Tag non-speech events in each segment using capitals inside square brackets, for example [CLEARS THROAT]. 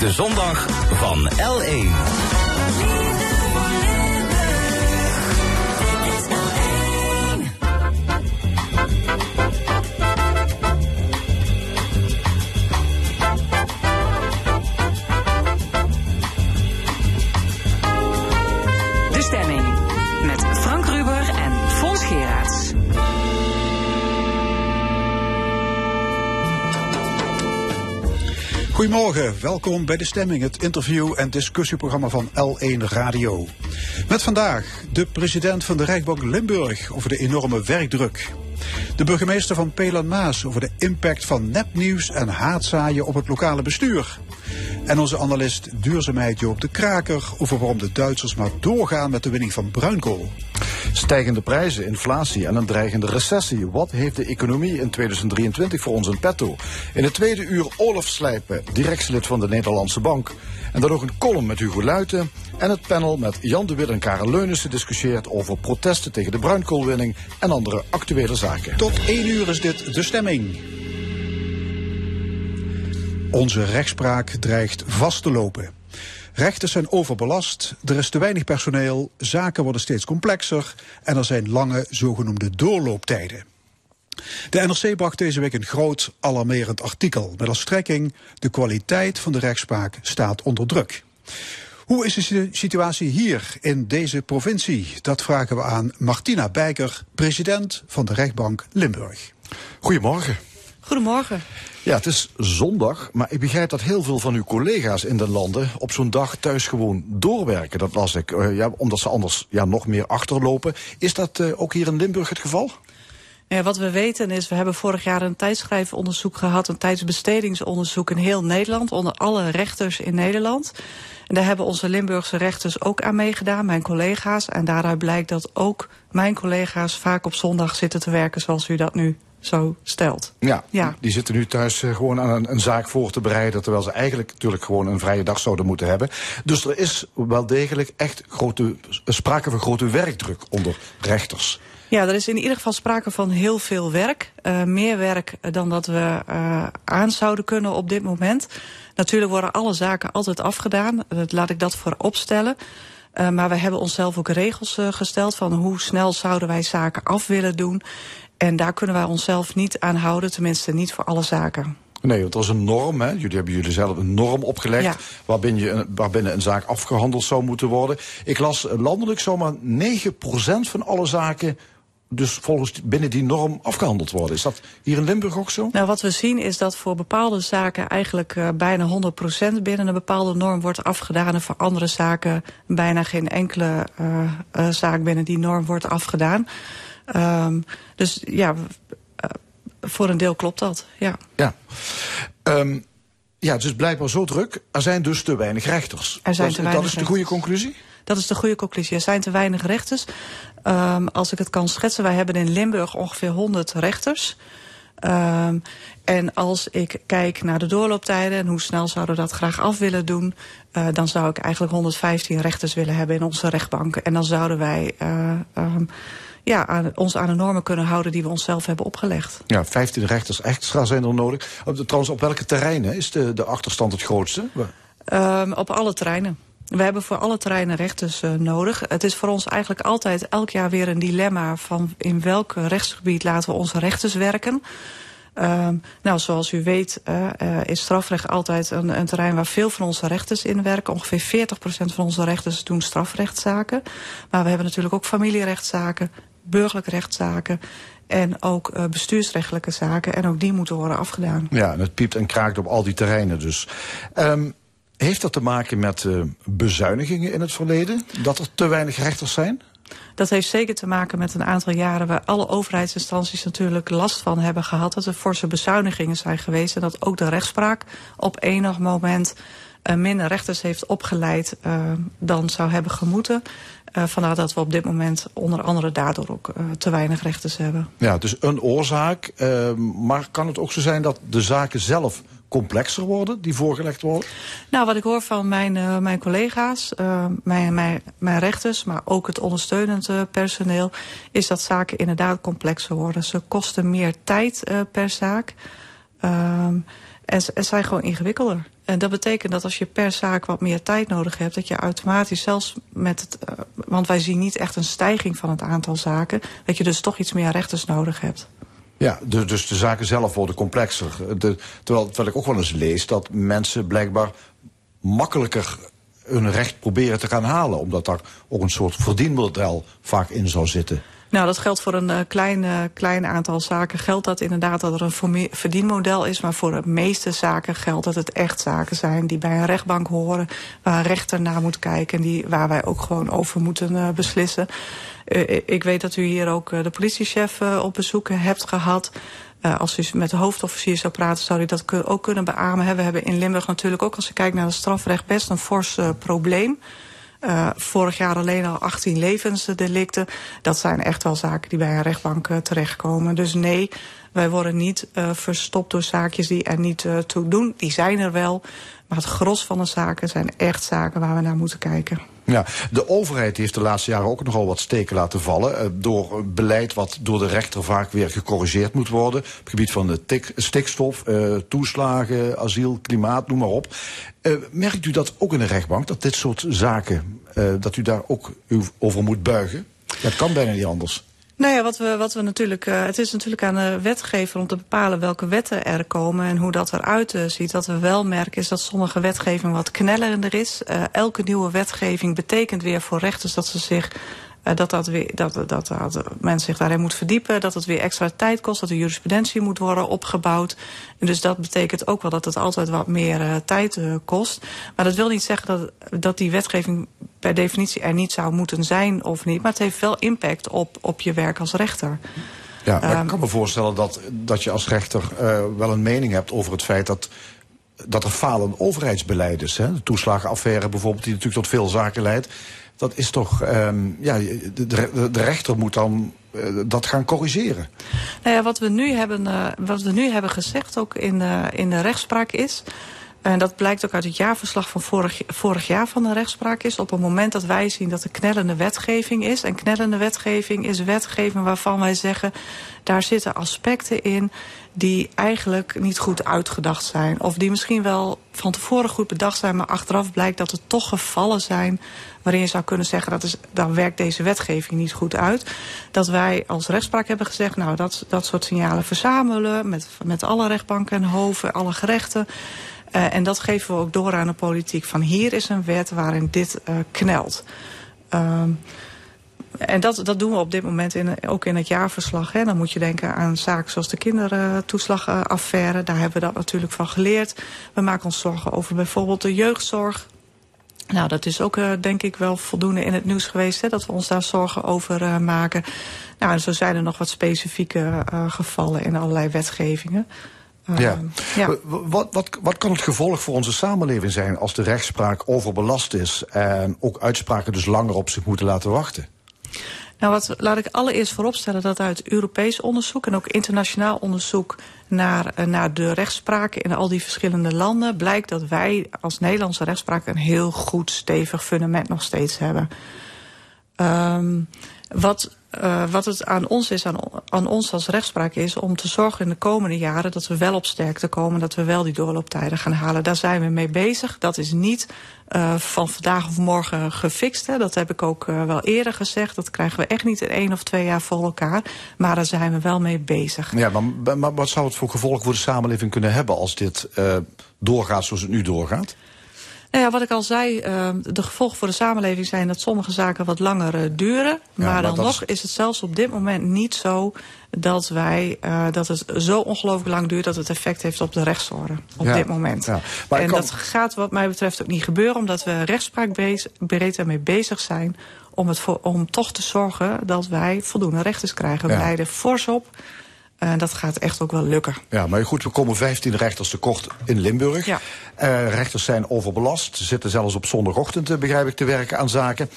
de zondag van L1. Goedemorgen, welkom bij De Stemming, het interview- en discussieprogramma van L1 Radio. Met vandaag de president van de Rijksbank Limburg over de enorme werkdruk. De burgemeester van Pelan Maas over de impact van nepnieuws en haatzaaien op het lokale bestuur. En onze analist duurzaamheid Joop de Kraker over waarom de Duitsers maar doorgaan met de winning van bruinkool. Stijgende prijzen, inflatie en een dreigende recessie. Wat heeft de economie in 2023 voor ons in petto? In het tweede uur Olaf Slijpen, directielid van de Nederlandse Bank. En dan ook een column met Hugo Luiten. En het panel met Jan de Wit en Karel Leunissen discussieert over protesten tegen de bruinkoolwinning en andere actuele zaken. Tot één uur is dit De Stemming. Onze rechtspraak dreigt vast te lopen. Rechters zijn overbelast, er is te weinig personeel, zaken worden steeds complexer en er zijn lange zogenoemde doorlooptijden. De NRC bracht deze week een groot alarmerend artikel met als strekking de kwaliteit van de rechtspraak staat onder druk. Hoe is de situatie hier in deze provincie? Dat vragen we aan Martina Bijker, president van de rechtbank Limburg. Goedemorgen. Goedemorgen. Ja, het is zondag, maar ik begrijp dat heel veel van uw collega's in de landen op zo'n dag thuis gewoon doorwerken. Dat las ik, uh, ja, omdat ze anders ja, nog meer achterlopen. Is dat uh, ook hier in Limburg het geval? Ja, wat we weten is, we hebben vorig jaar een tijdschrijfonderzoek gehad, een tijdsbestedingsonderzoek in heel Nederland, onder alle rechters in Nederland. En daar hebben onze Limburgse rechters ook aan meegedaan, mijn collega's. En daaruit blijkt dat ook mijn collega's vaak op zondag zitten te werken zoals u dat nu zo stelt. Ja, ja, die zitten nu thuis uh, gewoon aan een, een, zaak voor te bereiden... terwijl ze eigenlijk natuurlijk gewoon een vrije dag zouden moeten hebben. Dus er is wel degelijk echt grote, sprake van grote werkdruk onder rechters. Ja, er is in ieder geval sprake van heel veel werk. Uh, meer werk dan dat we uh, aan zouden kunnen op dit moment. Natuurlijk worden alle zaken altijd afgedaan. Dat laat ik dat voorop stellen. Uh, maar we hebben onszelf ook regels gesteld van hoe snel zouden wij zaken af willen doen. En daar kunnen wij onszelf niet aan houden, tenminste niet voor alle zaken. Nee, want dat is een norm. Hè? Jullie hebben jullie zelf een norm opgelegd ja. waarbinnen, je, waarbinnen een zaak afgehandeld zou moeten worden. Ik las landelijk zomaar 9% van alle zaken dus volgens binnen die norm afgehandeld worden. Is dat hier in Limburg ook zo? Nou, wat we zien is dat voor bepaalde zaken eigenlijk uh, bijna 100% binnen een bepaalde norm wordt afgedaan. En voor andere zaken bijna geen enkele uh, uh, zaak binnen die norm wordt afgedaan. Um, dus ja, voor een deel klopt dat, ja. Ja. Um, ja, het is blijkbaar zo druk. Er zijn dus te weinig rechters. Er zijn dat, te weinig dat is de goede conclusie? Dat is de goede conclusie. Er zijn te weinig rechters. Um, als ik het kan schetsen, wij hebben in Limburg ongeveer 100 rechters. Um, en als ik kijk naar de doorlooptijden en hoe snel zouden we dat graag af willen doen, uh, dan zou ik eigenlijk 115 rechters willen hebben in onze rechtbank. En dan zouden wij uh, um, ja, aan, ons aan de normen kunnen houden die we onszelf hebben opgelegd. Ja, 15 rechters extra zijn er nodig. Op de, trouwens, op welke terreinen is de, de achterstand het grootste? Um, op alle terreinen. We hebben voor alle terreinen rechters uh, nodig. Het is voor ons eigenlijk altijd elk jaar weer een dilemma van in welk rechtsgebied laten we onze rechters werken. Um, nou, zoals u weet uh, uh, is strafrecht altijd een, een terrein waar veel van onze rechters in werken. Ongeveer 40% van onze rechters doen strafrechtszaken. Maar we hebben natuurlijk ook familierechtszaken, burgerlijke rechtszaken en ook uh, bestuursrechtelijke zaken. En ook die moeten worden afgedaan. Ja, en het piept en kraakt op al die terreinen dus. Um, heeft dat te maken met uh, bezuinigingen in het verleden? Dat er te weinig rechters zijn? Dat heeft zeker te maken met een aantal jaren waar alle overheidsinstanties natuurlijk last van hebben gehad. Dat er forse bezuinigingen zijn geweest en dat ook de rechtspraak op enig moment uh, minder rechters heeft opgeleid uh, dan zou hebben gemoeten. Uh, vandaar dat we op dit moment onder andere daardoor ook uh, te weinig rechters hebben. Ja, dus een oorzaak. Uh, maar kan het ook zo zijn dat de zaken zelf complexer worden, die voorgelegd worden? Nou, wat ik hoor van mijn, mijn collega's, mijn, mijn, mijn rechters, maar ook het ondersteunend personeel, is dat zaken inderdaad complexer worden. Ze kosten meer tijd per zaak. Um, en ze zijn gewoon ingewikkelder. En dat betekent dat als je per zaak wat meer tijd nodig hebt, dat je automatisch zelfs met het. Uh, want wij zien niet echt een stijging van het aantal zaken, dat je dus toch iets meer rechters nodig hebt. Ja, dus, dus de zaken zelf worden complexer. Terwijl, terwijl ik ook wel eens lees dat mensen blijkbaar makkelijker hun recht proberen te gaan halen. Omdat daar ook een soort verdienmodel vaak in zou zitten. Nou, dat geldt voor een uh, klein, uh, klein aantal zaken. Geldt dat inderdaad dat er een verdienmodel is. Maar voor de meeste zaken geldt dat het echt zaken zijn die bij een rechtbank horen. Waar een rechter naar moet kijken. En die, waar wij ook gewoon over moeten uh, beslissen. ik weet dat u hier ook de politiechef op bezoek hebt gehad. Als u met de hoofdofficier zou praten, zou u dat ook kunnen beamen. We hebben in Limburg natuurlijk ook, als je kijkt naar het strafrecht, best een fors probleem. Uh, vorig jaar alleen al 18 levensdelicten. Dat zijn echt wel zaken die bij een rechtbank uh, terechtkomen. Dus nee, wij worden niet uh, verstopt door zaakjes die er niet toe doen. Die zijn er wel. Maar het gros van de zaken zijn echt zaken waar we naar moeten kijken. Ja, de overheid heeft de laatste jaren ook nogal wat steken laten vallen. Uh, door beleid wat door de rechter vaak weer gecorrigeerd moet worden. Op het gebied van de tik, stikstof, uh, toeslagen, asiel, klimaat, noem maar op. Uh, merkt u dat ook in de rechtbank, dat dit soort zaken, dat u daar ook over moet buigen? Dat kan bijna niet anders. Nou ja, wat we, wat we natuurlijk. Uh, het is natuurlijk aan de wetgever om te bepalen welke wetten er komen en hoe dat eruit uh, ziet. Wat we wel merken is dat sommige wetgeving wat knellender is. Uh, elke nieuwe wetgeving betekent weer voor rechters dat ze zich dat, dat, weer, dat, dat, dat men zich daarin moet verdiepen. Dat het weer extra tijd kost. Dat de jurisprudentie moet worden opgebouwd. En dus dat betekent ook wel dat het altijd wat meer uh, tijd uh, kost. Maar dat wil niet zeggen dat, dat die wetgeving per definitie er niet zou moeten zijn of niet. Maar het heeft wel impact op, op je werk als rechter. Ja, maar um, ik kan me voorstellen dat, dat je als rechter uh, wel een mening hebt over het feit dat dat er falen overheidsbeleid is. Hè? De toeslagenaffaire bijvoorbeeld, die natuurlijk tot veel zaken leidt dat is toch, um, ja, de, de, de, rechter moet dan uh, dat gaan corrigeren. Nou ja, wat we nu hebben, uh, wat we nu hebben gezegd ook in, uh, in de rechtspraak is... En dat blijkt ook uit het jaarverslag van vorig, vorig jaar van de rechtspraak is. Op het moment dat wij zien dat er knellende wetgeving is. En knellende wetgeving is wetgeving waarvan wij zeggen... daar zitten aspecten in die eigenlijk niet goed uitgedacht zijn. Of die misschien wel van tevoren goed bedacht zijn... maar achteraf blijkt dat er toch gevallen zijn... waarin je zou kunnen zeggen, dat is, dan werkt deze wetgeving niet goed uit. Dat wij als rechtspraak hebben gezegd... nou, dat, dat soort signalen verzamelen met, met alle rechtbanken en hoven, alle gerechten... Uh, en dat geven we ook door aan de politiek. Van hier is een wet waarin dit uh, knelt. Um, en dat, dat doen we op dit moment in, ook in het jaarverslag. Hè. Dan moet je denken aan zaken zoals de kindertoeslagaffaire. Daar hebben we dat natuurlijk van geleerd. We maken ons zorgen over bijvoorbeeld de jeugdzorg. Nou, dat is ook uh, denk ik wel voldoende in het nieuws geweest... Hè, dat we ons daar zorgen over uh, maken. Nou, en zo zijn er nog wat specifieke uh, gevallen in allerlei wetgevingen. Ja. ja. Wat, wat, wat kan het gevolg voor onze samenleving zijn als de rechtspraak overbelast is en ook uitspraken dus langer op zich moeten laten wachten? Nou, wat laat ik allereerst vooropstellen dat uit Europees onderzoek en ook internationaal onderzoek naar, naar de rechtspraak in al die verschillende landen blijkt dat wij als Nederlandse rechtspraak een heel goed stevig fundament nog steeds hebben. Um, wat uh, wat het aan ons is, aan, aan, ons als rechtspraak is, om te zorgen in de komende jaren dat we wel op sterkte komen, dat we wel die doorlooptijden gaan halen. Daar zijn we mee bezig. Dat is niet uh, van vandaag of morgen gefixt. Hè. Dat heb ik ook uh, wel eerder gezegd. Dat krijgen we echt niet in één of twee jaar voor elkaar. Maar daar zijn we wel mee bezig. Ja, maar, maar wat zou het voor gevolg voor de samenleving kunnen hebben als dit doorgaat zoals het nu doorgaat? Nou ja, wat ik al zei, uh, de gevolgen voor de samenleving zijn dat sommige zaken wat langer uh, duren. Ja, maar, maar dan nog is... is het zelfs op dit moment niet zo dat wij uh, dat het zo ongelooflijk lang duurt dat het effect heeft op de rechtsorde op ja, dit moment. Ja. en kan... dat gaat wat mij betreft ook niet gebeuren, omdat we rechtspraakbreed ermee bezig zijn om, het voor, om toch te zorgen dat wij voldoende rechters krijgen. We leiden fors op. En uh, dat gaat echt ook wel lukken. Ja, maar goed, we komen 15 rechters tekort in Limburg. Ja. Uh, rechters zijn overbelast, zitten zelfs op zondagochtend, begrijp ik, te werken aan zaken.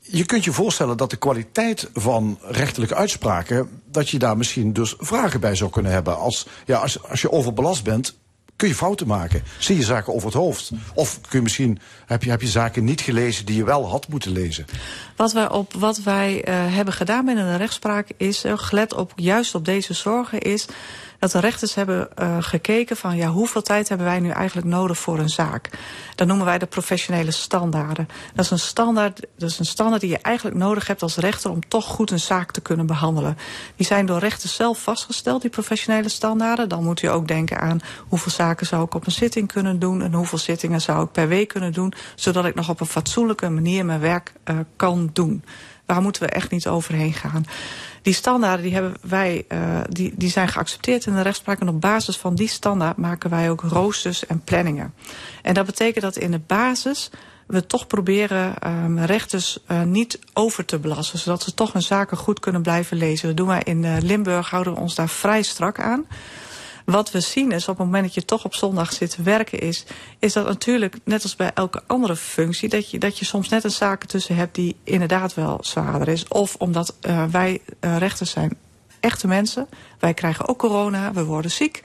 Je kunt je voorstellen dat de kwaliteit van rechterlijke uitspraken... dat je daar misschien dus vragen bij zou kunnen hebben. Als, ja, als, als je overbelast bent, kun je fouten maken. Zie je zaken over het hoofd. Of kun je misschien, heb je, heb je zaken niet gelezen die je wel had moeten lezen. Wat wij, op, wat wij uh, hebben gedaan binnen de rechtspraak is, uh, gelet op juist op deze zorgen, is dat de rechters hebben uh, gekeken van ja, hoeveel tijd hebben wij nu eigenlijk nodig voor een zaak. Dat noemen wij de professionele standaarden. Dat is een standaard, dat is een standaard die je eigenlijk nodig hebt als rechter om toch goed een zaak te kunnen behandelen. Die zijn door rechters zelf vastgesteld, die professionele standaarden. Dan moet u ook denken aan hoeveel zaken zou ik op een zitting kunnen doen en hoeveel zittingen zou ik per week kunnen doen, zodat ik nog op een fatsoenlijke manier mijn werk uh, kan doen. Waar moeten we echt niet overheen gaan. Die standaarden die hebben wij, uh, die, die zijn geaccepteerd in de rechtspraak. En op basis van die standaard maken wij ook roosters en planningen. En dat betekent dat in de basis we toch proberen um, rechters uh, niet over te belasten. Zodat ze toch hun zaken goed kunnen blijven lezen. Dat doen wij in uh, Limburg, houden we ons daar vrij strak aan. Wat we zien is op het moment dat je toch op zondag zit te werken is... is dat natuurlijk, net als bij elke andere functie... dat je, dat je soms net een zaken tussen hebt die inderdaad wel zwaarder is. Of omdat uh, wij uh, rechters zijn echte mensen. Wij krijgen ook corona, we worden ziek.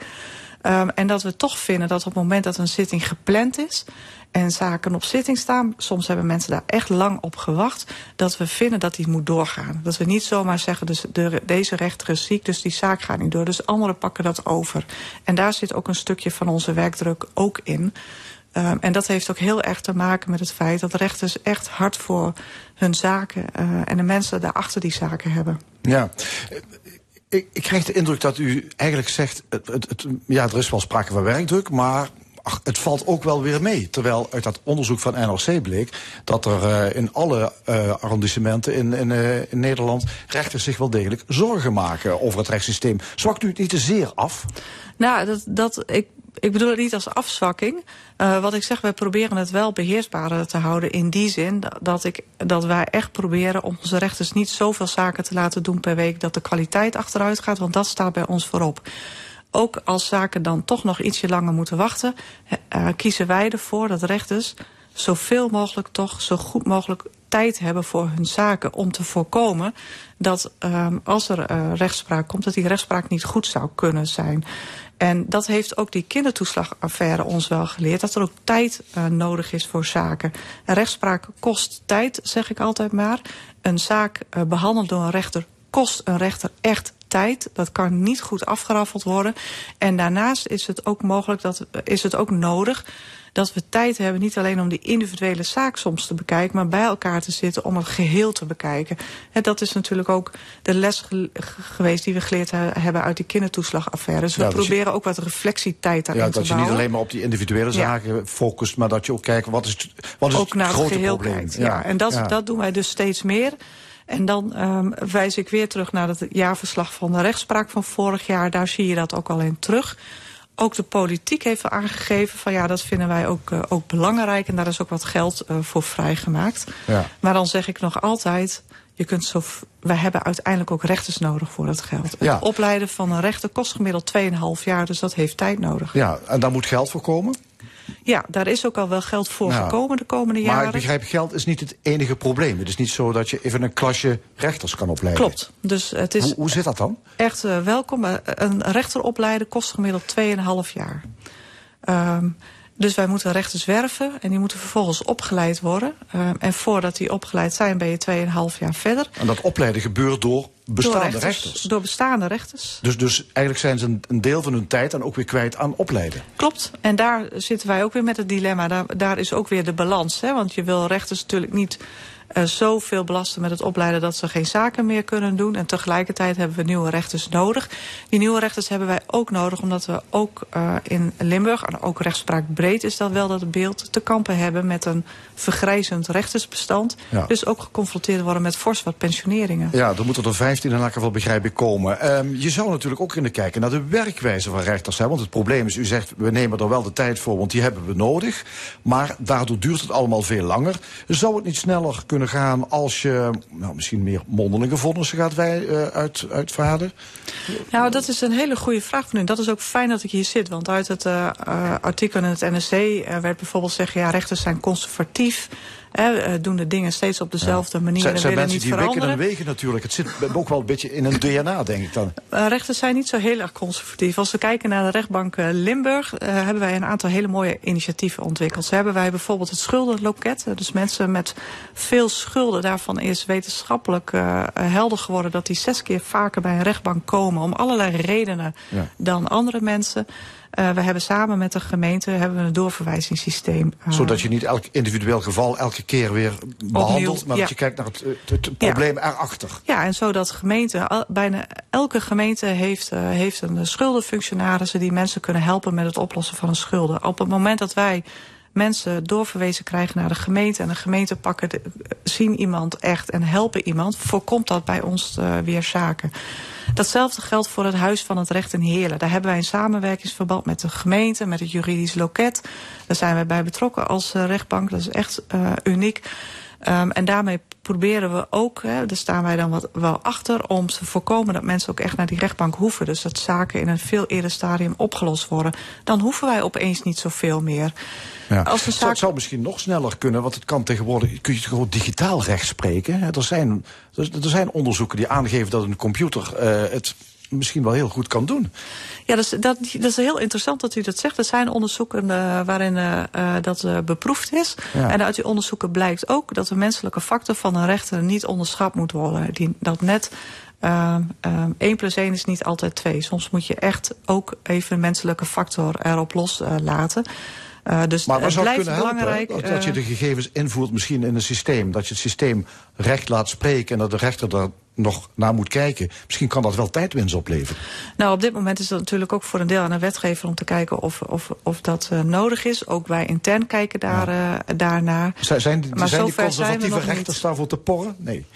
Um, en dat we toch vinden dat op het moment dat een zitting gepland is en zaken op zitting staan. Soms hebben mensen daar echt lang op gewacht. Dat we vinden dat die moet doorgaan. Dat we niet zomaar zeggen, dus de, deze rechter is ziek, dus die zaak gaat niet door. Dus anderen pakken dat over. En daar zit ook een stukje van onze werkdruk ook in. Um, en dat heeft ook heel erg te maken met het feit dat rechters echt hard voor hun zaken uh, en de mensen daarachter die zaken hebben. Ja. Ik, krijg de indruk dat u eigenlijk zegt, het, het, ja, er is wel sprake van werkdruk, maar het valt ook wel weer mee. Terwijl uit dat onderzoek van NRC bleek dat er uh, in alle uh, arrondissementen in, in, uh, in, Nederland rechters zich wel degelijk zorgen maken over het rechtssysteem. Zwakt u het niet te zeer af? Nou, dat, dat, ik, ik bedoel het niet als afzwakking. Uh, wat ik zeg, wij proberen het wel beheersbaarder te houden in die zin dat, ik, dat wij echt proberen om onze rechters niet zoveel zaken te laten doen per week dat de kwaliteit achteruit gaat, want dat staat bij ons voorop ook als zaken dan toch nog ietsje langer moeten wachten, uh, kiezen wij ervoor dat rechters zoveel mogelijk toch zo goed mogelijk tijd hebben voor hun zaken om te voorkomen dat um, als er rechtspraak komt, dat die rechtspraak niet goed zou kunnen zijn. En dat heeft ook die kindertoeslagaffaire ons wel geleerd, dat er ook tijd uh, nodig is voor zaken. En rechtspraak kost tijd, zeg ik altijd maar. Een zaak uh, behandeld door een rechter kost een rechter echt tijd. Dat kan niet goed afgeraffeld worden. En daarnaast is het ook mogelijk dat is het ook nodig dat we tijd hebben niet alleen om die individuele zaak soms te bekijken, maar bij elkaar te zitten om het geheel te bekijken. En dat is natuurlijk ook de les ge geweest die we geleerd hebben uit die kindertoeslagaffaire. Dus we proberen je, ook wat reflectietijd daarin ja, te dat je niet alleen maar op die individuele zaken ja. focust, maar dat je ook kijkt wat is, wat is ook het naar grote het geheel probleem. kijkt. Ja. ja. En dat, dat doen wij dus steeds meer. En dan um, wijs ik weer terug naar het jaarverslag van de rechtspraak van vorig jaar. Daar zie je dat ook al in terug. Ook de politiek heeft aangegeven van ja, dat vinden wij ook, uh, ook belangrijk. En daar is ook wat geld uh, voor vrijgemaakt. Ja. Maar dan zeg ik nog altijd, je kunt zo, wij hebben uiteindelijk ook rechters nodig voor dat geld. Ja. Het opleiden van een rechter kost gemiddeld 2,5 jaar, dus dat heeft tijd nodig. Ja, en daar moet geld voor komen? Ja, daar is ook al wel geld voor ja. gekomen de komende jaren. Maar ik begrijp, geld is niet het enige probleem. Het is niet zo dat je even een klasje rechters kan opleiden. Klopt. Dus het is hoe, hoe zit dat dan? Echt uh, welkom. Een rechter opleiden kost gemiddeld 2,5 jaar. Um, dus wij moeten rechters werven en die moeten vervolgens opgeleid worden. Uh, en voordat die opgeleid zijn ben je 2,5 jaar verder. En dat opleiden gebeurt door bestaande door rechters, rechters? Door bestaande rechters. Dus, dus eigenlijk zijn ze een, een, deel van hun tijd dan ook weer kwijt aan opleiden. Klopt. En daar zitten wij ook weer met het dilemma. Daar, daar is ook weer de balans. Hè? Want je wil rechters natuurlijk niet uh, zoveel belasten met het opleiden dat ze geen zaken meer kunnen doen. En tegelijkertijd hebben we nieuwe rechters nodig. Die nieuwe rechters hebben wij ook nodig omdat we ook uh, in Limburg, en ook rechtspraak breed is dat wel dat beeld, te kampen hebben met een vergrijzend rechtersbestand. Ja. Dus ook geconfronteerd worden met fors wat pensioneringen. Ja, er moeten er 15 in elk geval begrijp ik komen. Um, je zou natuurlijk ook kunnen kijken naar de werkwijze van rechters. Hè? Want het probleem is, u zegt, we nemen er wel de tijd voor, want die hebben we nodig. Maar daardoor duurt het allemaal veel langer. Zou het niet sneller kunnen gaan als je nou, misschien meer mondelinge vonnissen gaat wij, uh, uit, uitvaarden? Nou, dat is een hele goede vraag van u. Dat is ook fijn dat ik hier zit. Want uit het uh, uh, artikel in het NSC werd bijvoorbeeld zeggen... ja, rechters zijn conservatief hè, doen de dingen steeds op dezelfde manier Zijn, en zijn willen mensen niet die wikken en wegen natuurlijk. Het zit ook wel een beetje in hun DNA, denk ik dan. Uh, rechters zijn niet zo heel erg conservatief. Als we kijken naar de rechtbank uh, Limburg, hebben wij een aantal hele mooie initiatieven ontwikkeld. Zo hebben wij bijvoorbeeld het schuldenloket. dus mensen met veel schulden, daarvan is wetenschappelijk helder geworden dat die zes keer vaker bij een rechtbank komen om allerlei redenen ja. dan andere mensen. Uh, we hebben samen met de gemeente hebben we een doorverwijzingssysteem. Uh, Zodat je niet elk individueel geval elke keer weer behandelt, opnieuw, maar ja. dat je kijkt naar het, het, het probleem ja. erachter. Ja, en zodat gemeenten, al, bijna elke gemeente heeft, uh, heeft een schuldenfunctionarissen die mensen kunnen helpen met het oplossen van een schulden. Op het moment dat wij mensen doorverwezen krijgen naar de gemeente en de gemeente pakken zien iemand echt en helpen iemand, voorkomt dat bij ons uh, weer zaken. Datzelfde geldt voor het Huis van het Recht in Heerlen. Daar hebben wij een samenwerkingsverband met de gemeente, met het juridisch loket. Daar zijn wij bij betrokken als uh, rechtbank. Dat is echt uh, uniek. Um, en daarmee proberen we ook, hè, daar staan wij dan wat, wel achter, om te voorkomen dat mensen ook echt naar die rechtbank hoeven. Dus dat zaken in een veel eerder stadium opgelost worden. Dan hoeven wij opeens niet zoveel meer. Ja. Als de zaak... Het zou misschien nog sneller kunnen, want het kan tegenwoordig, kun je gewoon digitaal recht spreken. Er zijn, er zijn onderzoeken die aangeven dat een computer uh, het misschien wel heel goed kan doen. Ja, dat is, dat, dat is heel interessant dat u dat zegt. Er zijn onderzoeken uh, waarin uh, dat uh, beproefd is. Ja. En uit die onderzoeken blijkt ook dat de menselijke factor van een rechter niet onderschat moet worden. Die, dat net uh, uh, 1 plus 1 is niet altijd 2. Soms moet je echt ook even een menselijke factor erop loslaten. Uh, dus maar het zou blijft kunnen belangrijk. helpen dat je de gegevens invoert misschien in een systeem. Dat je het systeem recht laat spreken en dat de rechter daar nog naar moet kijken. Misschien kan dat wel tijdwinst opleveren. Nou, op dit moment is dat natuurlijk ook voor een deel aan de wetgever om te kijken of, of, of dat uh, nodig is. Ook wij intern kijken daar, ja. uh, daarnaar. Zijn, zijn, die, maar zijn die zijn conservatieve rechters daarvoor te porren? Nee.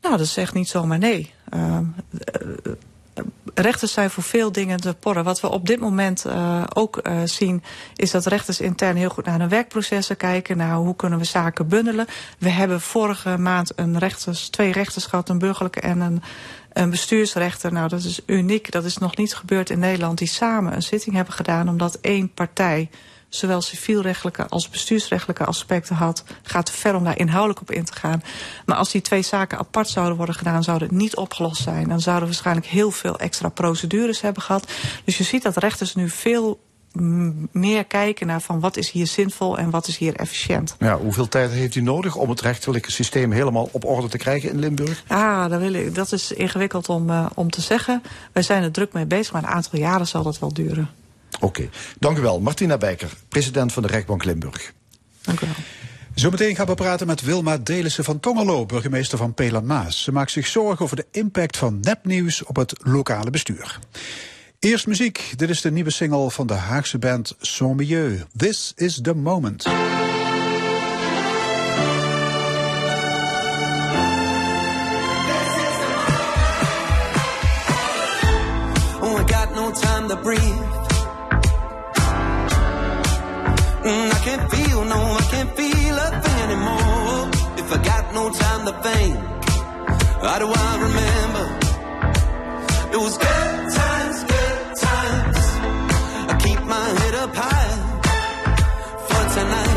Nou, dat zegt niet zomaar nee. Uh, rechters zijn voor veel dingen te porren. Wat we op dit moment uh, ook uh, zien, is dat rechters intern heel goed naar hun werkprocessen kijken. Naar hoe kunnen we zaken bundelen. We hebben vorige maand een rechters, twee rechters gehad, een burgerlijke en een, een bestuursrechter. Nou, dat is uniek. Dat is nog niet gebeurd in Nederland. Die samen een zitting hebben gedaan omdat één partij zowel civielrechtelijke als bestuursrechtelijke aspecten had. gaat te ver om daar inhoudelijk op in te gaan. Maar als die twee zaken apart zouden worden gedaan, zou het niet opgelost zijn. Dan zouden we waarschijnlijk heel veel extra procedures hebben gehad. Dus je ziet dat rechters nu veel meer kijken naar van wat is hier zinvol en wat is hier efficiënt. Ja, hoeveel tijd heeft u nodig om het rechterlijke systeem helemaal op orde te krijgen in Limburg? Ah, dat, wil ik, dat is ingewikkeld om, uh, om te zeggen. Wij zijn er druk mee bezig, maar een aantal jaren zal dat wel duren. Oké, okay. dank u wel. Martina Bijker, president van de Rechtbank Limburg. Dank u wel. Zometeen gaan we praten met Wilma Delissen van Tongelo, burgemeester van Pelan-Maas. Ze maakt zich zorgen over de impact van nepnieuws op het lokale bestuur. Eerst muziek. Dit is de nieuwe single van de Haagse band Son Milieu. This is the moment. Oh, I got no time to breathe. Mm, I can't feel, no, I can't feel a thing anymore. If I got no time to think, how do I remember? It was good times, good times. I keep my head up high for tonight.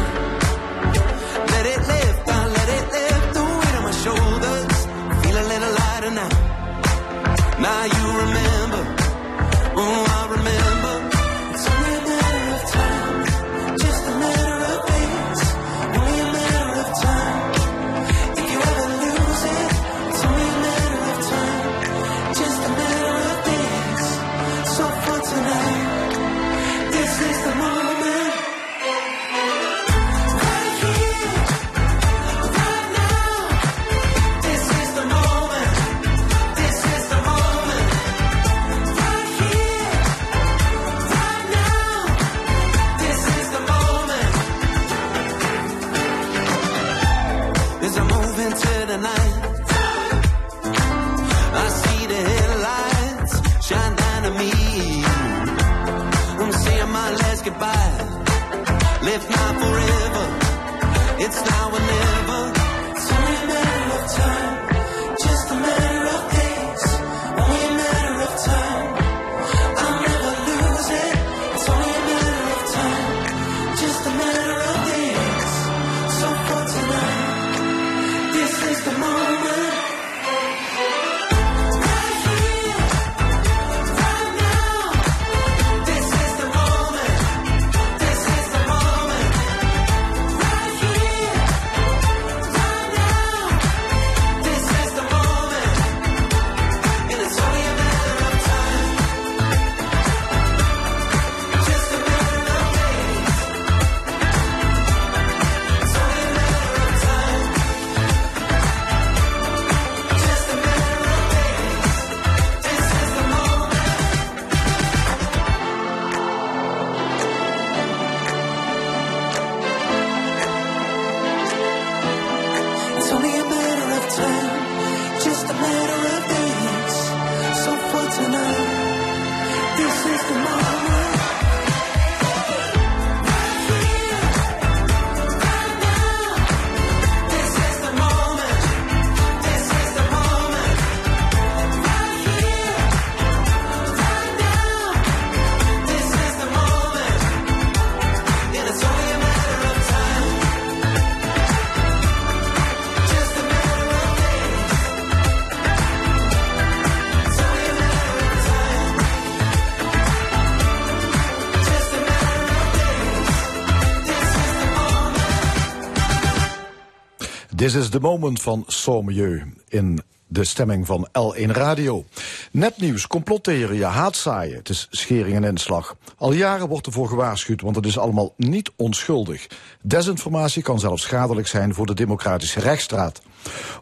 This is the moment van Sommieu in de stemming van L1 Radio. Nepnieuws, complottheorieën, haatzaaien. Het is schering en inslag. Al jaren wordt ervoor gewaarschuwd, want het is allemaal niet onschuldig. Desinformatie kan zelfs schadelijk zijn voor de democratische rechtsstraat.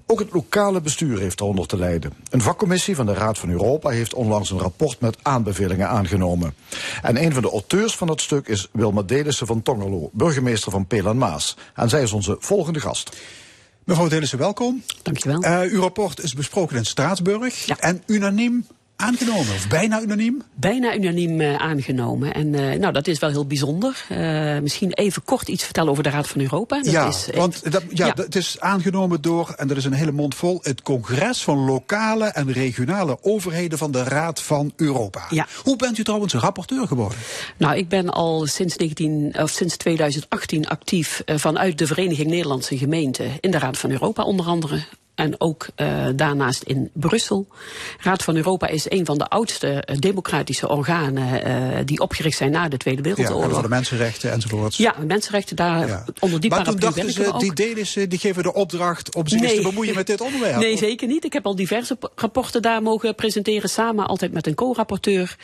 Ook het lokale bestuur heeft eronder te lijden. Een vakcommissie van de Raad van Europa heeft onlangs een rapport met aanbevelingen aangenomen. En een van de auteurs van dat stuk is Wilma Delissen van Tongerlo, burgemeester van Peel en Maas. En zij is onze volgende gast. Mevrouw Delissen, welkom. Dankjewel. Uh, uw rapport is besproken in Straatsburg Ja. en unaniem aangenomen, of bijna unaniem. Bijna unaniem uh, aangenomen. En uh, nou, dat is wel heel bijzonder. Uh, misschien even kort iets vertellen over de Raad van Europa. Dat ja, is, want dat, ja, ja. het is aangenomen door, en dat is een hele mond vol, het congres van lokale en regionale overheden van de Raad van Europa. Ja. Hoe bent u trouwens rapporteur geworden? Nou, ik ben al sinds, 19, of sinds 2018 actief vanuit de Vereniging Nederlandse Gemeenten in de Raad van Europa onder andere. En ook uh, daarnaast in Brussel. Raad van Europa is een van de oudste uh, democratische organen uh, die opgericht zijn na de Tweede Wereldoorlog. Ja, voor de mensenrechten enzovoorts. Ja, mensenrechten daar ja. onder die maar toen dachten ze, die Delissen die geven de opdracht om zich nee. eens te bemoeien met dit onderwerp. Nee, zeker niet. Ik heb al diverse rapporten daar mogen presenteren, samen altijd met een co-rapporteur.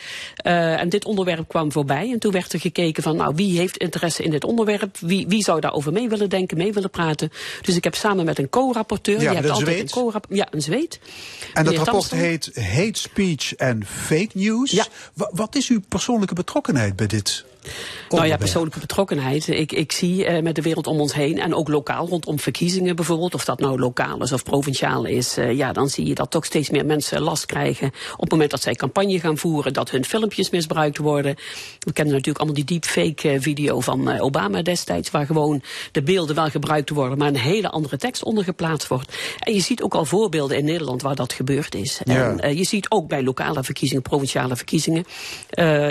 Uh, en dit onderwerp kwam voorbij. En toen werd er gekeken van, nou, wie heeft interesse in dit onderwerp? Wie, wie zou daarover mee willen denken, mee willen praten? Dus ik heb samen met een co-rapporteur. Ja, die heeft altijd Zweed. een co Ja, een Zweed. En dat rapport Tamston. heet Hate Speech en Fake News. Ja. Wa- wat is uw persoonlijke betrokkenheid bij dit Nou ja, persoonlijke betrokkenheid. Ik, ik zie uh, met de wereld om ons heen en ook lokaal rondom verkiezingen bijvoorbeeld, of dat nou lokaal is of provinciaal is, uh, ja, dan zie je dat toch steeds meer mensen last krijgen op het moment dat zij campagne gaan voeren, dat hun filmpjes misbruikt worden. We kennen natuurlijk allemaal die deepfake uh, video van Obama destijds, waar gewoon de beelden wel gebruikt worden, maar een hele andere tekst onder geplaatst wordt. En je ziet ook al voorbeelden in Nederland waar dat gebeurd is. Ja. En je ziet ook bij lokale verkiezingen, provinciale verkiezingen,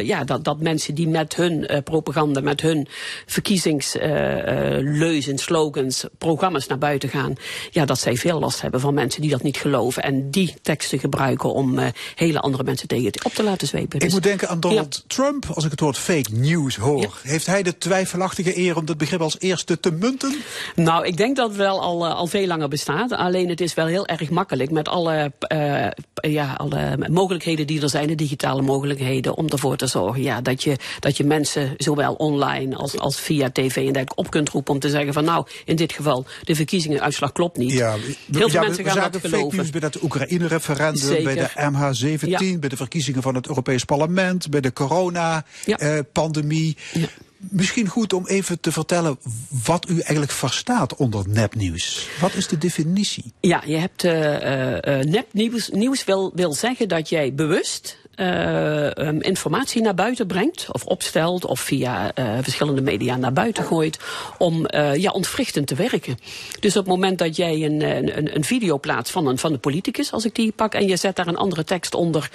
ja, dat, dat mensen die met hun uh, propaganda, met hun verkiezingsleuzen, uh, slogans, programma's naar buiten gaan, ja, dat zij veel last hebben van mensen die dat niet geloven en die teksten gebruiken om hele andere mensen tegen op te laten zwepen. Ik moet denken aan Donald ja. Trump, als ik het woord fake news hoor. Ja. Heeft hij de twijfelachtige eer om dat begrip als eerste te munten? Nou, ik denk dat het wel al, al veel langer bestaat. Alleen het is wel heel erg makkelijk met alle, uh, ja, alle mogelijkheden die er zijn, de digitale mogelijkheden, om ervoor te zorgen ja, dat, je, dat je mensen zowel online als, als via tv en dergelijke op kunt roepen om te zeggen van nou, in dit geval, de verkiezingenuitslag klopt niet. Ja, heel veel ja, mensen we, gaan we dat fake geloven. bij het Oekraïne-referendum, bij de MH17, Ja. bij de verkiezingen van het Europees Parlement, bij de corona-pandemie. Ja. Misschien goed om even te vertellen wat u eigenlijk verstaat onder nepnieuws. Wat is de definitie? Ja, je hebt uh, uh, nepnieuws nieuws wil, wil zeggen dat jij bewust um, informatie naar buiten brengt, of opstelt, of via uh, verschillende media naar buiten gooit, om uh, ja, ontwrichtend te werken. Dus op het moment dat jij een, een, een video plaatst van een, van de politicus, als ik die pak, en je zet daar een andere tekst onder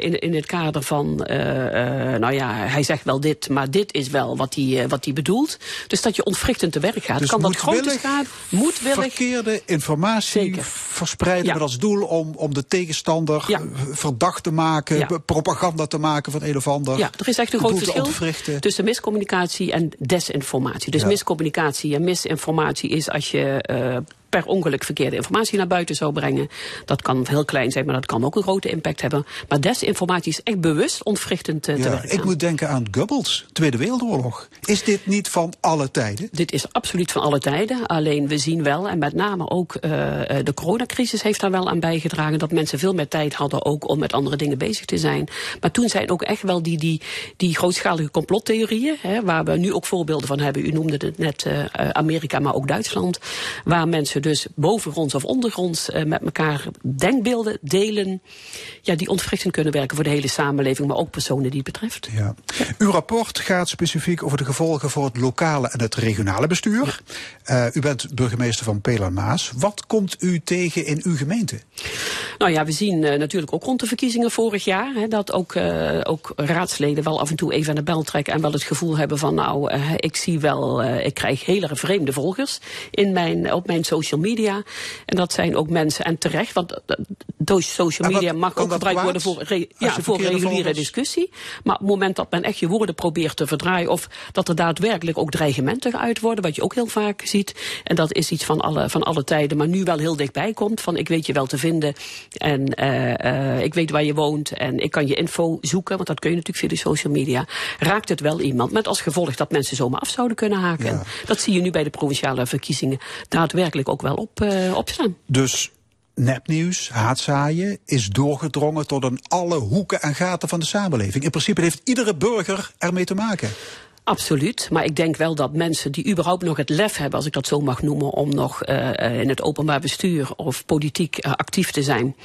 in, in het kader van, nou ja, hij zegt wel dit, maar dit is wel wat hij, wat hij bedoelt. Dus dat je ontwrichtend te werk gaat. Dus kan dat grote schade, moedwillig. verkeerde informatie Zeker. verspreiden Ja. met als doel om, om de tegenstander Ja. eh, verdacht te maken, Ja. propaganda te maken van een of ander. Ja, er is echt een groot verschil ontwrichten. tussen miscommunicatie en desinformatie. Dus miscommunicatie en misinformatie is als je uh, per ongeluk verkeerde informatie naar buiten zou brengen. Dat kan heel klein zijn, maar dat kan ook een grote impact hebben. Maar desinformatie is echt bewust ontwrichtend uh, te Ja, werken. ik moet denken aan Goebbels, Tweede Wereldoorlog. Is dit niet van alle tijden? Dit is absoluut van alle tijden. Alleen we zien wel, en met name ook uh, de coronacrisis heeft daar wel aan bijgedragen, dat mensen veel meer tijd hadden ook om met andere dingen bezig te zijn. Maar toen zijn ook echt wel die, die, die grootschalige complottheorieën, hè, waar we nu ook voorbeelden van hebben. U noemde het net uh, Amerika, maar ook Duitsland. Waar mensen dus bovengronds of ondergronds uh, met elkaar denkbeelden delen. Ja, die ontwrichtend kunnen werken voor de hele samenleving, maar ook personen die het betreft. Ja. Uw rapport gaat specifiek over de gevolgen voor het lokale en het regionale bestuur. Ja. Uh, u bent burgemeester van Peel en Maas. Wat komt u tegen in uw gemeente? Nou ja, we zien uh, natuurlijk ook rond de verkiezingen vorig jaar hè, dat ook, uh, ook raadsleden wel af en toe even aan de bel trekken en wel het gevoel hebben van nou, ik zie wel, ik krijg hele vreemde volgers in mijn, op mijn social media. En dat zijn ook mensen, en terecht, want social wat- media mag ook gebruikt worden voor, re- ja, voor reguliere discussie. Maar op het moment dat men echt je woorden probeert te verdraaien... of dat er daadwerkelijk ook dreigementen geuit worden... wat je ook heel vaak ziet. En dat is iets van alle, van alle tijden, maar nu wel heel dichtbij komt. Van ik weet je wel te vinden en eh, eh, ik weet waar je woont... en ik kan je info zoeken, want dat kun je natuurlijk via de social media. Raakt het wel iemand, met als gevolg dat mensen zomaar af zouden kunnen haken. Ja. Dat zie je nu bij de provinciale verkiezingen daadwerkelijk ook wel op, eh, opstaan. Dus nepnieuws, haatzaaien is doorgedrongen tot in alle hoeken en gaten van de samenleving. In principe heeft iedere burger ermee te maken. Absoluut, maar ik denk wel dat mensen die überhaupt nog het lef hebben, als ik dat zo mag noemen, om nog eh, eh, in het openbaar bestuur of politiek actief te zijn,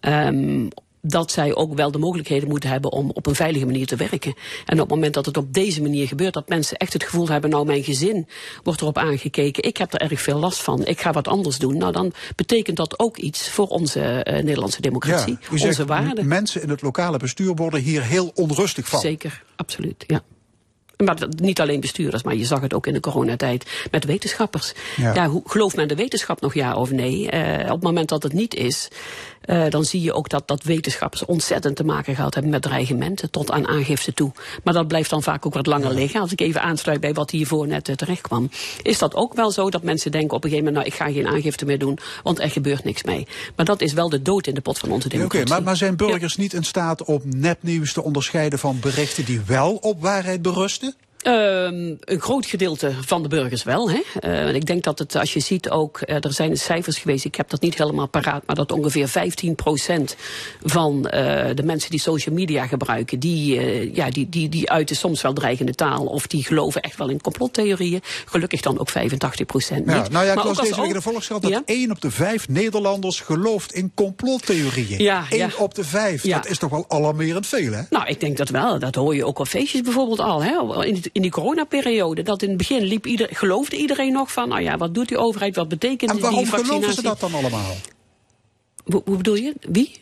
ehm, dat zij ook wel de mogelijkheden moeten hebben om op een veilige manier te werken. En op het moment dat het op deze manier gebeurt, dat mensen echt het gevoel hebben, nou mijn gezin wordt erop aangekeken, ik heb er erg veel last van, ik ga wat anders doen. Nou dan betekent dat ook iets voor onze eh, Nederlandse democratie, zegt, onze waarden. m- Mensen in het lokale bestuur worden hier heel onrustig van. Zeker, absoluut, ja. Maar dat- niet alleen bestuurders, maar je zag het ook in de coronatijd met wetenschappers. Ja. Ja. hoe, gelooft men de wetenschap nog ja of nee? Eh, op het moment dat het niet is, eh, dan zie je ook dat, dat wetenschappers ontzettend te maken gehad hebben met dreigementen tot aan aangifte toe. Maar dat blijft dan vaak ook wat langer liggen. Als ik even aansluit bij wat hiervoor net eh, terecht kwam, is dat ook wel zo dat mensen denken op een gegeven moment, nou ik ga geen aangifte meer doen, want er gebeurt niks mee. Maar dat is wel de dood in de pot van onze Oké, democratie. maar, maar zijn burgers niet in staat om nepnieuws te onderscheiden van berichten die wel op waarheid berusten? Ehm, een groot gedeelte van de burgers wel. Hè? Eh, en ik denk dat het, als je ziet ook, eh, er zijn cijfers geweest, ik heb dat niet helemaal paraat, maar dat ongeveer 15% van eh, de mensen die social media gebruiken, die, eh, ja, die, die, die uiten soms wel dreigende taal of die geloven echt wel in complottheorieën. Gelukkig dan ook 85% Ja, niet. nou ja, ik Maar las ook als deze week in de Volkskrant dat Ja? 1 op de 5 Nederlanders gelooft in complottheorieën. Ja, 1 ja. op de 5. Ja. Dat is toch wel alarmerend veel, hè? Nou, ik denk dat wel. Dat hoor je ook op feestjes bijvoorbeeld al. Hè? In, in die coronaperiode. Dat in het begin liep ieder, geloofde iedereen nog van... nou ja, wat doet die overheid, wat betekent En die waarom vaccinatie? geloven ze dat dan allemaal? Hoe, hoe bedoel je? Wie?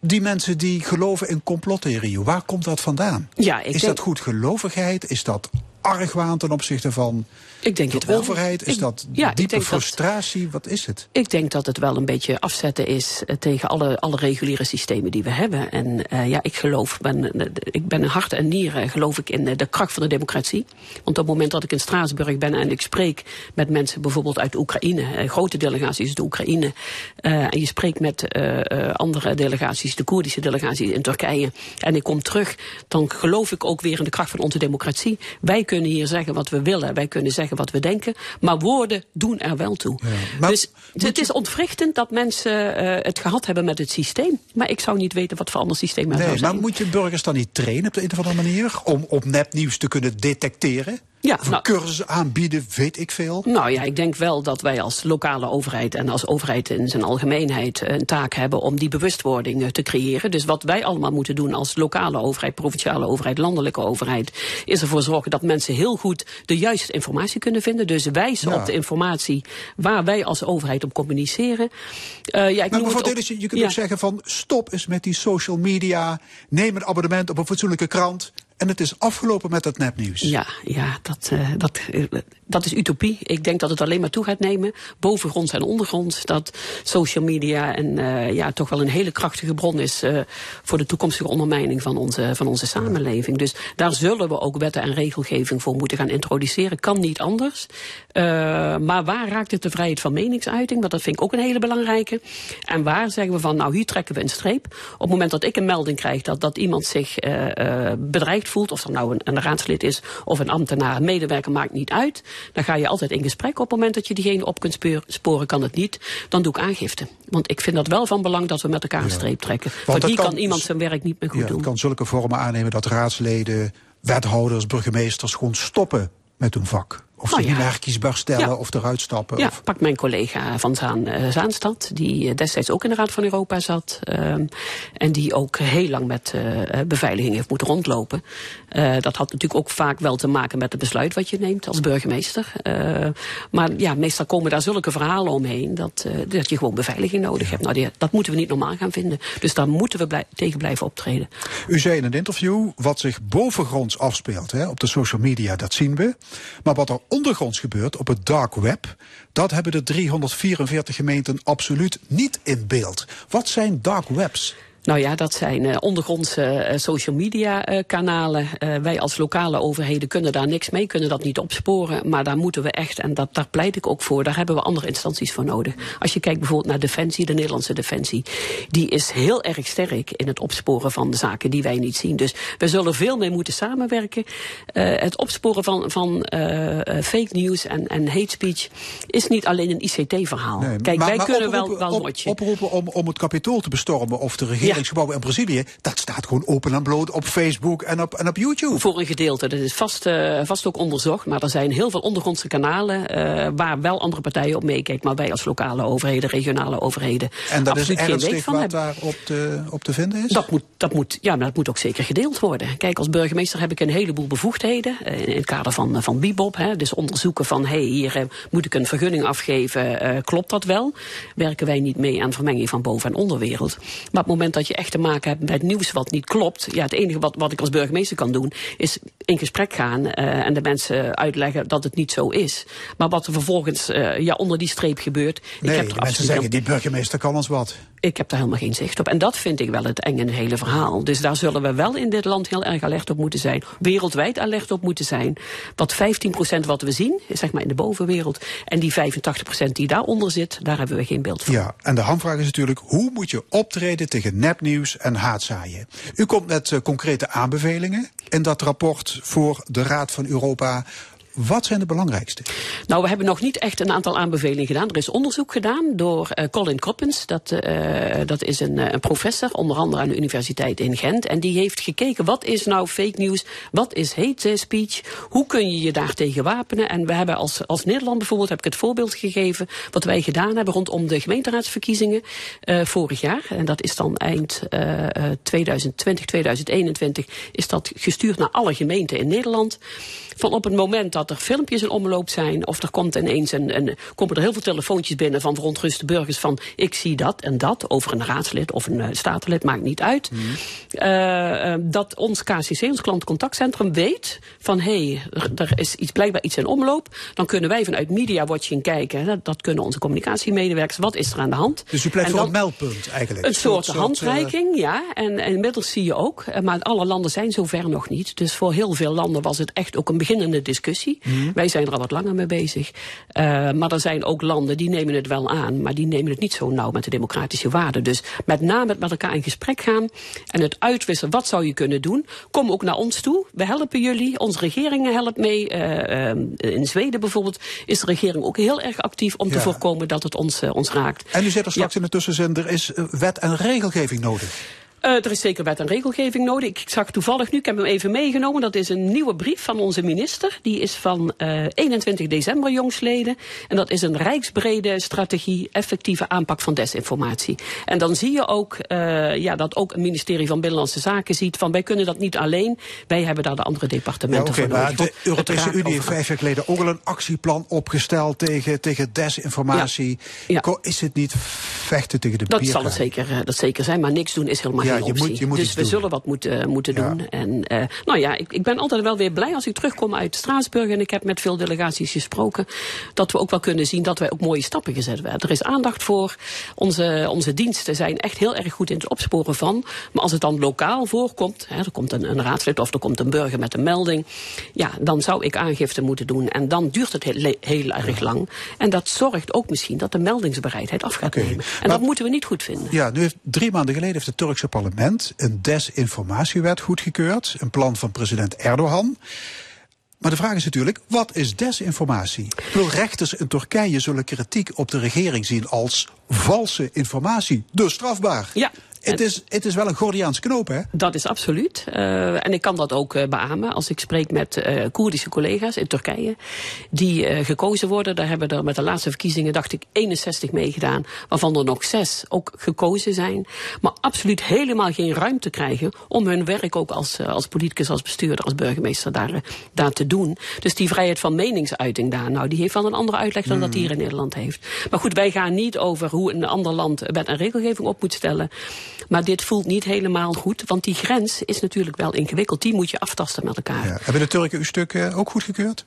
Die mensen die geloven in complottheorieën, waar komt dat vandaan? Ja, is denk- dat goedgelovigheid? Is dat argwaan ten opzichte van Ik denk de het wel. overheid? Is Ik- dat ja, diepe dat- frustratie? Wat is het? Ik denk dat het wel een beetje afzetten is eh, tegen alle, alle reguliere systemen die we hebben. En eh, ja, ik geloof, ben, eh, ik ben hart en nieren geloof ik in de kracht van de democratie. Want op het moment dat ik in Straatsburg ben en ik spreek met mensen bijvoorbeeld uit Oekraïne, grote delegaties uit de Oekraïne, en je spreekt met andere delegaties, de Koerdische delegatie in Turkije, en ik kom terug, dan geloof ik ook weer in de kracht van onze democratie. Wij kunnen hier zeggen wat we willen, wij kunnen zeggen wat we denken, maar woorden doen er wel toe. dus het je- is ontwrichtend dat mensen eh, het gehad hebben met het systeem. Maar ik zou niet weten wat voor ander systeem er zou Nee, zijn. maar moet je burgers dan niet trainen op de een of andere manier om op nepnieuws te kunnen detecteren? Ja, of nou- cursus aanbieden, weet ik veel. Nou ja, ik denk wel dat wij als lokale overheid en als overheid in zijn algemeenheid een taak hebben om die bewustwording eh, te creëren. Dus wat wij allemaal moeten doen als lokale overheid, provinciale overheid, landelijke overheid, is ervoor zorgen dat mensen heel goed de juiste informatie kunnen vinden. Dus wijzen Ja. op de informatie waar wij als overheid op communiceren. Eh, ja, ik Maar ook- je kunt ja. ook zeggen van stop eens met die social media. Neem een abonnement op een fatsoenlijke krant. En het is afgelopen met dat nepnieuws. Ja, ja dat, eh, dat, eh, dat is utopie. Ik denk dat het alleen maar toe gaat nemen, bovengronds en ondergronds. Dat social media en, eh, ja, toch wel een hele krachtige bron is voor de toekomstige ondermijning van onze, van onze samenleving. Dus daar zullen we ook wetten en regelgeving voor moeten gaan introduceren. Kan niet anders. Maar waar raakt het de vrijheid van meningsuiting? Want dat vind ik ook een hele belangrijke. En waar zeggen we van, nou hier trekken we een streep. Op het moment dat ik een melding krijg dat, dat iemand zich bedreigd voelt, of dat nou een, een raadslid is of een ambtenaar, een medewerker, maakt niet uit. Dan ga je altijd in gesprek. Op het moment dat je diegene op kunt sporen, kan het niet. Dan doe ik aangifte. Want ik vind dat wel van belang dat we met elkaar een streep trekken. Want, hier kan- kan, iemand zijn werk niet meer goed Ja, doen. het kan zulke vormen aannemen dat raadsleden, wethouders, burgemeesters gewoon stoppen met hun vak. Of Nou zich ja. stellen Ja. of eruit stappen. Ja, Of, pak mijn collega van Zaan, eh, Zaanstad, die eh, destijds ook in de Raad van Europa zat. ehm, en die ook heel lang met eh, beveiliging heeft moeten rondlopen. Eh, dat had natuurlijk ook vaak wel te maken met het besluit wat je neemt als burgemeester. Eh, maar ja, meestal komen daar zulke verhalen omheen dat, eh, dat je gewoon beveiliging nodig hebt. Nou, die, dat moeten we niet normaal gaan vinden. Dus daar moeten we blij- tegen blijven optreden. U zei in een interview wat zich bovengronds afspeelt hè, op de social media, dat zien we. Maar wat er ondergronds gebeurt op het dark web, dat hebben de 344 gemeenten absoluut niet in beeld. Wat zijn dark webs? Nou ja, dat zijn uh, ondergrondse uh, social media uh, kanalen. wij als lokale overheden kunnen daar niks mee, kunnen dat niet opsporen. Maar daar moeten we echt, en dat, daar pleit ik ook voor, daar hebben we andere instanties voor nodig. Als je kijkt bijvoorbeeld naar Defensie, de Nederlandse Defensie. Die is heel erg sterk in het opsporen van de zaken die wij niet zien. Dus we zullen veel meer moeten samenwerken. het opsporen van, van fake news en, en hate speech is niet alleen een ICT-verhaal. Nee, Kijk, maar, wij maar kunnen wel, wel op. Oproepen om, om het kapitool te bestormen of de regering regeringsgebouw in Brazilië, dat staat gewoon open en bloot op Facebook en op, en op YouTube. Voor een gedeelte. Dat is vast, uh, vast ook onderzocht. Maar er zijn heel veel ondergrondse kanalen uh, waar wel andere partijen op meekijken. Maar wij als lokale overheden, regionale overheden. En dat is geen ernstig wat hebben. daar op te, op te vinden is? Dat moet, dat, moet, ja, maar dat moet ook zeker gedeeld worden. Kijk, als burgemeester heb ik een heleboel bevoegdheden. Uh, in het kader van, van Bibop. Hè, dus onderzoeken van, hé, hey, hier moet ik een vergunning afgeven. klopt dat wel? Werken wij niet mee aan vermenging van boven- en onderwereld? Maar op het moment dat je echt te maken hebt met nieuws wat niet klopt. Ja, het enige wat, wat ik als burgemeester kan doen, is in gesprek gaan uh, en de mensen uitleggen dat het niet zo is. Maar wat er vervolgens uh, ja, onder die streep gebeurt. Nee, ik heb er mensen zeggen, die burgemeester kan ons wat. Ik heb daar helemaal geen zicht op. En dat vind ik wel het het hele verhaal. Dus daar zullen we wel in dit land heel erg alert op moeten zijn. Wereldwijd alert op moeten zijn. Dat 15% wat we zien, zeg maar in de bovenwereld. En die 85% die daaronder zit, daar hebben we geen beeld van. Ja, en de hamvraag is natuurlijk, hoe moet je optreden tegen nepnieuws en haatzaaien? U komt met uh, concrete aanbevelingen in dat rapport voor de Raad van Europa. Wat zijn de belangrijkste? Nou, we hebben nog niet echt een aantal aanbevelingen gedaan. Er is onderzoek gedaan door uh, Colin Coppens. Dat, uh, dat is een, uh, een, professor, onder andere aan de Universiteit in Gent. En die heeft gekeken, wat is nou fake news? Wat is hate speech? Hoe kun je je daartegen wapenen? En we hebben als, als Nederland bijvoorbeeld, heb ik het voorbeeld gegeven... wat wij gedaan hebben rondom de gemeenteraadsverkiezingen vorig jaar. En dat is dan eind 2020, 2021... is dat gestuurd naar alle gemeenten in Nederland. Van op het moment dat er filmpjes in omloop zijn, of er komt ineens een, een, komen er heel veel telefoontjes binnen van verontruste burgers van ik zie dat en dat over een raadslid of een uh, statenlid, maakt niet uit. Mm. Uh, dat ons KCC, ons klantcontactcentrum, weet van hé, hey, er, er, is iets, blijkbaar iets in omloop. Dan kunnen wij vanuit Media Watching kijken, dat, dat kunnen onze communicatiemedewerkers, wat is er aan de hand. Dus u pleit voor een meldpunt eigenlijk? Een soort, soort handreiking, uh... ja. En, en inmiddels zie je ook, maar alle landen zijn zover nog niet. Dus voor heel veel landen was het echt ook een beginnende discussie. Mm. Wij zijn er al wat langer mee bezig. Uh, maar er zijn ook landen die nemen het wel aan, maar die nemen het niet zo nauw met de democratische waarden. Dus met name met elkaar in gesprek gaan en het uitwisselen. Wat zou je kunnen doen? Kom ook naar ons toe. We helpen jullie. Onze regeringen helpen mee. Uh, uh, in Zweden bijvoorbeeld is de regering ook heel erg actief om ja. te voorkomen dat het ons, ons raakt. En u zit er straks ja. in de tussenzin, er is wet en regelgeving nodig. Uh, er is zeker wet en regelgeving nodig. Ik zag toevallig nu, ik heb hem even meegenomen, dat is een nieuwe brief van onze minister. Die is van uh, 21 december jongsleden. En dat is een rijksbrede strategie effectieve aanpak van desinformatie. En dan zie je ook uh, ja, dat ook het ministerie van Binnenlandse Zaken ziet van wij kunnen dat niet alleen. Wij hebben daar de andere departementen ja, okay, voor nodig. Maar de Europese Unie heeft vijf jaar geleden ook al een actieplan opgesteld tegen, tegen desinformatie. Ja. Ja. Is het niet vechten tegen de Dat zal het zeker, dat zeker zijn, maar niks doen is helemaal ja, je optie. moet, je moet dus we doen. zullen wat moeten, moeten Ja. doen. En uh, nou ja, ik, ik ben altijd wel weer blij als ik terugkom uit Straatsburg. En ik heb met veel delegaties gesproken. Dat we ook wel kunnen zien dat wij ook mooie stappen gezet werden. Er is aandacht voor. Onze, onze diensten zijn echt heel erg goed in het opsporen van. Maar als het dan lokaal voorkomt. Hè, er komt een, een raadslid of er komt een burger met een melding. Ja, dan zou ik aangifte moeten doen. En dan duurt het heel, heel erg lang. En dat zorgt ook misschien dat de meldingsbereidheid af gaat nemen. En Maar- dat moeten we niet goed vinden. Ja, nu heeft drie maanden geleden heeft het Turkse parlement een desinformatiewet goedgekeurd. Een plan van president Erdogan. Maar de vraag is natuurlijk, wat is desinformatie? Bedoel, rechters in Turkije zullen kritiek op de regering zien als valse informatie. Dus strafbaar. Ja. Het is, het is wel een Gordiaans knoop, hè? Dat is absoluut. Uh, en ik kan dat ook uh, beamen als ik spreek met uh, Koerdische collega's in Turkije. Die gekozen worden. Daar hebben er met de laatste verkiezingen, dacht ik, 61 meegedaan. Waarvan er nog zes ook gekozen zijn. Maar absoluut helemaal geen ruimte krijgen om hun werk ook als, als politicus, als bestuurder, als burgemeester daar, daar te doen. Dus die vrijheid van meningsuiting daar, nou, die heeft wel een andere uitleg dan dat die hier in Nederland heeft. Maar goed, wij gaan niet over hoe een ander land wet en regelgeving op moet stellen. Maar dit voelt niet helemaal goed, want die grens is natuurlijk wel ingewikkeld. Die moet je aftasten met elkaar. Ja. Hebben de Turken uw stuk eh, ook goedgekeurd?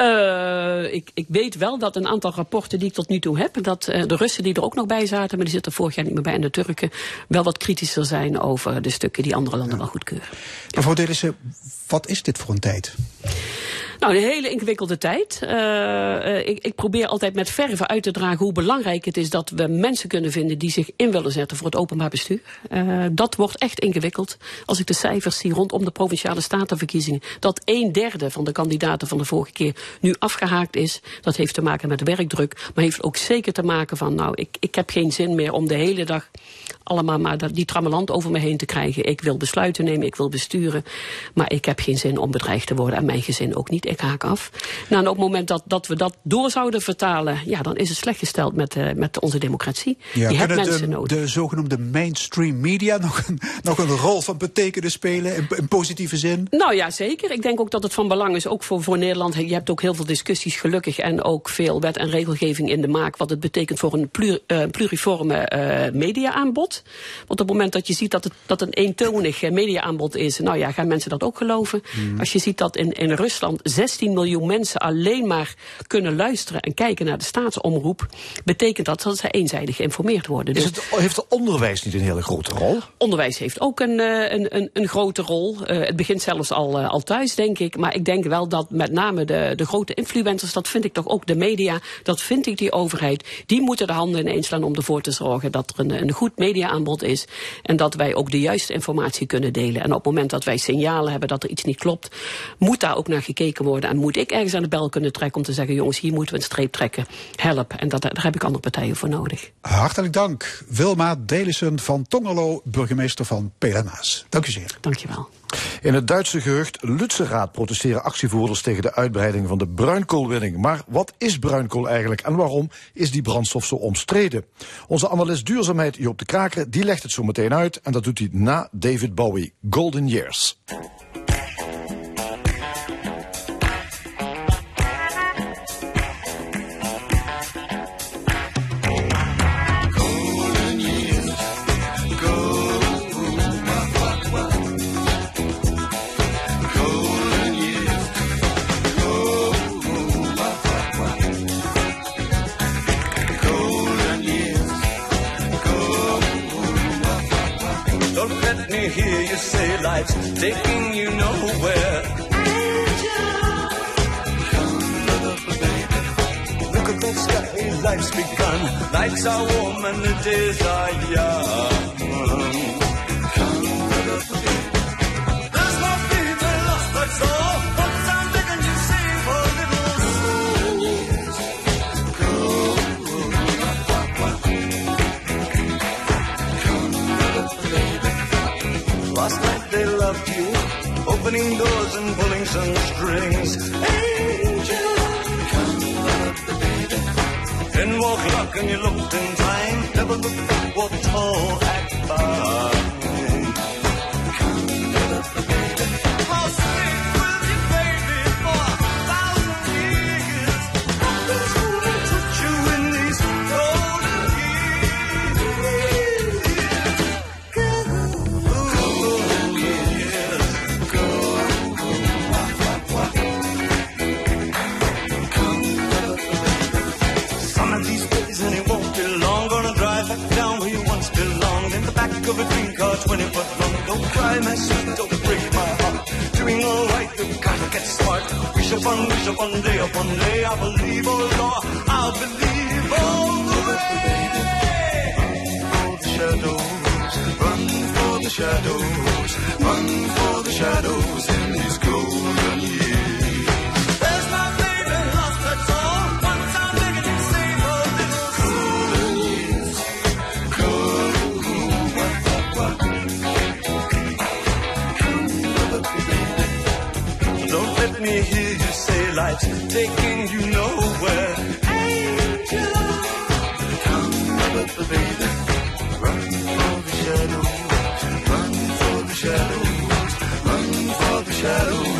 Uh, ik, ik, weet wel dat een aantal rapporten die ik tot nu toe heb, dat uh, de Russen die er ook nog bij zaten, maar die zitten vorig jaar niet meer bij, en de Turken wel wat kritischer zijn over de stukken die andere landen ja. wel goedkeuren. Mevrouw Delissen, wat is dit voor een tijd? Nou, een hele ingewikkelde tijd. Uh, ik, ik, probeer altijd met verve uit te dragen hoe belangrijk het is dat we mensen kunnen vinden die zich in willen zetten voor het openbaar bestuur. Uh, dat wordt echt ingewikkeld. Als ik de cijfers zie rondom de provinciale statenverkiezingen, dat een derde van de kandidaten van de vorige keer nu afgehaakt is. Dat heeft te maken met werkdruk, maar heeft ook zeker te maken van, nou, ik, ik heb geen zin meer om de hele dag allemaal maar die trammeland over me heen te krijgen. Ik wil besluiten nemen, ik wil besturen. Maar ik heb geen zin om bedreigd te worden en mijn gezin ook niet. Ik haak af. Nou, en op het moment dat, dat we dat door zouden vertalen, ja, dan is het slecht gesteld met, uh, met onze democratie. Ja, Je hebt mensen de, nodig. de zogenoemde mainstream media [LAUGHS] nog een, nog een rol van betekenen spelen in, in positieve zin? Nou ja, zeker. Ik denk ook dat het van belang is, ook voor, voor Nederland. Je hebt ook heel veel discussies, gelukkig, en ook veel wet en regelgeving in de maak. Wat het betekent voor een plur, uh, pluriforme uh, media-aanbod. Want op het moment dat je ziet dat het dat een eentonig media-aanbod is, nou ja, gaan mensen dat ook geloven. Mm. Als je ziet dat in, in Rusland 16 miljoen mensen alleen maar kunnen luisteren en kijken naar de staatsomroep, betekent dat dat ze eenzijdig geïnformeerd worden. Dus het, heeft het onderwijs niet een hele grote rol? Onderwijs heeft ook een, een, een, een grote rol. Uh, het begint zelfs al, uh, al thuis, denk ik. Maar ik denk wel dat met name de, de grote influencers, dat vind ik toch ook de media, dat vind ik die overheid, die moeten de handen ineens slaan om ervoor te zorgen dat er een, een goed mediaaanbod is. En dat wij ook de juiste informatie kunnen delen. En op het moment dat wij signalen hebben dat er iets niet klopt, moet daar ook naar gekeken worden. En moet ik ergens aan de bel kunnen trekken om te zeggen, jongens, hier moeten we een streep trekken. Help. En dat, daar heb ik andere partijen voor nodig. Hartelijk dank. Wilma Delissen van Tongerlo, burgemeester van Pelenaas. Dank u zeer. Dank je wel. In het Duitse gehucht Lützerath protesteren actievoerders tegen de uitbreiding van de bruinkoolwinning. Maar wat is bruinkool eigenlijk en waarom is die brandstof zo omstreden? Onze analist duurzaamheid Joop de Kraker die legt het zo meteen uit en dat doet hij na David Bowie, Golden Years. You say life's taking you nowhere. Look at that sky, life's begun. Nights are warm and the days are young. There's no fever lost, that's all. They loved you, opening doors and pulling some strings. Angel, come love the baby. Then walk luck and you looked in time. Never looked back, walk tall, Wish upon, wish upon, day upon day. I believe, oh Lord, I'll believe all the way. Run For the shadows, run for the shadows, run for the shadows life's taking you nowhere. Angel, come with the baby. Run for the shadows, run for the shadows, run for the shadows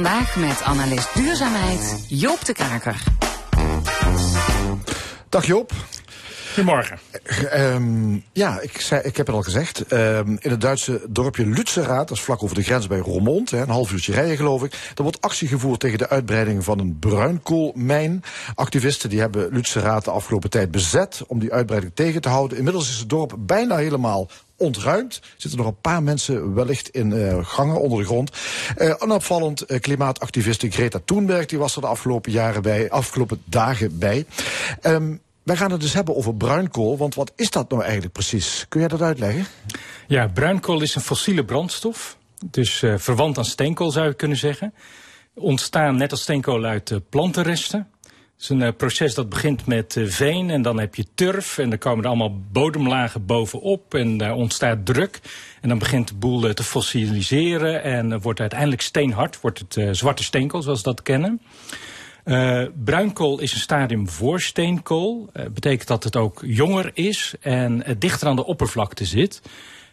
Vandaag met analist duurzaamheid Joop de Kaker. Dag Joop. Goedemorgen. Ehm, ja, ik, zei, ik heb het al gezegd. Ehm, in het Duitse dorpje Lützerath, dat is vlak over de grens bij Roermond, hè, een half uurtje rijden geloof ik. Er wordt actie gevoerd tegen de uitbreiding van een bruinkoolmijn. Activisten die hebben Lützerath de afgelopen tijd bezet om die uitbreiding tegen te houden. Inmiddels is het dorp bijna helemaal ontruimd. Zitten nog een paar mensen wellicht in uh, gangen onder de grond. Uh, onopvallend uh, klimaatactiviste Greta Thunberg, die was er de afgelopen jaren bij, afgelopen dagen bij. Um, wij gaan het dus hebben over bruinkool, want wat is dat nou eigenlijk precies? Kun jij dat uitleggen? Ja, bruinkool is een fossiele brandstof. Dus verwant aan steenkool zou je kunnen zeggen. Ontstaan net als steenkool uit plantenresten. Het is een uh, proces dat begint met veen en dan heb je turf. En dan komen er allemaal bodemlagen bovenop en daar ontstaat druk. En dan begint de boel te fossiliseren en wordt uiteindelijk steenhard. Wordt het zwarte steenkool zoals we dat kennen. Uh, bruinkool is een stadium voor steenkool. Uh, betekent dat het ook jonger is en dichter aan de oppervlakte zit.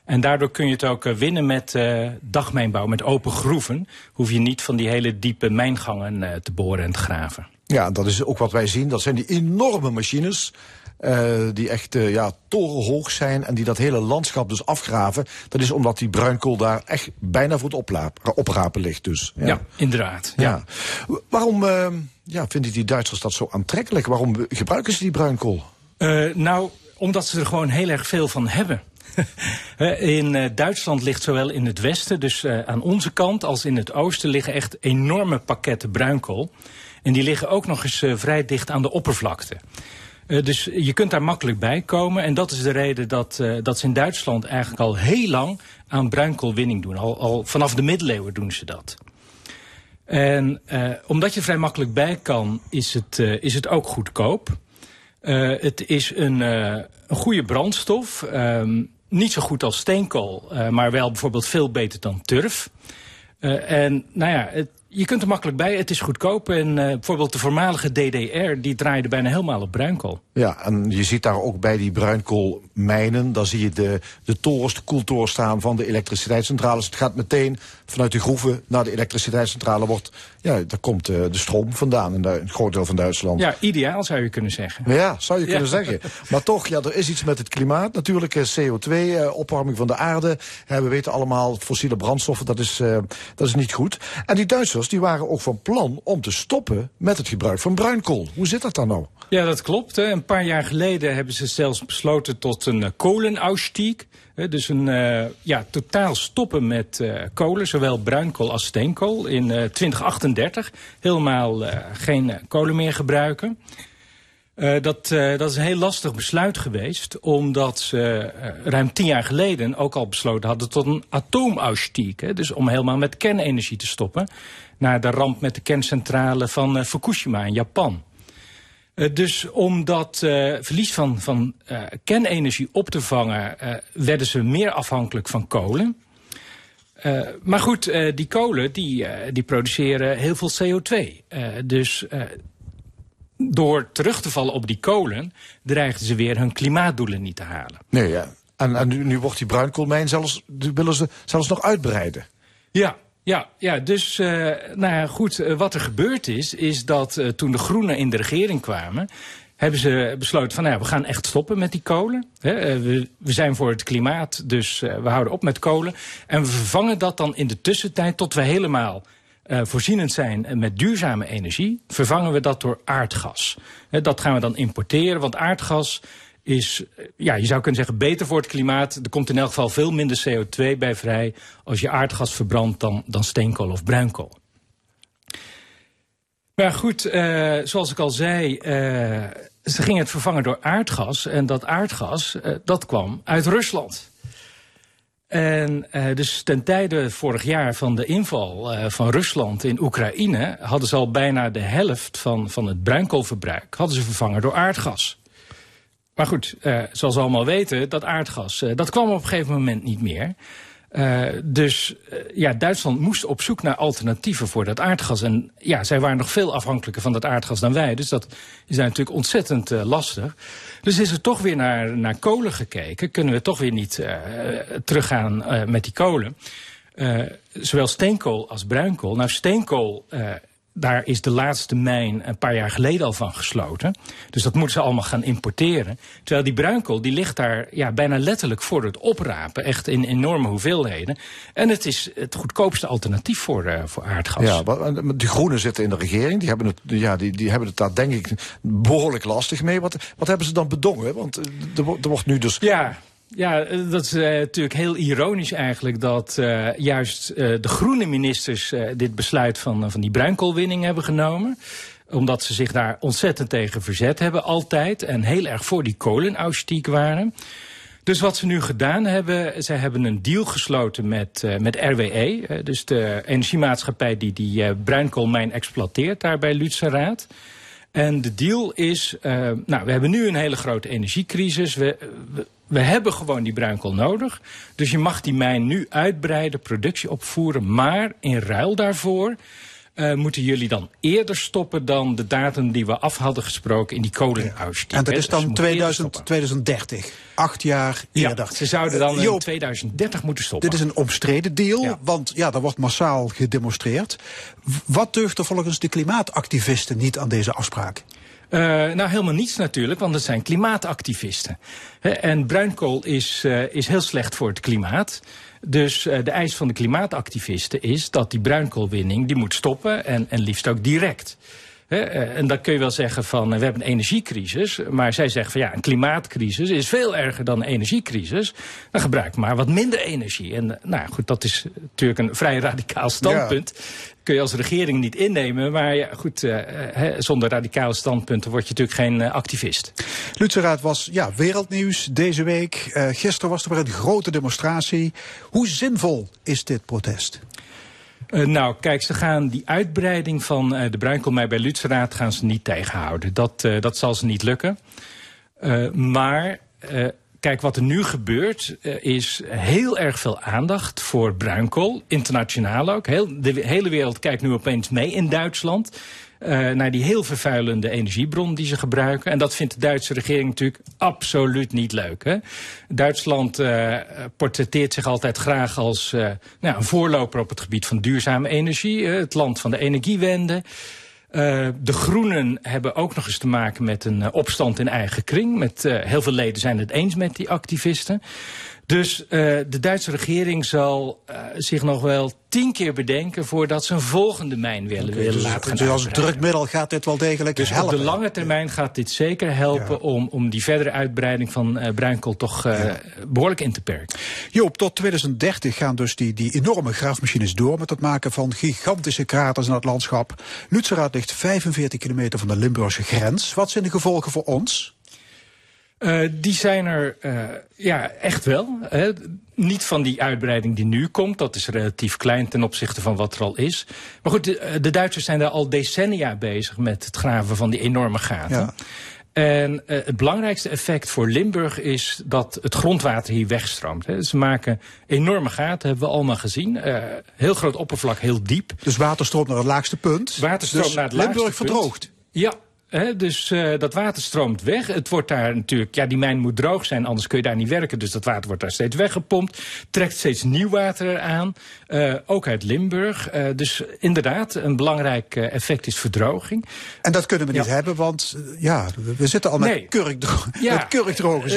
En daardoor kun je het ook winnen met dagmijnbouw, met open groeven. Hoef je niet van die hele diepe mijngangen te boren en te graven. Ja, dat is ook wat wij zien. Dat zijn die enorme machines. Uh, die echt uh, ja, torenhoog zijn en die dat hele landschap dus afgraven. Dat is omdat die bruinkool daar echt bijna voor het oprapen ligt. Dus, ja. ja inderdaad. Ja. ja. Waarom uh, ja, vinden die Duitsers dat zo aantrekkelijk? Waarom gebruiken ze die bruinkool? nou, omdat ze er gewoon heel erg veel van hebben. [LAUGHS] in Duitsland ligt zowel in het westen, dus aan onze kant, als in het oosten liggen echt enorme pakketten bruinkool. En die liggen ook nog eens vrij dicht aan de oppervlakte. Dus je kunt daar makkelijk bij komen. En dat is de reden dat, dat ze in Duitsland eigenlijk al heel lang aan bruinkoolwinning doen. Al, al vanaf de middeleeuwen doen ze dat. En omdat je vrij makkelijk bij kan, is het, is het ook goedkoop. het is een, een goede brandstof. Ehm, niet zo goed als steenkool, maar wel bijvoorbeeld veel beter dan turf. en nou ja, je kunt er makkelijk bij. Het is goedkoop. En uh, bijvoorbeeld de voormalige DDR, die draaide bijna helemaal op bruinkool. Ja, en je ziet daar ook bij die bruinkoolmijnen... dan zie je de, de torens, de koeltorens staan van de elektriciteitscentrales. Het gaat meteen vanuit de groeven naar de elektriciteitscentrale. Wordt, ja, daar komt uh, de stroom vandaan in een groot deel van Duitsland. Ja, ideaal zou je kunnen zeggen. Ja, zou je ja. kunnen zeggen. [LAUGHS] Maar toch, ja, er is iets met het klimaat. Natuurlijk uh, CO2, uh, opwarming van de aarde. we weten allemaal, fossiele brandstoffen, dat is, dat is niet goed. En die Duitsers die waren ook van plan om te stoppen met het gebruik van bruinkool. Hoe zit dat dan nou? Ja, dat klopt. Hè. Een paar jaar geleden hebben ze zelfs besloten tot een uh, kolenausstieg. Dus een uh, ja, totaal stoppen met uh, kolen, zowel bruinkool als steenkool. In uh, 2038 helemaal geen kolen meer gebruiken. Dat, dat is een heel lastig besluit geweest, omdat ze ruim tien jaar geleden ook al besloten hadden tot een atoomausstieg. Dus om helemaal met kernenergie te stoppen, na de ramp met de kerncentrale van Fukushima in Japan. Dus om dat verlies van, van kernenergie op te vangen, werden ze meer afhankelijk van kolen. maar goed, die kolen die, die produceren heel veel CO2. dus door terug te vallen op die kolen, dreigden ze weer hun klimaatdoelen niet te halen. Nee, ja. En, en nu, nu wordt die bruinkoolmijn zelfs, willen ze zelfs nog uitbreiden. Ja, ja, ja, dus uh, nou goed, uh, wat er gebeurd is, is dat uh, toen de Groenen in de regering kwamen, hebben ze besloten van, nou ja, we gaan echt stoppen met die kolen. We, zijn voor het klimaat, dus we houden op met kolen. En we vervangen dat dan in de tussentijd tot we helemaal voorzienend zijn met duurzame energie, vervangen we dat door aardgas. Dat gaan we dan importeren, want aardgas is, uh, ja, je zou kunnen zeggen, beter voor het klimaat. Er komt in elk geval veel minder CO2 bij vrij als je aardgas verbrandt dan, dan steenkool of bruinkool. Maar goed, zoals ik al zei, ze gingen het vervangen door aardgas. En dat aardgas, dat kwam uit Rusland. En dus ten tijde vorig jaar van de inval van Rusland in Oekraïne hadden ze al bijna de helft van, van het bruinkoolverbruik hadden ze vervangen door aardgas. Maar goed, uh, zoals we allemaal weten, dat aardgas dat kwam op een gegeven moment niet meer. Uh, dus ja, Duitsland moest op zoek naar alternatieven voor dat aardgas. En ja, zij waren nog veel afhankelijker van dat aardgas dan wij. Dus dat is natuurlijk ontzettend lastig. Dus is er toch weer naar, naar kolen gekeken. Kunnen we toch weer niet teruggaan met die kolen. zowel steenkool als bruinkool. Nou, steenkool, daar is de laatste mijn een paar jaar geleden al van gesloten. Dus dat moeten ze allemaal gaan importeren. Terwijl die bruinkool, die ligt daar ja, bijna letterlijk voor het oprapen. Echt in enorme hoeveelheden. En het is het goedkoopste alternatief voor, uh, voor aardgas. Ja, die groenen zitten in de regering. Die hebben het, ja, die, die hebben het daar denk ik behoorlijk lastig mee. Wat, wat hebben ze dan bedongen? Want er, er wordt nu dus... Ja, ja, eh, dat is uh, natuurlijk heel ironisch eigenlijk dat uh, juist de groene ministers dit besluit van, van die bruinkoolwinning hebben genomen omdat ze zich daar ontzettend tegen verzet hebben altijd en heel erg voor die kolenausstiek waren. Dus wat ze nu gedaan hebben, zij hebben een deal gesloten met, met RWE, dus de energiemaatschappij die die bruinkoolmijn exploiteert daar bij Lutzeраad. En de deal is, nou we hebben nu een hele grote energiecrisis. We we hebben gewoon die bruinkool nodig. Dus je mag die mijn nu uitbreiden, productie opvoeren. Maar in ruil daarvoor uh, moeten jullie dan eerder stoppen dan de datum die we af hadden gesproken in die kolenuitstiep. En dat is dan 2000, 2030. Acht jaar eerder. Ja, ze zouden dan in 2030 moeten stoppen. Dit is een omstreden deal, ja. want ja, er wordt massaal gedemonstreerd. Wat deugt er volgens de klimaatactivisten niet aan deze afspraak? Uh, nou, helemaal niets natuurlijk, want het zijn klimaatactivisten. En bruinkool is, uh, is heel slecht voor het klimaat. Dus uh, de eis van de klimaatactivisten is dat die bruinkoolwinning die moet stoppen en, en liefst ook direct. He, en dan kun je wel zeggen van we hebben een energiecrisis. Maar zij zeggen van ja, een klimaatcrisis is veel erger dan een energiecrisis. Dan gebruik maar wat minder energie. En nou goed, dat is natuurlijk een vrij radicaal standpunt. Ja kun je als regering niet innemen. Maar ja, goed, uh, he, zonder radicale standpunten word je natuurlijk geen uh, activist. Lutzeraad was ja, wereldnieuws deze week. Uh, gisteren was er weer een grote demonstratie. Hoe zinvol is dit protest? Uh, nou, kijk, ze gaan die uitbreiding van uh, de bruinkoolmij bij Lutzeraad gaan ze niet tegenhouden. Dat, uh, dat zal ze niet lukken. maar Kijk, wat er nu gebeurt is heel erg veel aandacht voor bruinkool. Internationaal ook. Heel, de hele wereld kijkt nu opeens mee in Duitsland. Uh, naar die heel vervuilende energiebron die ze gebruiken. En dat vindt de Duitse regering natuurlijk absoluut niet leuk. Hè? Duitsland uh, portretteert zich altijd graag als uh, nou, een voorloper op het gebied van duurzame energie. het land van de energiewende. De Groenen hebben ook nog eens te maken met een opstand in eigen kring. Met, heel veel leden zijn het eens met die activisten. Dus de Duitse regering zal zich nog wel tien keer bedenken voordat ze een volgende mijn willen, okay, willen dus, laten gaan Dus als drukmiddel gaat dit wel degelijk dus helpen? op de lange termijn gaat dit zeker helpen ja. om, om die verdere uitbreiding van uh, bruinkool toch uh, ja. behoorlijk in te perken. Joop, tot 2030 gaan dus die, die enorme graafmachines door met het maken van gigantische kraters in het landschap. Lutzeraad ligt 45 kilometer van de Limburgse grens. Wat zijn de gevolgen voor ons? Uh, die zijn er uh, ja, echt wel. Hè. Niet van die uitbreiding die nu komt. Dat is relatief klein ten opzichte van wat er al is. Maar goed, de, de Duitsers zijn daar al decennia bezig met het graven van die enorme gaten. Ja. En uh, het belangrijkste effect voor Limburg is dat het grondwater hier wegstroomt. Hè. Ze maken enorme gaten, hebben we allemaal gezien. Uh, heel groot oppervlak, heel diep. Dus water stroomt naar het laagste punt. Water stroomt dus naar het Limburg laagste punt. verdroogt. Ja, He, dus uh, dat water stroomt weg. Het wordt daar natuurlijk, ja, die mijn moet droog zijn, anders kun je daar niet werken. Dus dat water wordt daar steeds weggepompt. Trekt steeds nieuw water eraan. Uh, ook uit Limburg. Uh, dus inderdaad, een belangrijk effect is verdroging. En dat kunnen we niet hebben, want ja, we zitten al met, nee. kurkdro [LAUGHS] ja. met kurkdroge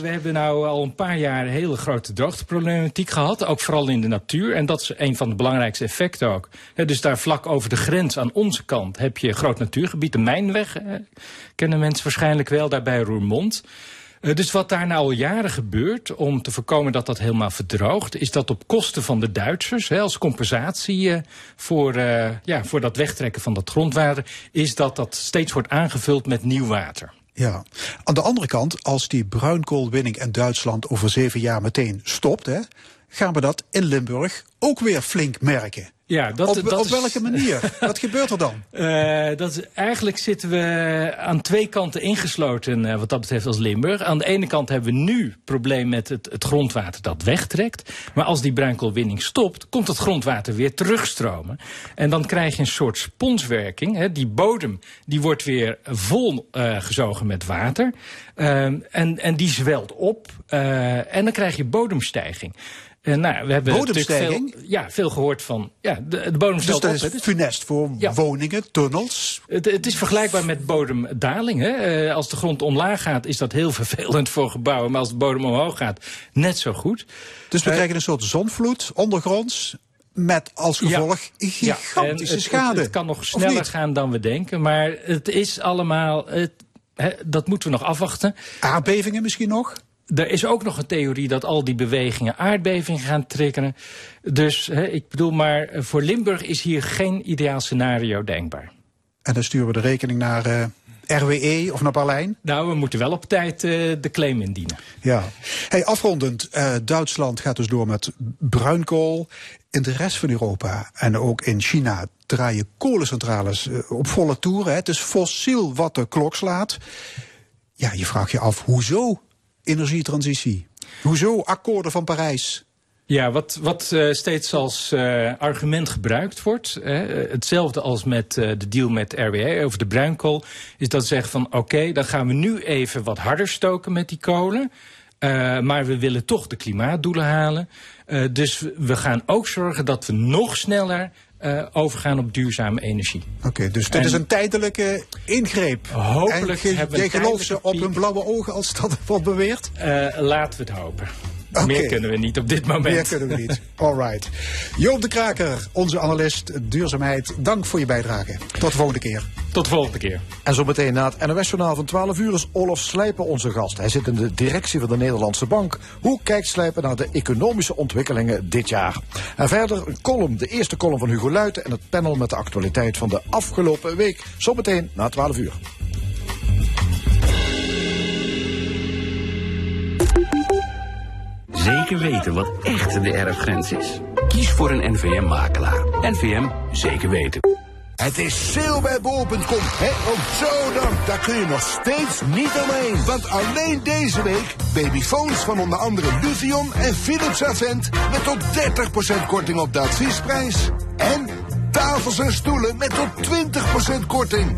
we hebben nou al een paar jaar hele grote droogteproblematiek gehad. Ook vooral in de natuur. En dat is een van de belangrijkste effecten ook. He, dus daar vlak over de grens aan onze kant heb je groot natuurgebied, de Mijnweg. Uh, kennen mensen waarschijnlijk wel, daarbij Roermond. Uh, dus wat daar nou al jaren gebeurt om te voorkomen dat dat helemaal verdroogt... is dat op kosten van de Duitsers, hè, als compensatie uh, voor, ja, voor dat wegtrekken van dat grondwater... is dat dat steeds wordt aangevuld met nieuw water. Ja, aan de andere kant, als die bruinkoolwinning in Duitsland over zeven jaar meteen stopt... Hè, gaan we dat in Limburg ook weer flink merken. Ja, dat, op, dat op is, welke manier? [LAUGHS] Wat gebeurt er dan? Uh, dat is, eigenlijk zitten we aan twee kanten ingesloten uh, wat dat betreft als Limburg. Aan de ene kant hebben we nu het probleem met het, het grondwater dat wegtrekt. Maar als die bruinkoolwinning stopt, komt het grondwater weer terugstromen. En dan krijg je een soort sponswerking. Hè. Die bodem die wordt weer vol uh, gezogen met water. en, en die zwelt op. en dan krijg je bodemstijging. En nou, we hebben Bodemstijging? veel, ja, veel gehoord van. Ja, de, de bodem Dus dat op. is. Dus funest voor Ja. woningen, tunnels. het, het is vergelijkbaar met bodemdaling. Hè. Eh, als de grond omlaag gaat, is dat heel [LAUGHS] vervelend voor gebouwen. Maar als de bodem omhoog gaat, net zo goed. Dus we Eh, krijgen een soort zonvloed ondergronds. Met als gevolg Ja, gigantische het- schade. Het, het kan nog sneller gaan dan we denken. Maar het is allemaal. Dat moeten we nog afwachten. Aardbevingen misschien nog? Er is ook nog een theorie dat al die bewegingen aardbevingen gaan triggeren. Dus hè, ik bedoel, maar voor Limburg is hier geen ideaal scenario denkbaar. En dan sturen we de rekening naar eh, RWE of naar Berlijn. Nou, we moeten wel op tijd eh, de claim indienen. Ja. Hey, afrondend, eh, Duitsland gaat dus door met bruinkool. In de rest van Europa en ook in China draaien kolencentrales op volle toeren. Hè. Het is fossiel wat de klok slaat. Ja, je vraagt je af, hoezo energietransitie? Hoezo akkoorden van Parijs? Ja, wat, wat eh, steeds als eh, argument gebruikt wordt, hè, eh, hetzelfde als met de deal met RWE over de bruinkool, is dat ze zeggen van oké, dan gaan we nu even wat harder stoken met die kolen. maar we willen toch de klimaatdoelen halen. Dus we gaan ook zorgen dat we nog sneller eh, overgaan op duurzame energie. Oké, dus dit En- is een tijdelijke ingreep. Hopelijk en ge- hebben we jij een gelooft ze tijdelijke op hun blauwe ogen als dat [LAUGHS] wordt beweerd? Eh, laten we het hopen. Meer kunnen we niet op dit moment. Meer kunnen we niet. Alright. Joop de Kraker, onze analist duurzaamheid. Dank voor je bijdrage. Tot de volgende keer. Tot de volgende keer. En zo meteen na het NOS-journaal van 12 uur is Olaf Slijpen onze gast. Hij zit in de directie van de Nederlandse Bank. Hoe kijkt Slijpen naar de economische ontwikkelingen dit jaar? En verder een column, de eerste column van Hugo Luiten... en het panel met de actualiteit van de afgelopen week. Zometeen na 12 uur. Zeker weten wat echt de erfgrens is. Kies voor een NVM-makelaar. NVM zeker weten. Het is sale bij bol.com. Hè? Ook zo dan. Daar kun je nog steeds niet omheen. Want alleen deze week babyfoons van onder andere Luvion en Philips Avent met tot 30% korting op de adviesprijs. En tafels en stoelen met tot 20% korting.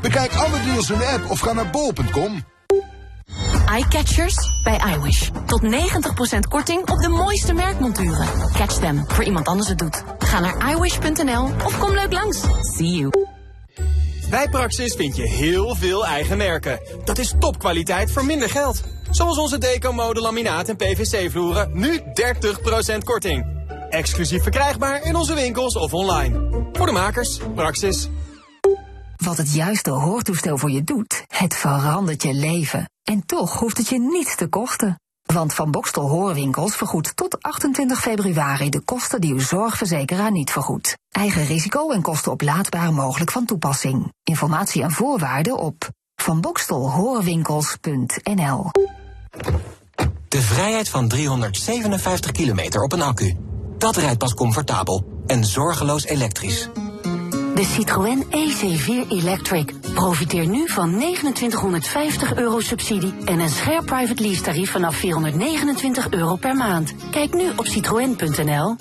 Bekijk alle deals in de app of ga naar bol.com. Eyecatchers bij iWish. Tot 90% korting op de mooiste merkmonturen. Catch them voor iemand anders het doet. Ga naar iWish.nl of kom leuk langs. See you. Bij Praxis vind je heel veel eigen merken. Dat is topkwaliteit voor minder geld. Zoals onze Deco-mode laminaat en PVC-vloeren. Nu 30% korting. Exclusief verkrijgbaar in onze winkels of online. Voor de makers, Praxis. Wat het juiste hoortoestel voor je doet, het verandert je leven. En toch hoeft het je niets te kosten. Want Van Bokstel Hoorwinkels vergoedt tot 28 februari de kosten die uw zorgverzekeraar niet vergoedt. Eigen risico en kosten oplaadbaar mogelijk van toepassing. Informatie en voorwaarden op vanbokstelhoorwinkels.nl De vrijheid van 357 kilometer op een accu. Dat rijdt pas comfortabel en zorgeloos elektrisch. De Citroën EC4 Electric. Profiteer nu van 2950 euro subsidie en een scherp private lease tarief vanaf 429 euro per maand. Kijk nu op citroën.nl.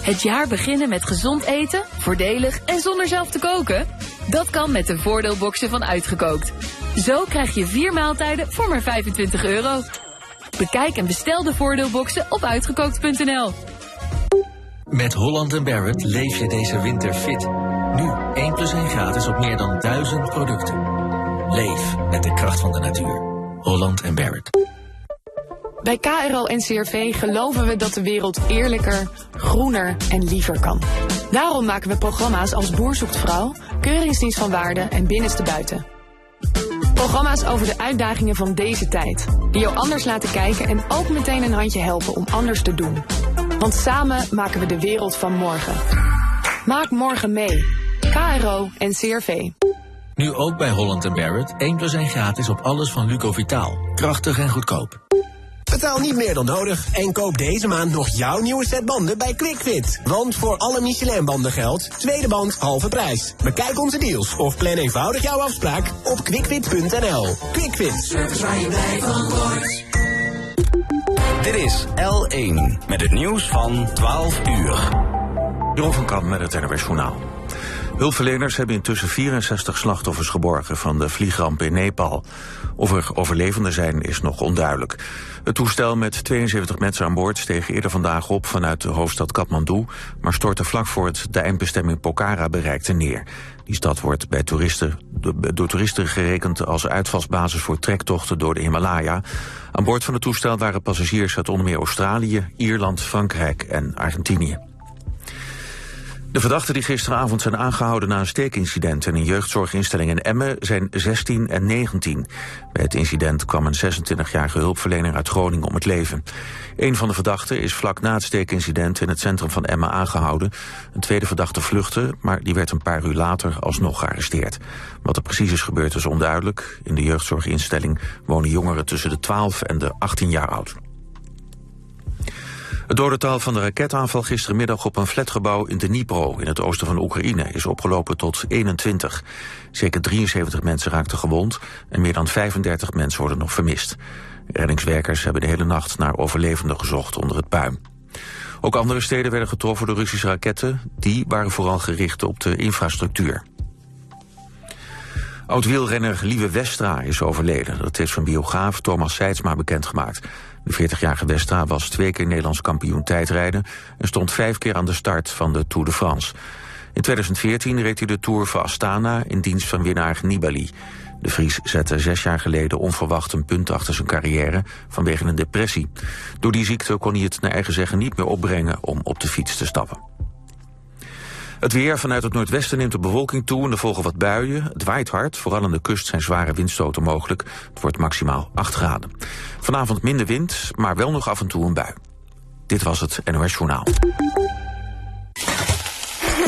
Het jaar beginnen met gezond eten, voordelig en zonder zelf te koken? Dat kan met de voordeelboxen van Uitgekookt. Zo krijg je vier maaltijden voor maar 25 euro. Bekijk en bestel de voordeelboxen op uitgekookt.nl. Met Holland Barrett leef je deze winter fit. Nu 1 plus 1 gratis op meer dan 1000 producten. Leef met de kracht van de natuur. Holland Barrett. Bij KRO en CRV geloven we dat de wereld eerlijker, groener en liever kan. Daarom maken we programma's als Boer zoekt vrouw, Keuringsdienst van Waarde en Binnenste Buiten. Programma's over de uitdagingen van deze tijd, die jou anders laten kijken en ook meteen een handje helpen om anders te doen. Want samen maken we de wereld van morgen. Maak morgen mee. KRO en CRV. Nu ook bij Holland Barrett 1 plus 1 gratis op alles van Luco Vitaal. Krachtig en goedkoop. Betaal niet meer dan nodig en koop deze maand nog jouw nieuwe set banden bij QuickFit. Want voor alle Michelin-banden geldt, tweede band halve prijs. Bekijk onze deals of plan eenvoudig jouw afspraak op quickfit.nl. QuickFit. Service waar je blij van wordt. Dit is L1 met het nieuws van 12 uur. Jeroen van Kamp met het NRS Journaal. Hulpverleners hebben intussen 64 slachtoffers geborgen van de vliegramp in Nepal. Of er overlevenden zijn is nog onduidelijk. Het toestel met 72 mensen aan boord steeg eerder vandaag op vanuit de hoofdstad Kathmandu, maar stortte vlak voor het de eindbestemming Pokhara bereikte neer. Die stad wordt bij toeristen, door toeristen gerekend als uitvalsbasis voor trektochten door de Himalaya. Aan boord van het toestel waren passagiers uit onder meer Australië, Ierland, Frankrijk en Argentinië. De verdachten die gisteravond zijn aangehouden na een steekincident in een jeugdzorginstelling in Emmen zijn 16 en 19. Bij het incident kwam een 26-jarige hulpverlener uit Groningen om het leven. Een van de verdachten is vlak na het steekincident in het centrum van Emmen aangehouden. Een tweede verdachte vluchtte, maar die werd een paar uur later alsnog gearresteerd. Wat er precies is gebeurd is onduidelijk. In de jeugdzorginstelling wonen jongeren tussen de 12 en de 18 jaar oud. Het dodental van de raketaanval gistermiddag op een flatgebouw in Dnipro in het oosten van Oekraïne is opgelopen tot 21. Zeker 73 mensen raakten gewond en meer dan 35 mensen worden nog vermist. Reddingswerkers hebben de hele nacht naar overlevenden gezocht onder het puin. Ook andere steden werden getroffen door Russische raketten. Die waren vooral gericht op de infrastructuur. Oud-wielrenner Lieve Westra is overleden. Dat heeft van biograaf Thomas Seidsma bekendgemaakt. De 40-jarige Westra was twee keer Nederlands kampioen tijdrijden... en stond vijf keer aan de start van de Tour de France. In 2014 reed hij de Tour van Astana in dienst van winnaar Nibali. De Vries zette zes jaar geleden onverwacht een punt achter zijn carrière vanwege een depressie. Door die ziekte kon hij het naar eigen zeggen niet meer opbrengen om op de fiets te stappen. Het weer vanuit het noordwesten neemt de bewolking toe en er volgen wat buien. Het waait hard, vooral aan de kust zijn zware windstoten mogelijk. Het wordt maximaal 8 graden. Vanavond minder wind, maar wel nog af en toe een bui. Dit was het NOS Journaal.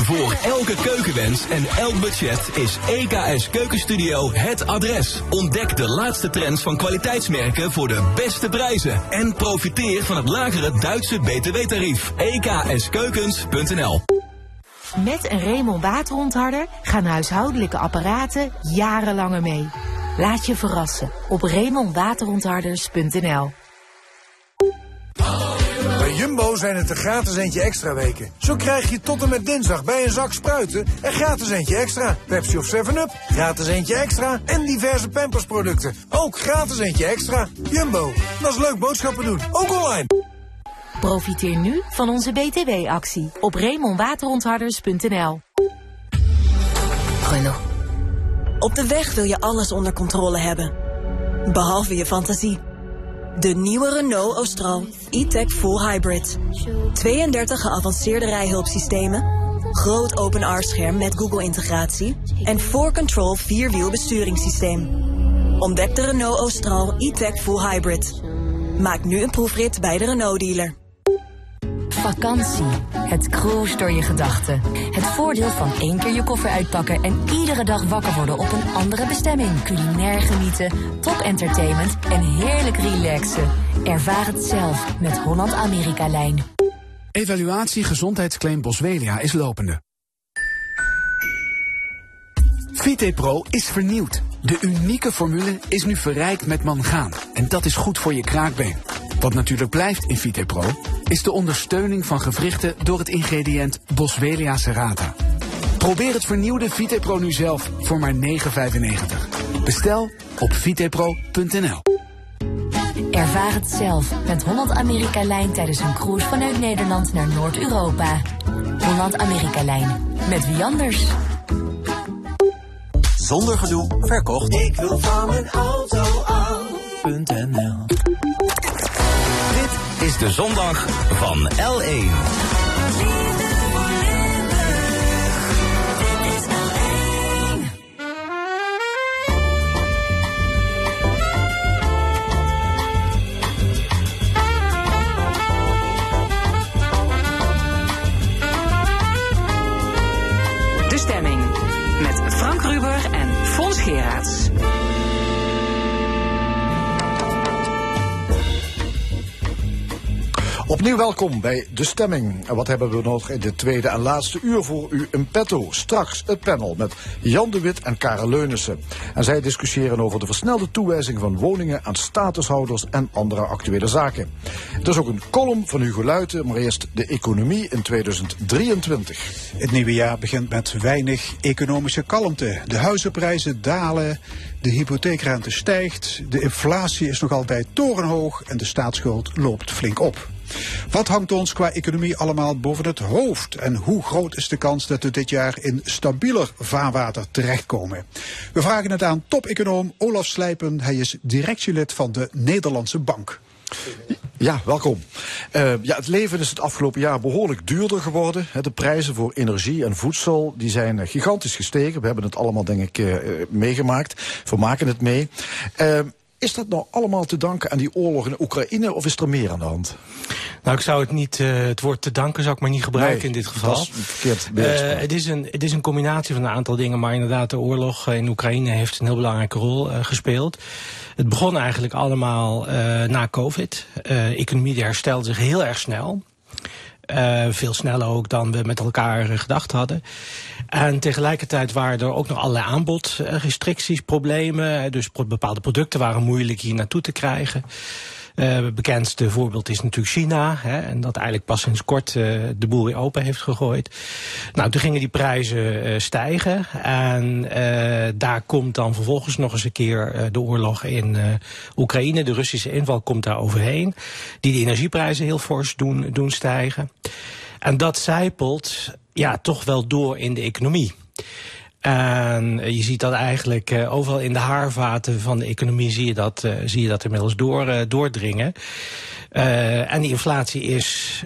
Voor elke keukenwens en elk budget is EKS Keukenstudio het adres. Ontdek de laatste trends van kwaliteitsmerken voor de beste prijzen. En profiteer van het lagere Duitse btw-tarief. EKSkeukens.nl met een Raymond waterontharder gaan huishoudelijke apparaten jarenlanger mee. Laat je verrassen op raymondwaterontharders.nl Bij Jumbo zijn het de gratis eentje extra weken. Zo krijg je tot en met dinsdag bij een zak spruiten een gratis eentje extra. Pepsi of 7-Up, gratis eentje extra. En diverse Pampers producten, ook gratis eentje extra. Jumbo, dat is leuk boodschappen doen, ook online. Profiteer nu van onze BTW-actie op remonwaterontharders.nl. Renault. Op de weg wil je alles onder controle hebben. Behalve je fantasie. De nieuwe Renault Austral e-tech Full Hybrid. 32 geavanceerde rijhulpsystemen. Groot open R-scherm met Google-integratie. En 4Control Vierwiel besturingssysteem. Ontdek de Renault Austral e-tech Full Hybrid. Maak nu een proefrit bij de Renault-dealer. Vakantie. Het cruise door je gedachten. Het voordeel van één keer je koffer uitpakken en iedere dag wakker worden op een andere bestemming. Culinair genieten, top entertainment en heerlijk relaxen. Ervaar het zelf met Holland Amerika Lijn. Evaluatie gezondheidsclaim Boswellia is lopende. VitePro is vernieuwd. De unieke formule is nu verrijkt met mangaan. En dat is goed voor je kraakbeen. Wat natuurlijk blijft in VitePro is de ondersteuning van gewrichten door het ingrediënt Boswellia serrata. Probeer het vernieuwde VitePro nu zelf voor maar 9,95. Bestel op vitepro.nl. Ervaar het zelf met Holland Amerika Lijn tijdens een cruise vanuit Nederland naar Noord-Europa. Holland Amerika Lijn. Met wie anders? Zonder gedoe, verkocht. Ik wil van mijn auto af.nl de zondag van L1. Opnieuw welkom bij De Stemming. En wat hebben we nog in de tweede en laatste uur voor u in petto? Straks het panel met Jan de Wit en Karel Leunissen. En zij discussiëren over de versnelde toewijzing van woningen aan statushouders en andere actuele zaken. Er is ook een column van Hugo Luiten, maar eerst de economie in 2023. Het nieuwe jaar begint met weinig economische kalmte. De huizenprijzen dalen, de hypotheekrente stijgt, de inflatie is nog altijd torenhoog en de staatsschuld loopt flink op. Wat hangt ons qua economie allemaal boven het hoofd? En hoe groot is de kans dat we dit jaar in stabieler vaarwater terechtkomen? We vragen het aan top-econoom Olaf Slijpen. Hij is directielid van de Nederlandse Bank. Ja, welkom. Uh, ja, het leven is het afgelopen jaar behoorlijk duurder geworden. De prijzen voor energie en voedsel die zijn gigantisch gestegen. We hebben het allemaal, denk ik, uh, meegemaakt. We maken het mee. Is dat nou allemaal te danken aan die oorlog in Oekraïne of is er meer aan de hand? Nou, ik zou het niet, uh, het woord te danken zou ik maar niet gebruiken nee, in dit geval. Dat is verkeerd uh, het, is een, het is een combinatie van een aantal dingen, maar inderdaad de oorlog in Oekraïne heeft een heel belangrijke rol uh, gespeeld. Het begon eigenlijk allemaal na COVID. De economie herstelde zich heel erg snel. Veel sneller ook dan we met elkaar gedacht hadden. En tegelijkertijd waren er ook nog allerlei aanbodrestricties, problemen. Dus bepaalde producten waren moeilijk hier naartoe te krijgen. Het bekendste voorbeeld is natuurlijk China. Hè, en dat eigenlijk pas sinds kort uh, de boel weer open heeft gegooid. Nou, toen gingen die prijzen stijgen. En daar komt dan vervolgens nog eens een keer de oorlog in Oekraïne. De Russische inval komt daar overheen. Die de energieprijzen heel fors doen, doen stijgen. En dat zijpelt ja, toch wel door in de economie. En je ziet dat eigenlijk uh, overal in de haarvaten van de economie zie je dat, uh, zie je dat inmiddels door, uh, doordringen. en die inflatie is,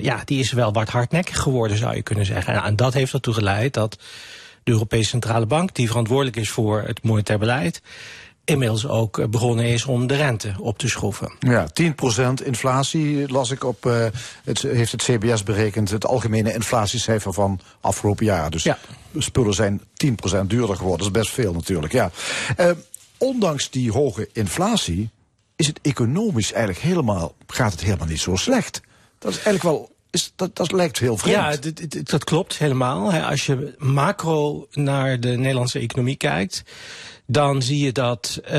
ja, die is wel wat hardnekkig geworden, zou je kunnen zeggen. En dat heeft ertoe geleid dat de Europese Centrale Bank, die verantwoordelijk is voor het monetair beleid, inmiddels ook begonnen is om de rente op te schroeven. Ja, 10% inflatie las ik op, uh, het heeft het CBS berekend, het algemene inflatiecijfer van afgelopen jaar. Dus ja. spullen zijn 10% duurder geworden, dat is best veel natuurlijk. Ja. Uh, ondanks die hoge inflatie is het economisch eigenlijk helemaal, gaat het helemaal niet zo slecht. Dat is eigenlijk wel is, dat, dat lijkt heel vreemd. Ja, dat, dat klopt helemaal. Als je macro naar de Nederlandse economie kijkt, dan zie je dat uh,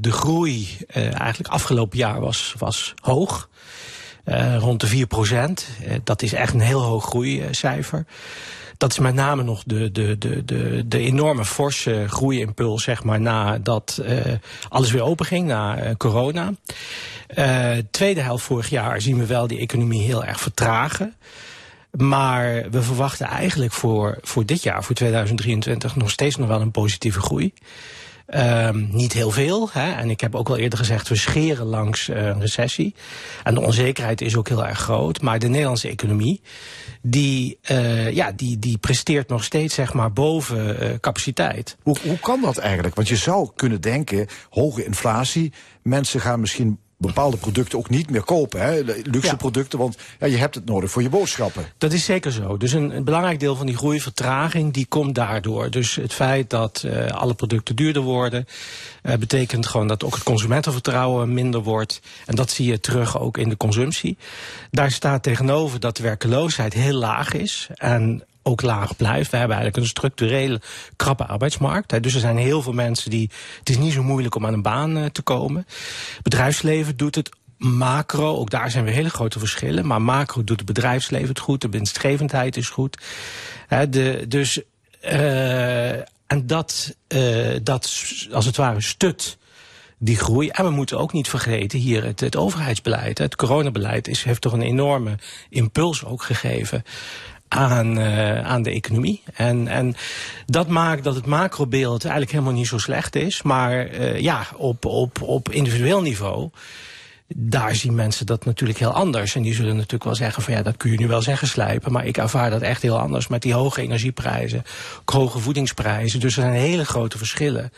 de groei uh, eigenlijk afgelopen jaar was, was hoog. Uh, rond de 4 procent. dat is echt een heel hoog groeicijfer. Dat is met name nog de, de, de, de, de enorme forse groeiimpuls, zeg maar, nadat alles weer open ging, na corona. tweede helft vorig jaar zien we wel die economie heel erg vertragen. Maar we verwachten eigenlijk voor, voor dit jaar, voor 2023, nog steeds nog wel een positieve groei. Um, niet heel veel. Hè? En ik heb ook al eerder gezegd, we scheren langs uh, een recessie. En de onzekerheid is ook heel erg groot. Maar de Nederlandse economie, die, uh, ja, die, die presteert nog steeds zeg maar, boven uh, capaciteit. Hoe, hoe kan dat eigenlijk? Want je zou kunnen denken, hoge inflatie, mensen gaan misschien bepaalde producten ook niet meer kopen. Hè? Luxe ja. producten, want ja, je hebt het nodig voor je boodschappen. Dat is zeker zo. Dus een, een belangrijk deel van die groeivertraging die komt daardoor. Dus het feit dat uh, alle producten duurder worden... Uh, betekent gewoon dat ook het consumentenvertrouwen minder wordt. En dat zie je terug ook in de consumptie. Daar staat tegenover dat de werkeloosheid heel laag is. En ook laag blijft. We hebben eigenlijk een structurele krappe arbeidsmarkt. Dus er zijn heel veel mensen die... Het is niet zo moeilijk om aan een baan uh, te komen. Bedrijfsleven doet het macro, ook daar zijn weer hele grote verschillen. Maar macro doet het bedrijfsleven het goed. De winstgevendheid is goed. De, dus... Uh, en dat, uh, dat als het ware stut die groei. En we moeten ook niet vergeten hier het, het overheidsbeleid. Het coronabeleid heeft toch een enorme impuls ook gegeven aan, uh, aan de economie. En, en dat maakt dat het macrobeeld eigenlijk helemaal niet zo slecht is. Maar uh, ja, op, op, op individueel niveau daar zien mensen dat natuurlijk heel anders. En die zullen natuurlijk wel zeggen van ja, dat kun je nu wel zeggen slijpen. Maar ik ervaar dat echt heel anders met die hoge energieprijzen, hoge voedingsprijzen. Dus er zijn hele grote verschillen.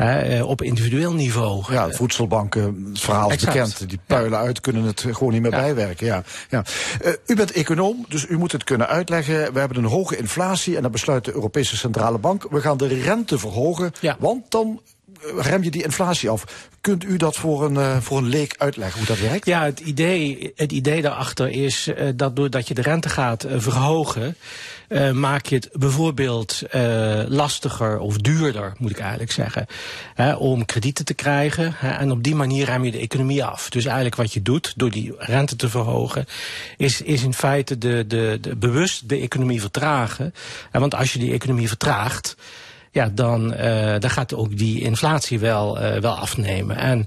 Uh, op individueel niveau. Ja, voedselbanken, het verhaal is bekend. Die puilen uit, kunnen het gewoon niet meer bijwerken. Ja, ja. Uh, u bent econoom, dus u moet het kunnen uitleggen. We hebben een hoge inflatie en dan besluit de Europese Centrale Bank... we gaan de rente verhogen, want dan rem je die inflatie af. Kunt u dat voor een, uh, voor een leek uitleggen hoe dat werkt? Ja, het idee, het idee daarachter is uh, dat doordat je de rente gaat uh, verhogen, maak je het bijvoorbeeld lastiger of duurder, moet ik eigenlijk zeggen, hè, om kredieten te krijgen. Hè, en op die manier rem je de economie af. Dus eigenlijk wat je doet door die rente te verhogen, is, is in feite de, de, de bewust de economie vertragen. want als je die economie vertraagt, ja, dan, uh, dan gaat ook die inflatie wel, uh, wel afnemen. En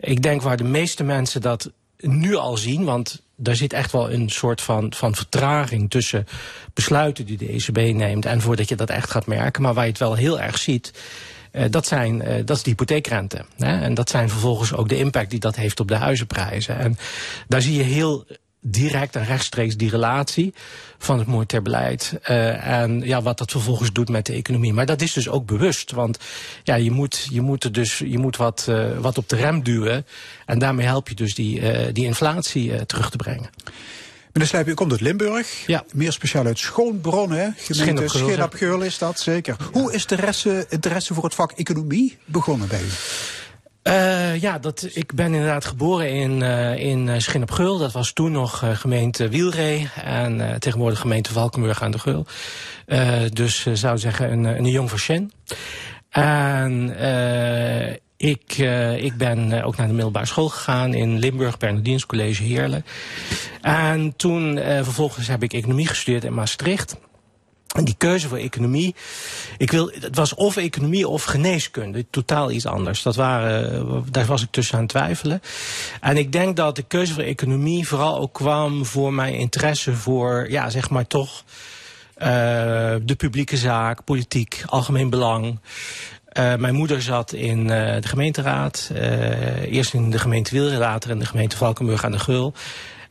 ik denk waar de meeste mensen dat nu al zien, want daar zit echt wel een soort van, van vertraging tussen besluiten die de ECB neemt en voordat je dat echt gaat merken. Maar waar je het wel heel erg ziet, uh, dat, zijn, uh, dat is de hypotheekrente. Hè? En dat zijn vervolgens ook de impact die dat heeft op de huizenprijzen. En daar zie je heel direct en rechtstreeks die relatie van het monetair beleid. Uh, en ja, wat dat vervolgens doet met de economie. Maar dat is dus ook bewust. Want ja, je moet, je moet, er dus, je moet wat, uh, wat op de rem duwen. En daarmee help je dus die, uh, die inflatie terug te brengen. Meneer Slijp, u komt uit Limburg. Ja. Meer speciaal uit Schoonbron, hè? Gemeente Schin op Geul is dat, zeker. Ja. Hoe is de interesse voor het vak economie begonnen bij u? Uh, ja, dat, ik ben inderdaad geboren in, uh, in Schin op Geul. Dat was toen nog gemeente Wielree en tegenwoordig gemeente Valkenburg aan de Geul. dus zou zeggen een, een jong van. En ik, ik ben ook naar de middelbare school gegaan in Limburg, Bernardines College Heerlen. En toen vervolgens heb ik economie gestudeerd in Maastricht. En die keuze voor economie, ik wil, het was of economie of geneeskunde, totaal iets anders. Dat waren, daar was ik tussen aan twijfelen. En ik denk dat de keuze voor economie vooral ook kwam voor mijn interesse voor, ja, zeg maar toch, uh, de publieke zaak, politiek, algemeen belang. Uh, mijn moeder zat in uh, de gemeenteraad, eerst in de gemeente Wielre, later in de gemeente Valkenburg aan de Geul.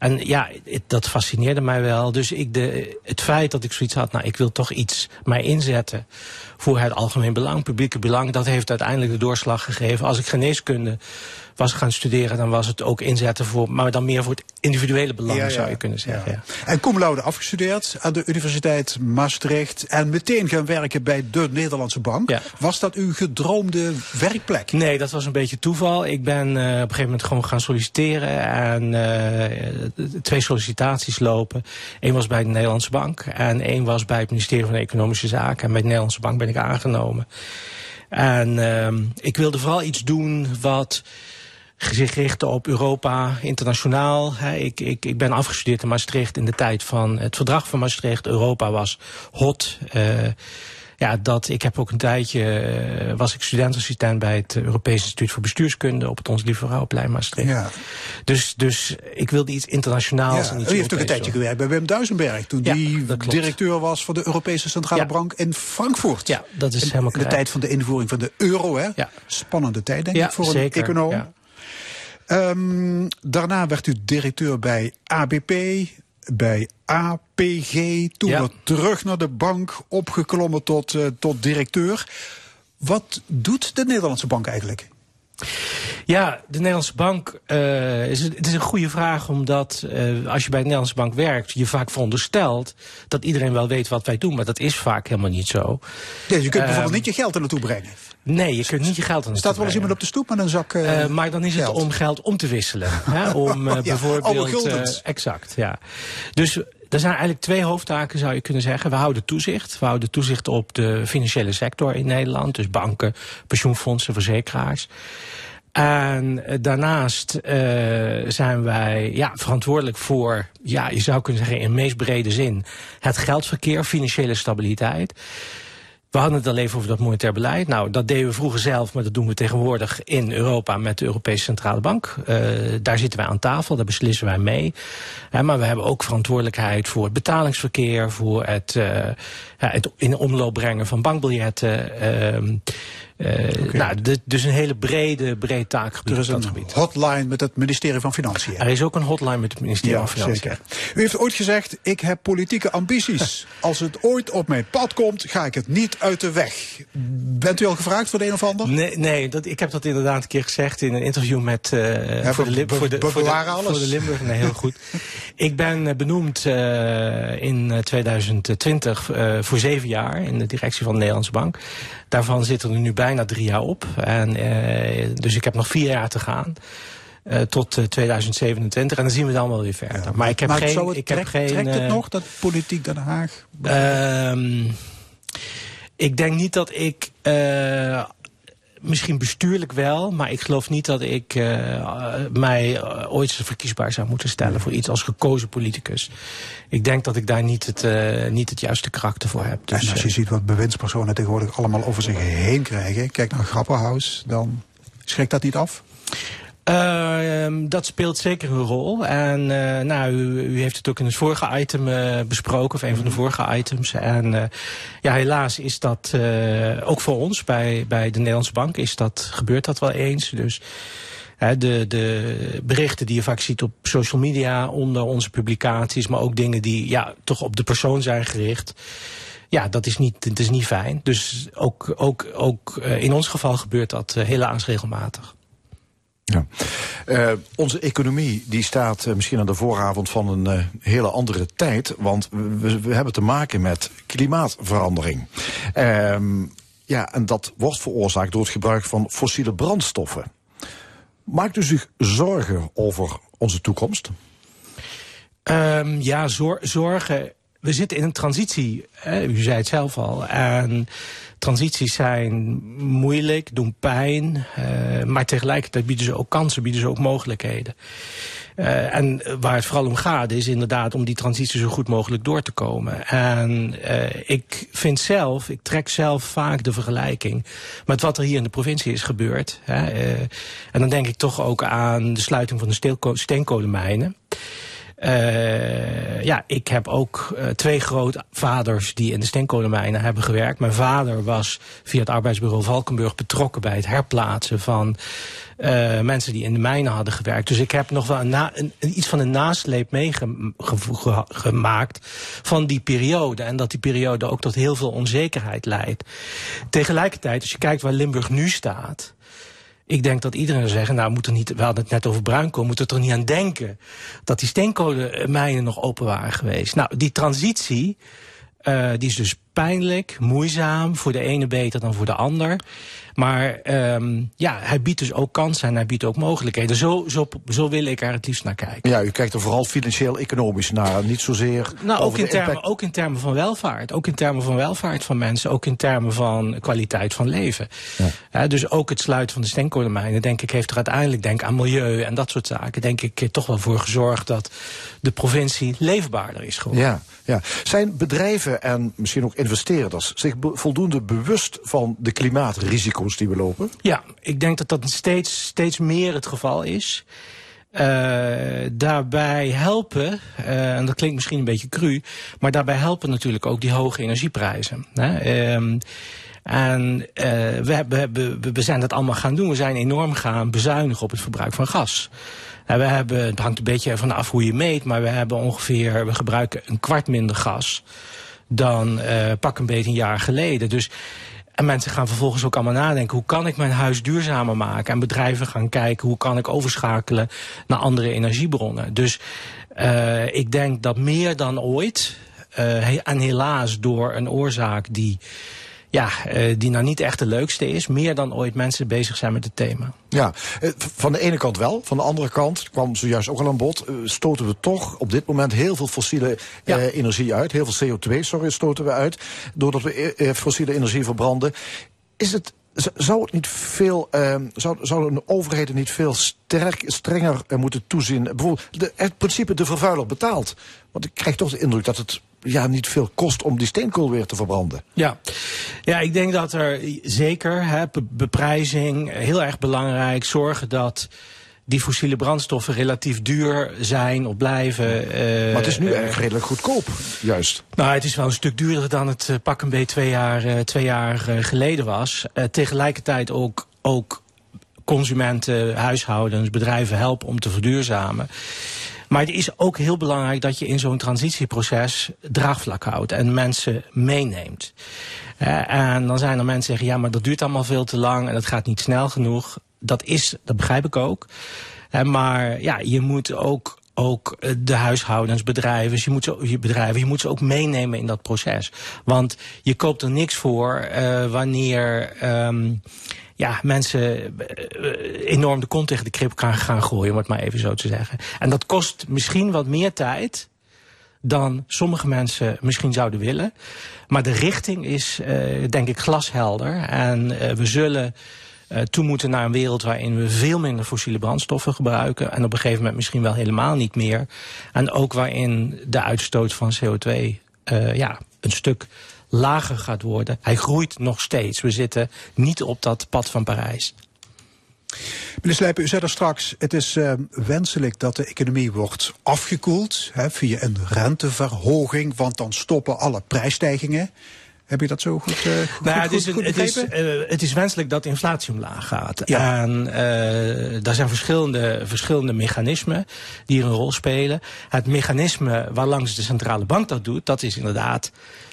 En ja, het, dat fascineerde mij wel. Dus ik de, het feit dat ik zoiets had, nou, ik wil toch iets mij inzetten voor het algemeen belang, publieke belang, dat heeft uiteindelijk de doorslag gegeven. Als ik geneeskunde was gaan studeren, dan was het ook inzetten voor, maar dan meer voor het individuele belang, ja, ja. zou je kunnen zeggen. Ja. En cum laude afgestudeerd aan de Universiteit Maastricht en meteen gaan werken bij de Nederlandse Bank. Was dat uw gedroomde werkplek? Nee, dat was een beetje toeval. Ik ben uh, op een gegeven moment gewoon gaan solliciteren en uh, twee sollicitaties lopen. Eén was bij de Nederlandse Bank en één was bij het ministerie van Economische Zaken. En bij de Nederlandse Bank ben ik aangenomen. En uh, ik wilde vooral iets doen wat zich richten op Europa internationaal. Ik, ik, ik ben afgestudeerd in Maastricht in de tijd van het verdrag van Maastricht. Europa was hot. Uh, ja, dat, ik heb ook een tijdje, uh, was ik studentassistent bij het Europees Instituut voor Bestuurskunde op het Ons Lieve Vrouwenplein Maastricht. Ja. Dus, dus ik wilde iets internationaals. Ja, en iets u heeft ook een tijdje gewerkt bij Wim Duisenberg, toen ja, die directeur was van de Europese Centrale ja. Bank in Frankfurt. Ja, dat is helemaal In de tijd van de invoering van de euro, hè? Ja. Spannende tijd, denk ik, voor zeker, een econoom. Um, daarna werd u directeur bij ABP, bij APG, toen Ja. weer terug naar de bank, opgeklommen tot, uh, tot directeur. Wat doet de Nederlandse bank eigenlijk? Ja, de Nederlandse bank, uh, is, het is een goede vraag, omdat uh, als je bij de Nederlandse bank werkt, je vaak veronderstelt dat iedereen wel weet wat wij doen, maar dat is vaak helemaal niet zo. Nee, je kunt bijvoorbeeld Ehm, niet je geld er naartoe brengen. Nee, je kunt niet je geld aan Er staat wel eens iemand op de stoep met een zak uh, maar dan is het om geld om te wisselen. [LAUGHS] hè? Om uh, Ja, bijvoorbeeld. exact, ja. Dus er zijn eigenlijk twee hoofdtaken, zou je kunnen zeggen. We houden toezicht. We houden toezicht op de financiële sector in Nederland. Dus banken, pensioenfondsen, verzekeraars. En eh, daarnaast uh, zijn wij ja, verantwoordelijk voor, ja, je zou kunnen zeggen in meest brede zin, het geldverkeer, financiële stabiliteit. We hadden het al even over dat monetair beleid. Nou, dat deden we vroeger zelf, maar dat doen we tegenwoordig in Europa met de Europese Centrale Bank. Uh, daar zitten wij aan tafel, daar beslissen wij mee. Maar we hebben ook verantwoordelijkheid voor het betalingsverkeer, voor het, uh, het in omloop brengen van bankbiljetten. Okay. nou, de, dus een hele brede, breed taakgebied Er is een gebied. hotline met het ministerie van Financiën. Er is ook een hotline met het ministerie Ja, van Financiën. zeker. U heeft ooit gezegd, ik heb politieke ambities. [LAUGHS] Als het ooit op mijn pad komt, ga ik het niet uit de weg. Bent u al gevraagd voor de een of ander? Nee, nee dat, ik heb dat inderdaad een keer gezegd in een interview met uh, Ja, voor, de, voor, de, voor, de, voor Limburg. Nee, heel goed. [LAUGHS] ik ben uh, benoemd uh, in 2020 uh, voor zeven jaar in de directie van de Nederlandse Bank. Daarvan zitten er nu bijna bijna drie jaar op. En, uh, dus ik heb nog vier jaar te gaan. Uh, tot uh, 2027 en dan zien we dan wel weer verder. Ja, maar ik heb maar geen. Het ik trekt, heb geen trekt het uh, nog, dat politiek Den Haag? Ehm, ik denk niet dat ik. Misschien bestuurlijk wel, maar ik geloof niet dat ik uh, mij ooit verkiesbaar zou moeten stellen voor iets als gekozen politicus. Ik denk dat ik daar niet het, uh, niet het juiste karakter voor heb. Dus, en als je ziet wat bewindspersonen tegenwoordig allemaal over zich heen krijgen, kijk naar Grapperhaus, dan schrikt dat niet af? Uh, dat speelt zeker een rol. En uh, nou, u, u, heeft het ook in het vorige item uh, besproken, of een van de vorige items. En ja, helaas is dat ook voor ons bij, bij de Nederlandse Bank is dat, gebeurt dat wel eens. Dus de, de berichten die je vaak ziet op social media onder onze publicaties, maar ook dingen die ja, toch op de persoon zijn gericht. Ja, dat is niet, dat is niet fijn. Dus ook, ook, ook in ons geval gebeurt dat helaas regelmatig. Uh, onze economie die staat uh, misschien aan de vooravond van een uh, hele andere tijd. Want we, we, hebben te maken met klimaatverandering. ja, en dat wordt veroorzaakt door het gebruik van fossiele brandstoffen. Maakt u zich zorgen over onze toekomst? Um, ja, zor zorgen. We zitten in een transitie. Hè? U zei het zelf al. En transities zijn moeilijk, doen pijn. Uh, maar tegelijkertijd bieden ze ook kansen, bieden ze ook mogelijkheden. Uh, en waar het vooral om gaat is inderdaad om die transitie zo goed mogelijk door te komen. En uh, ik vind zelf, ik trek zelf vaak de vergelijking met wat er hier in de provincie is gebeurd. Hè. en dan denk ik toch ook aan de sluiting van de steenkolenmijnen. Uh, ja, ik heb ook uh, twee grootvaders die in de steenkolenmijnen hebben gewerkt. Mijn vader was via het arbeidsbureau Valkenburg betrokken bij het herplaatsen van uh, mensen die in de mijnen hadden gewerkt. Dus ik heb nog wel een een, iets van een nasleep meegemaakt van die periode. En dat die periode ook tot heel veel onzekerheid leidt. Tegelijkertijd, als je kijkt waar Limburg nu staat ik denk dat iedereen zeggen, nou moet er niet, we hadden het net over bruinkool, moet er toch niet aan denken dat die steenkolenmijnen nog open waren geweest. Nou, die transitie, uh, die is dus pijnlijk, moeizaam, voor de ene beter dan voor de ander. Maar um, ja, hij biedt dus ook kansen en hij biedt ook mogelijkheden. Zo, zo, zo wil ik er het liefst naar kijken. Ja, u kijkt er vooral financieel-economisch naar, niet zozeer nou, ook in termen. Ook in termen van welvaart. Ook in termen van welvaart van mensen. Ook in termen van kwaliteit van leven. Ja. Uh, dus ook het sluiten van de steenkolenmijnen, denk ik, heeft er uiteindelijk, denk aan milieu en dat soort zaken, denk ik, toch wel voor gezorgd dat de provincie leefbaarder is geworden. Ja, ja. Zijn bedrijven en misschien ook investeerders zich voldoende bewust van de klimaatrisico's die we lopen? Ja, ik denk dat dat steeds, steeds meer het geval is. Uh, daarbij helpen, uh, en dat klinkt misschien een beetje cru, maar daarbij helpen natuurlijk ook die hoge energieprijzen. Hè? Um, en uh, we, we, we zijn dat allemaal gaan doen. We zijn enorm gaan bezuinigen op het verbruik van gas. En we hebben, het hangt een beetje ervan af hoe je meet, maar we hebben ongeveer, we gebruiken een kwart minder gas dan uh, pak een beetje een jaar geleden. Dus en mensen gaan vervolgens ook allemaal nadenken, hoe kan ik mijn huis duurzamer maken? En bedrijven gaan kijken, hoe kan ik overschakelen naar andere energiebronnen? Dus uh, ik denk dat meer dan ooit, uh, en helaas door een oorzaak die, ja, uh, die nou niet echt de leukste is, meer dan ooit mensen bezig zijn met het thema. Ja, van de ene kant wel. Van de andere kant, kwam zojuist ook al aan bod, stoten we toch op dit moment heel veel fossiele ja. energie uit. Heel veel CO2, sorry, stoten we uit. Doordat we fossiele energie verbranden. Is het zou het niet veel, uh, zou, zou een overheid er niet veel sterk, strenger moeten toezien? Bijvoorbeeld de, het principe de vervuiler betaalt. Want ik krijg toch de indruk dat het ja, niet veel kost om die steenkool weer te verbranden. Ja, ja ik denk dat er zeker hè, beprijzing heel erg belangrijk. Zorgen dat die fossiele brandstoffen relatief duur zijn of blijven. Uh, maar het is nu uh, erg redelijk goedkoop, juist. Nou, het is wel een stuk duurder dan het uh, pak een beetje twee jaar, twee jaar geleden was. tegelijkertijd ook, ook consumenten, huishoudens, bedrijven helpen om te verduurzamen. Maar het is ook heel belangrijk dat je in zo'n transitieproces draagvlak houdt en mensen meeneemt. Uh, en dan zijn er mensen die zeggen, ja, maar dat duurt allemaal veel te lang en dat gaat niet snel genoeg. Dat is, dat begrijp ik ook. Uh, maar ja, je moet ook ook eh, de huishoudens, bedrijven, je moet, ze, je bedrijven, je moet ze ook meenemen in dat proces. Want je koopt er niks voor uh, wanneer um, ja, mensen uh, enorm de kont tegen de krip gaan, gooien, om het maar even zo te zeggen. En dat kost misschien wat meer tijd dan sommige mensen misschien zouden willen. Maar de richting is, denk ik, glashelder. En we zullen toe moeten naar een wereld waarin we veel minder fossiele brandstoffen gebruiken. En op een gegeven moment misschien wel helemaal niet meer. En ook waarin de uitstoot van CO2 uh, ja, een stuk lager gaat worden. Hij groeit nog steeds. We zitten niet op dat pad van Parijs. Meneer Slijpen, u zei er straks, het is uh, wenselijk dat de economie wordt afgekoeld hè, via een renteverhoging, want dan stoppen alle prijsstijgingen. Heb je dat zo goed, uh, goed, nou, goed, het, is, goed het, is, uh, het is wenselijk dat de inflatie omlaag gaat. Ja. En uh, daar zijn verschillende, verschillende mechanismen die een rol spelen. Het mechanisme waarlangs de centrale bank dat doet, dat is inderdaad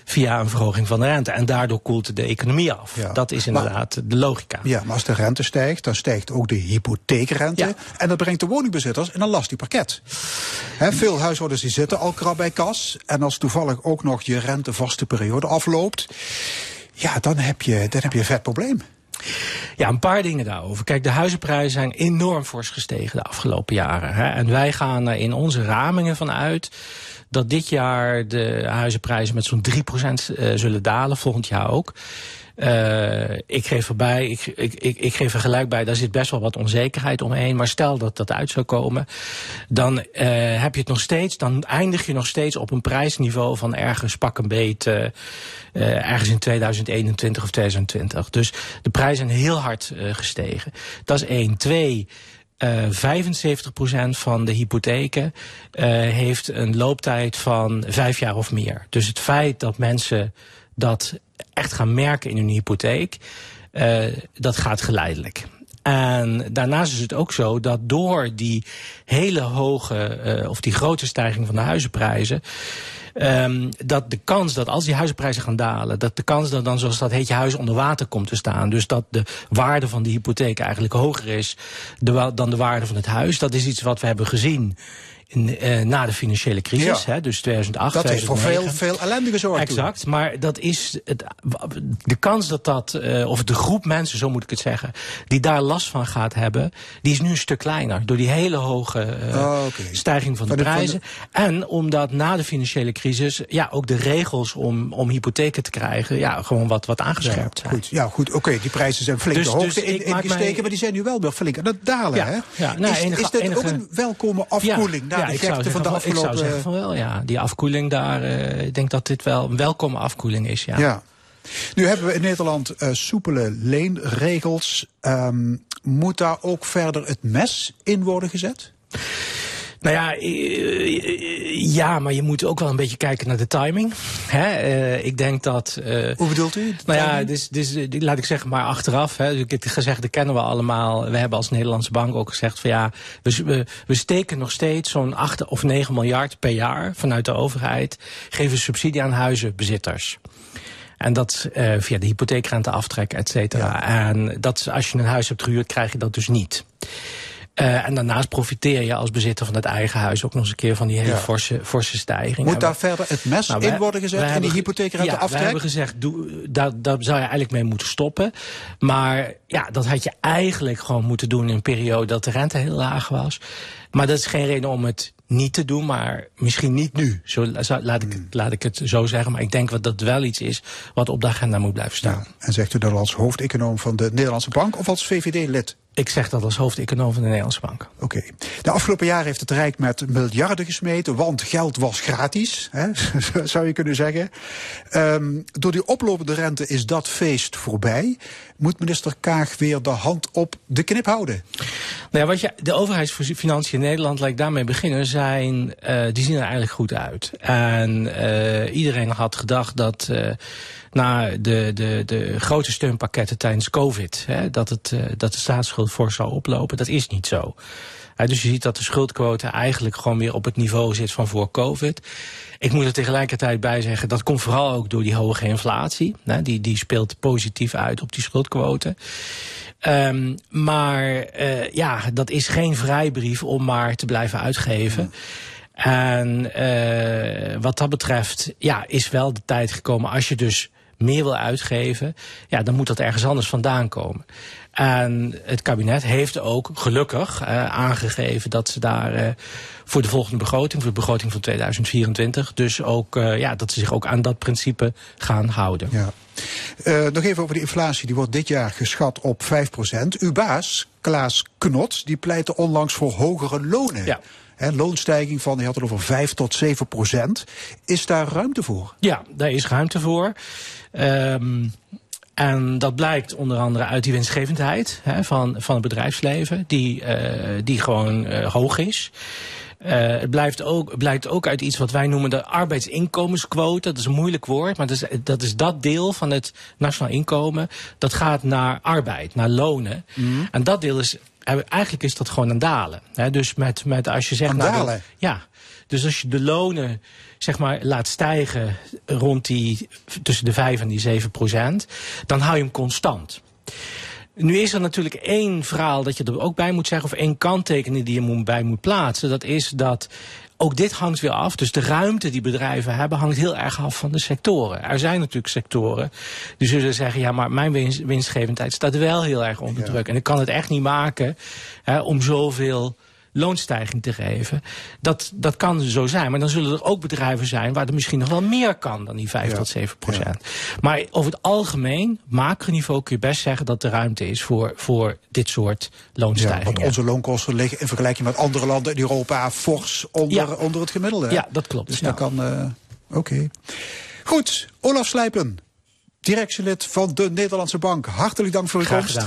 via een verhoging van de rente. En daardoor koelt de economie af. Ja. Dat is inderdaad maar, de logica. Ja, maar als de rente stijgt, dan stijgt ook de hypotheekrente. Ja. En dat brengt de woningbezitters in een lastig pakket. He, veel huishoudens die zitten al krap bij kas. En als toevallig ook nog je rentevaste periode afloopt, ja, dan heb je, dan heb je een vet probleem. Ja, een paar dingen daarover. Kijk, de huizenprijzen zijn enorm fors gestegen de afgelopen jaren. Hè? En wij gaan er in onze ramingen van uit dat dit jaar de huizenprijzen met zo'n 3% uh, zullen dalen, volgend jaar ook. Uh, ik geef erbij, ik, ik, ik, ik geef er gelijk bij, daar zit best wel wat onzekerheid omheen. Maar stel dat dat uit zou komen, dan uh, heb je het nog steeds, dan eindig je nog steeds op een prijsniveau van ergens pak een beet, ergens in 2021 of 2020. Dus de prijzen zijn heel hard gestegen. Dat is één. Twee. Uh, 75% van de hypotheken uh, heeft een looptijd van vijf jaar of meer. Dus het feit dat mensen dat echt gaan merken in hun hypotheek, uh, dat gaat geleidelijk. En daarnaast is het ook zo dat door die hele hoge, uh, of die grote stijging van de huizenprijzen, um, dat de kans dat als die huizenprijzen gaan dalen, dat de kans dat dan, zoals dat heet, je huis onder water komt te staan. Dus dat de waarde van die hypotheek eigenlijk hoger is dan de waarde van het huis. Dat is iets wat we hebben gezien. In, uh, na de financiële crisis, ja. hè, dus 2008, Dat 2009. heeft voor veel, veel ellende gezorgd. Exact, toen. maar dat is het, de kans dat dat, uh, of de groep mensen, zo moet ik het zeggen, die daar last van gaat hebben, die is nu een stuk kleiner. Door die hele hoge uh, oh, okay. stijging van de, van de prijzen. Van de... En omdat na de financiële crisis, ja, ook de regels om, om hypotheken te krijgen, ja, gewoon wat, wat aangescherpt ja, zijn. Goed, ja, goed, oké, okay, die prijzen zijn flink dus, de hoogte dus in, mij... maar die zijn nu wel weer flink aan het dalen, ja, hè? Ja, nou, is, enige, is dit enige... ook een welkome afkoeling? Ja, ja, de effecten van de afgelopen... Ik zou zeggen van wel, ja. Die afkoeling daar, uh, ik denk dat dit wel een welkome afkoeling is, ja. ja. Nu hebben we in Nederland uh, soepele leenregels. Um, moet daar ook verder het mes in worden gezet? Nou ja, ja, maar je moet ook wel een beetje kijken naar de timing. Hè? Uh, ik denk dat. Uh, Hoe bedoelt u? Nou ja, dus, dus, laat ik zeggen, maar achteraf. Hè, dus ik heb gezegd, dat kennen we allemaal. We hebben als Nederlandse bank ook gezegd van ja, we, we, we steken nog steeds zo'n 8 of 9 miljard per jaar vanuit de overheid. Geven subsidie aan huizenbezitters. En dat uh, via de hypotheekrente aftrek, et cetera. Ja. En dat als je een huis hebt gehuurd, krijg je dat dus niet. Uh, en daarnaast profiteer je als bezitter van het eigen huis ook nog eens een keer van die hele ja. forse, forse stijging. Moet daar we, verder het mes nou, in worden gezet in die hypotheekrente ja, aftrek? we hebben gezegd, doe, daar, daar zou je eigenlijk mee moeten stoppen. Maar ja, dat had je eigenlijk gewoon moeten doen in een periode dat de rente heel laag was. Maar dat is geen reden om het niet te doen, maar misschien niet nu. Zo, laat, ik, laat ik het zo zeggen. Maar ik denk dat dat wel iets is wat op de agenda moet blijven staan. Ja, en zegt u dat als hoofdeconoom van de Nederlandse Bank of als VVD-lid? Ik zeg dat als hoofdeconoom van de Nederlandse Bank. Oké. Okay. De afgelopen jaren heeft het Rijk met miljarden gesmeten, want geld was gratis, hè, [LAUGHS] zou je kunnen zeggen. Um, door die oplopende rente is dat feest voorbij. Moet minister Kaag weer de hand op de knip houden? Nou ja, wat je, de overheidsfinanciën in Nederland, laat ik daarmee beginnen, zijn, uh, die zien er eigenlijk goed uit. En uh, iedereen had gedacht dat uh, na de, de, de grote steunpakketten tijdens COVID, hè, dat, het, dat de staatsschuld fors zou oplopen. Dat is niet zo. dus je ziet dat de schuldquote eigenlijk gewoon weer op het niveau zit van voor COVID. Ik moet er tegelijkertijd bij zeggen, dat komt vooral ook door die hoge inflatie. die, die speelt positief uit op die schuldquote. Um, maar uh, ja, dat is geen vrijbrief om maar te blijven uitgeven. En uh, wat dat betreft, ja, is wel de tijd gekomen als je dus meer wil uitgeven, ja, dan moet dat ergens anders vandaan komen. En het kabinet heeft ook gelukkig uh, aangegeven dat ze daar uh, voor de volgende begroting, voor de begroting van 2024, dus ook uh, ja, dat ze zich ook aan dat principe gaan houden. Ja. nog even over de inflatie. Die wordt dit jaar geschat op 5%. Uw baas, Klaas Knot, die pleitte onlangs voor hogere lonen. Ja. Loonstijging van, je had het over 5 tot 7 procent. Is daar ruimte voor? Ja, daar is ruimte voor. Um, en dat blijkt onder andere uit die winstgevendheid hè, van, van het bedrijfsleven, die, uh, die gewoon uh, hoog is. Uh, het blijft ook, blijkt ook uit iets wat wij noemen de arbeidsinkomensquote. Dat is een moeilijk woord, maar dat is, dat is dat deel van het nationaal inkomen. Dat gaat naar arbeid, naar lonen. Mm. En dat deel is, eigenlijk is dat gewoon een dalen. Hè, dus met, met als je zegt... Dalen? ja, dus als je de lonen zeg maar, laat stijgen rond die, tussen de 5 en die 7 procent, dan hou je hem constant. Nu is er natuurlijk één verhaal dat je er ook bij moet zeggen, of één kanttekening die je bij moet plaatsen. Dat is dat ook dit hangt weer af. Dus de ruimte die bedrijven hebben hangt heel erg af van de sectoren. Er zijn natuurlijk sectoren die zullen zeggen, ja, maar mijn winst, winstgevendheid staat wel heel erg onder druk. En ik kan het echt niet maken hè, om zoveel loonstijging te geven. Dat, dat kan zo zijn. Maar dan zullen er ook bedrijven zijn waar er misschien nog wel meer kan dan die 5 tot 7 procent. Maar over het algemeen, macroniveau, kun je best zeggen dat er ruimte is voor, voor dit soort loonstijgingen. want onze loonkosten liggen in vergelijking met andere landen in Europa fors onder, onder het gemiddelde. Ja, dat klopt. Dus dat kan. Uh, Oké. Goed, Olaf Slijpen, directielid van de Nederlandse Bank. Hartelijk dank voor uw komst.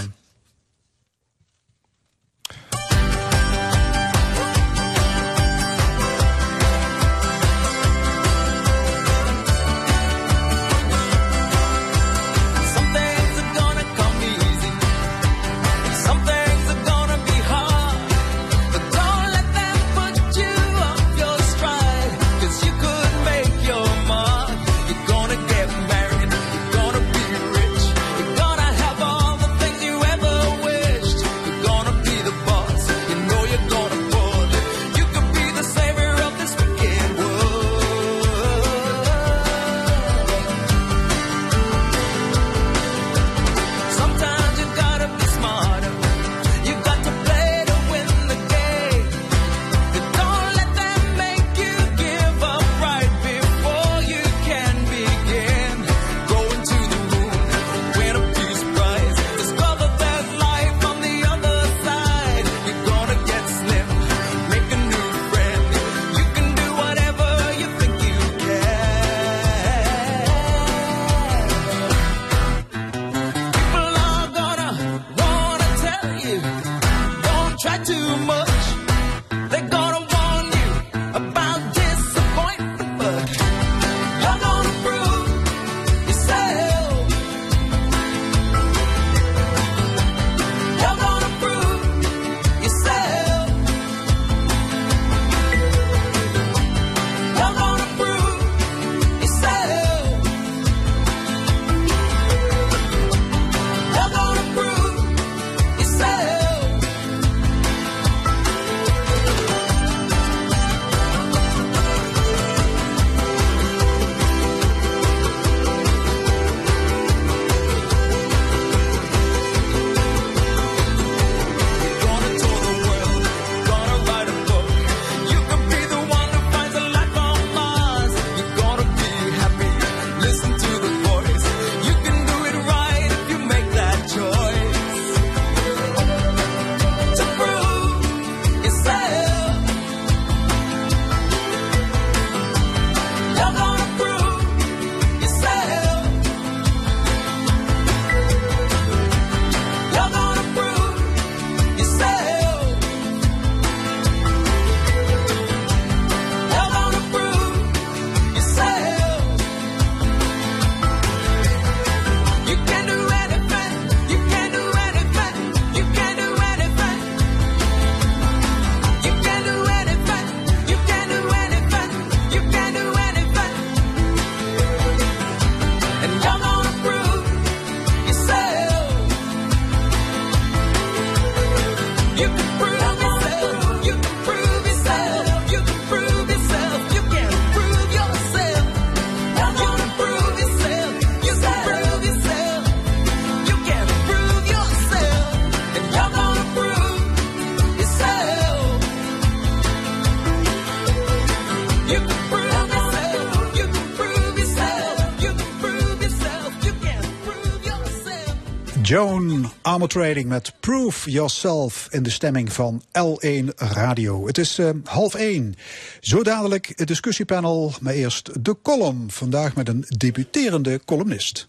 Joan Armor Trading met Proof Yourself in de stemming van L1 Radio. Het is uh, half één. Zo dadelijk het discussiepanel, maar eerst de column. Vandaag met een debuterende columnist.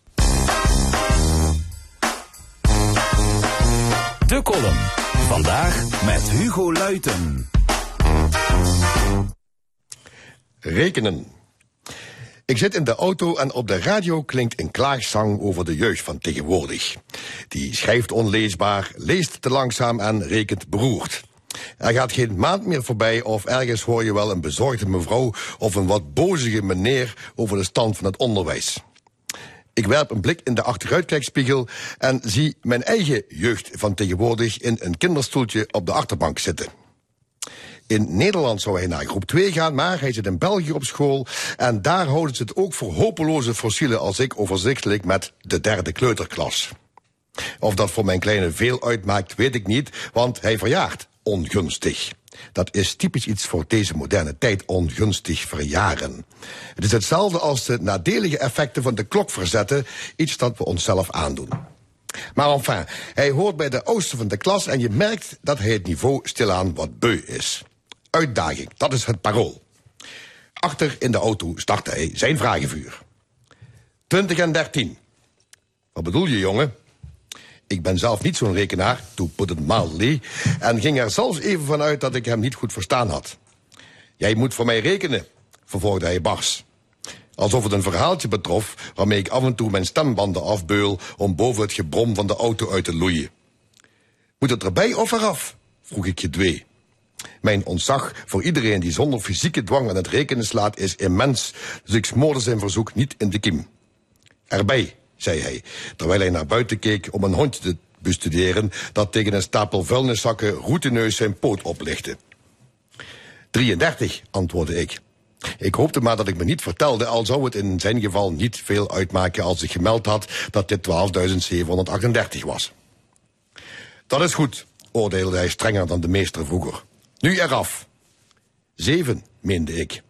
De column. Vandaag met Hugo Luiten. Rekenen. Ik zit in de auto en op de radio klinkt een klaagzang over de jeugd van tegenwoordig. Die schrijft onleesbaar, leest te langzaam en rekent beroerd. Er gaat geen maand meer voorbij of ergens hoor je wel een bezorgde mevrouw of een wat bozige meneer over de stand van het onderwijs. Ik werp een blik in de achteruitkijkspiegel en zie mijn eigen jeugd van tegenwoordig in een kinderstoeltje op de achterbank zitten. In Nederland zou hij naar groep 2 gaan, maar hij zit in België op school. En daar houden ze het ook voor hopeloze fossielen als ik overzichtelijk met de derde kleuterklas. Of dat voor mijn kleine veel uitmaakt, weet ik niet, want hij verjaart ongunstig. Dat is typisch iets voor deze moderne tijd, ongunstig verjaren. Het is hetzelfde als de nadelige effecten van de klok verzetten, iets dat we onszelf aandoen. Maar enfin, hij hoort bij de oosten van de klas en je merkt dat hij het niveau stilaan wat beu is. Uitdaging, dat is het parool. Achter in de auto startte hij zijn vragenvuur. 20 en 13. Wat bedoel je, jongen? Ik ben zelf niet zo'n rekenaar, to put it mildly, en ging er zelfs even vanuit dat ik hem niet goed verstaan had. Jij moet voor mij rekenen, vervolgde hij bars. Alsof het een verhaaltje betrof waarmee ik af en toe mijn stembanden afbeul om boven het gebrom van de auto uit te loeien. Moet het erbij of eraf? vroeg ik gedwee. Mijn ontzag voor iedereen die zonder fysieke dwang aan het rekenen slaat is immens, dus ik smoorde zijn verzoek niet in de kiem. Erbij, zei hij, terwijl hij naar buiten keek om een hondje te bestuderen dat tegen een stapel vuilniszakken routineus zijn poot oplichtte. 33, antwoordde ik. Ik hoopte maar dat ik me niet vertelde, al zou het in zijn geval niet veel uitmaken als ik gemeld had dat dit 12.738 was. Dat is goed, oordeelde hij strenger dan de meester vroeger. Nu eraf. Zeven, meende ik.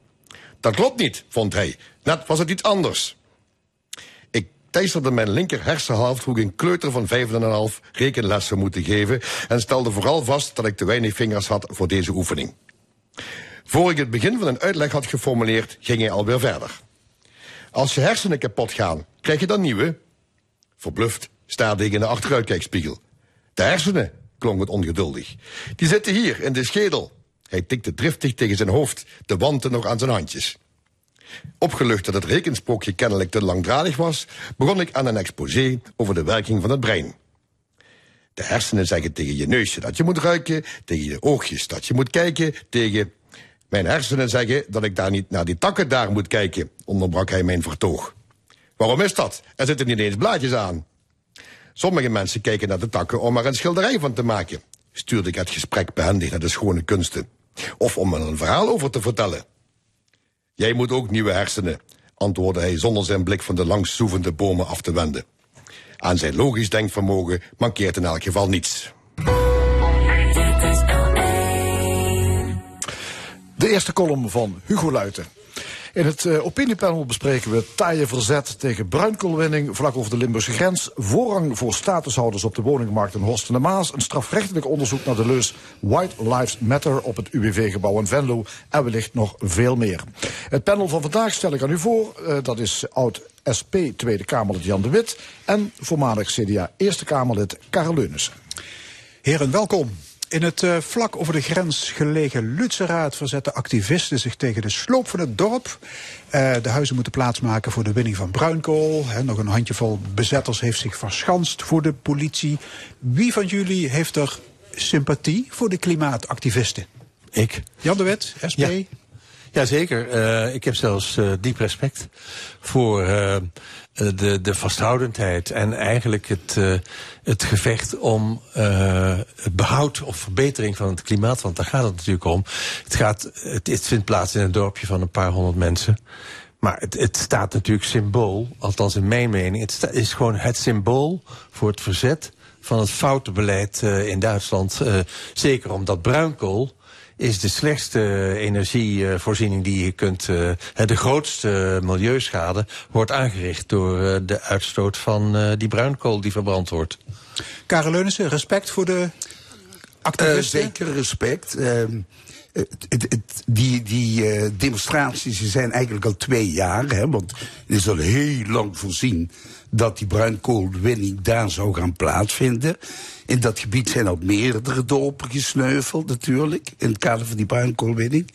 Dat klopt niet, vond hij. Net was het iets anders. Ik teisterde mijn linker hersenhalf hoe ik een kleuter van vijf en een half rekenlessen moeten geven en stelde vooral vast dat ik te weinig vingers had voor deze oefening. Voor ik het begin van een uitleg had geformuleerd, ging hij alweer verder. Als je hersenen kapot gaan, krijg je dan nieuwe? Verbluft staarde ik in de achteruitkijkspiegel. De hersenen, klonk het ongeduldig. Die zitten hier, in de schedel. Hij tikte driftig tegen zijn hoofd, de wanten nog aan zijn handjes. Opgelucht dat het rekensprookje kennelijk te langdradig was, begon ik aan een exposé over de werking van het brein. De hersenen zeggen tegen je neusje dat je moet ruiken, tegen je oogjes dat je moet kijken, tegen... Mijn hersenen zeggen dat ik daar niet naar die takken daar moet kijken, onderbrak hij mijn vertoog. Waarom is dat? Er zitten niet eens blaadjes aan. Sommige mensen kijken naar de takken om er een schilderij van te maken. Stuurde ik het gesprek behendig naar de schone kunsten. Of om er een verhaal over te vertellen. Jij moet ook nieuwe hersenen, antwoordde hij zonder zijn blik van de langszoevende bomen af te wenden. Aan zijn logisch denkvermogen mankeert in elk geval niets. De eerste column van Hugo Luiten. In het uh, opiniepanel bespreken we taaie verzet tegen bruinkoolwinning vlak over de Limburgse grens, voorrang voor statushouders op de woningmarkt in Horst en de Maas, een strafrechtelijk onderzoek naar de leus White Lives Matter op het UWV-gebouw in Venlo en wellicht nog veel meer. Het panel van vandaag stel ik aan u voor. Uh, dat is oud SP Tweede Kamerlid Jan de Wit en voormalig CDA Eerste Kamerlid Karel Leunissen. Heren, welkom. In het uh, vlak over de grens gelegen Lutzeraad verzetten activisten zich tegen de sloop van het dorp. Uh, de huizen moeten plaatsmaken voor de winning van bruinkool. He, nog een handjevol bezetters heeft zich verschanst voor de politie. Wie van jullie heeft er sympathie voor de klimaatactivisten? Ik. Jan de Wet, SP? Ja. Jazeker. Uh, ik heb zelfs uh, diep respect voor uh, de, de vasthoudendheid en eigenlijk het, het gevecht om het behoud of verbetering van het klimaat. Want daar gaat het natuurlijk om. Het, gaat, het, het vindt plaats in een dorpje van een paar honderd mensen. Maar het, het staat natuurlijk symbool, althans in mijn mening. Het is gewoon het symbool voor het verzet van het foute beleid in Duitsland. zeker omdat bruinkool is de slechtste energievoorziening die je kunt... Uh, de grootste milieuschade wordt aangericht door uh, de uitstoot van uh, die bruinkool die verbrand wordt. Karel Leunissen, respect voor de activisten? zeker respect. Ehm, het, die die uh, demonstraties zijn eigenlijk al twee jaar. Hè, want het is al heel lang voorzien dat die bruinkoolwinning daar zou gaan plaatsvinden. In dat gebied zijn al meerdere dorpen gesneuveld natuurlijk. In het kader van die bruinkoolwinning.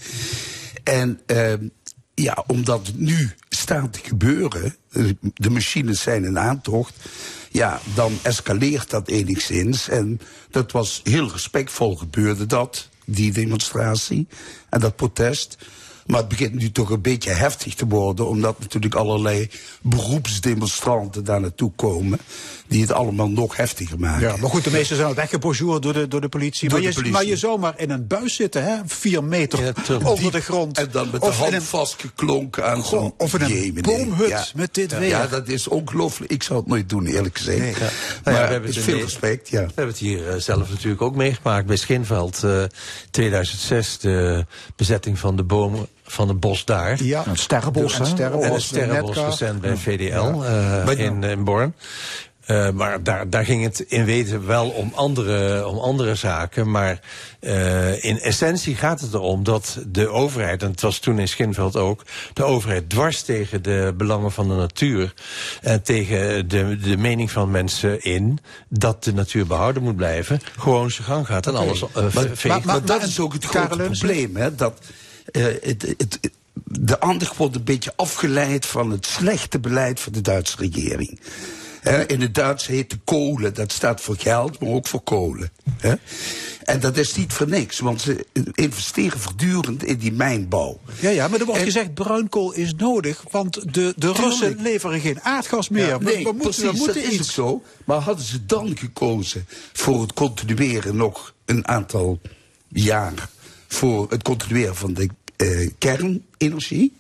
En uh, ja, omdat het nu staat te gebeuren. De machines zijn in aantocht. Ja, dan escaleert dat enigszins. En dat was heel respectvol gebeurde dat die demonstratie en dat protest. Maar het begint nu toch een beetje heftig te worden, omdat natuurlijk allerlei beroepsdemonstranten daar naartoe komen. Die het allemaal nog heftiger maken. Ja, maar goed, de meeste zijn al weggebonjourd door de, door de politie. Door maar, de je, politie. maar je zou maar in een buis zitten, hè? Vier meter onder de grond. En dan met Of de hand in een- vastgeklonken aan zo'n Of in een Jemene. boomhut Ja. met dit Ja. weer. Ja, dat is ongelooflijk. Ik zou het nooit doen, eerlijk gezegd. Nee. Ja. Nou Maar ja, we hebben het veel respect, ja. We hebben het hier eh, zelf natuurlijk ook meegemaakt bij Schinveld. eh 2006, de bezetting van de bomen van het bos daar. Ja, het Sterrenbos, En hè? Sterrenbos, en het Sterrenbos recent bij VDL Ja. eh, in, in Born. Eh, maar daar, daar ging het in wezen wel om andere, om andere zaken. Maar eh, in essentie gaat het erom dat de overheid, en het was toen in Schinveld ook, de overheid dwars tegen de belangen van de natuur en tegen de, de mening van mensen in dat de natuur behouden moet blijven, gewoon zijn gang gaat en alles uh, maar, maar, dat is ook het grote probleem, hè? Dat eh, het, het, het- de aandacht wordt een beetje afgeleid van het slechte beleid van de Duitse regering. In het Duits heet de kolen, dat staat voor geld, maar ook voor kolen. En dat is niet voor niks, want ze investeren voortdurend in die mijnbouw. Ja, ja, maar er wordt gezegd bruinkool is nodig, want de, de Russen leveren geen aardgas meer. Ja, we, nee, we moeten, precies, we moeten dat is iets. zo. Maar hadden ze dan gekozen voor het continueren nog een aantal jaar... voor het continueren van de eh, kernenergie?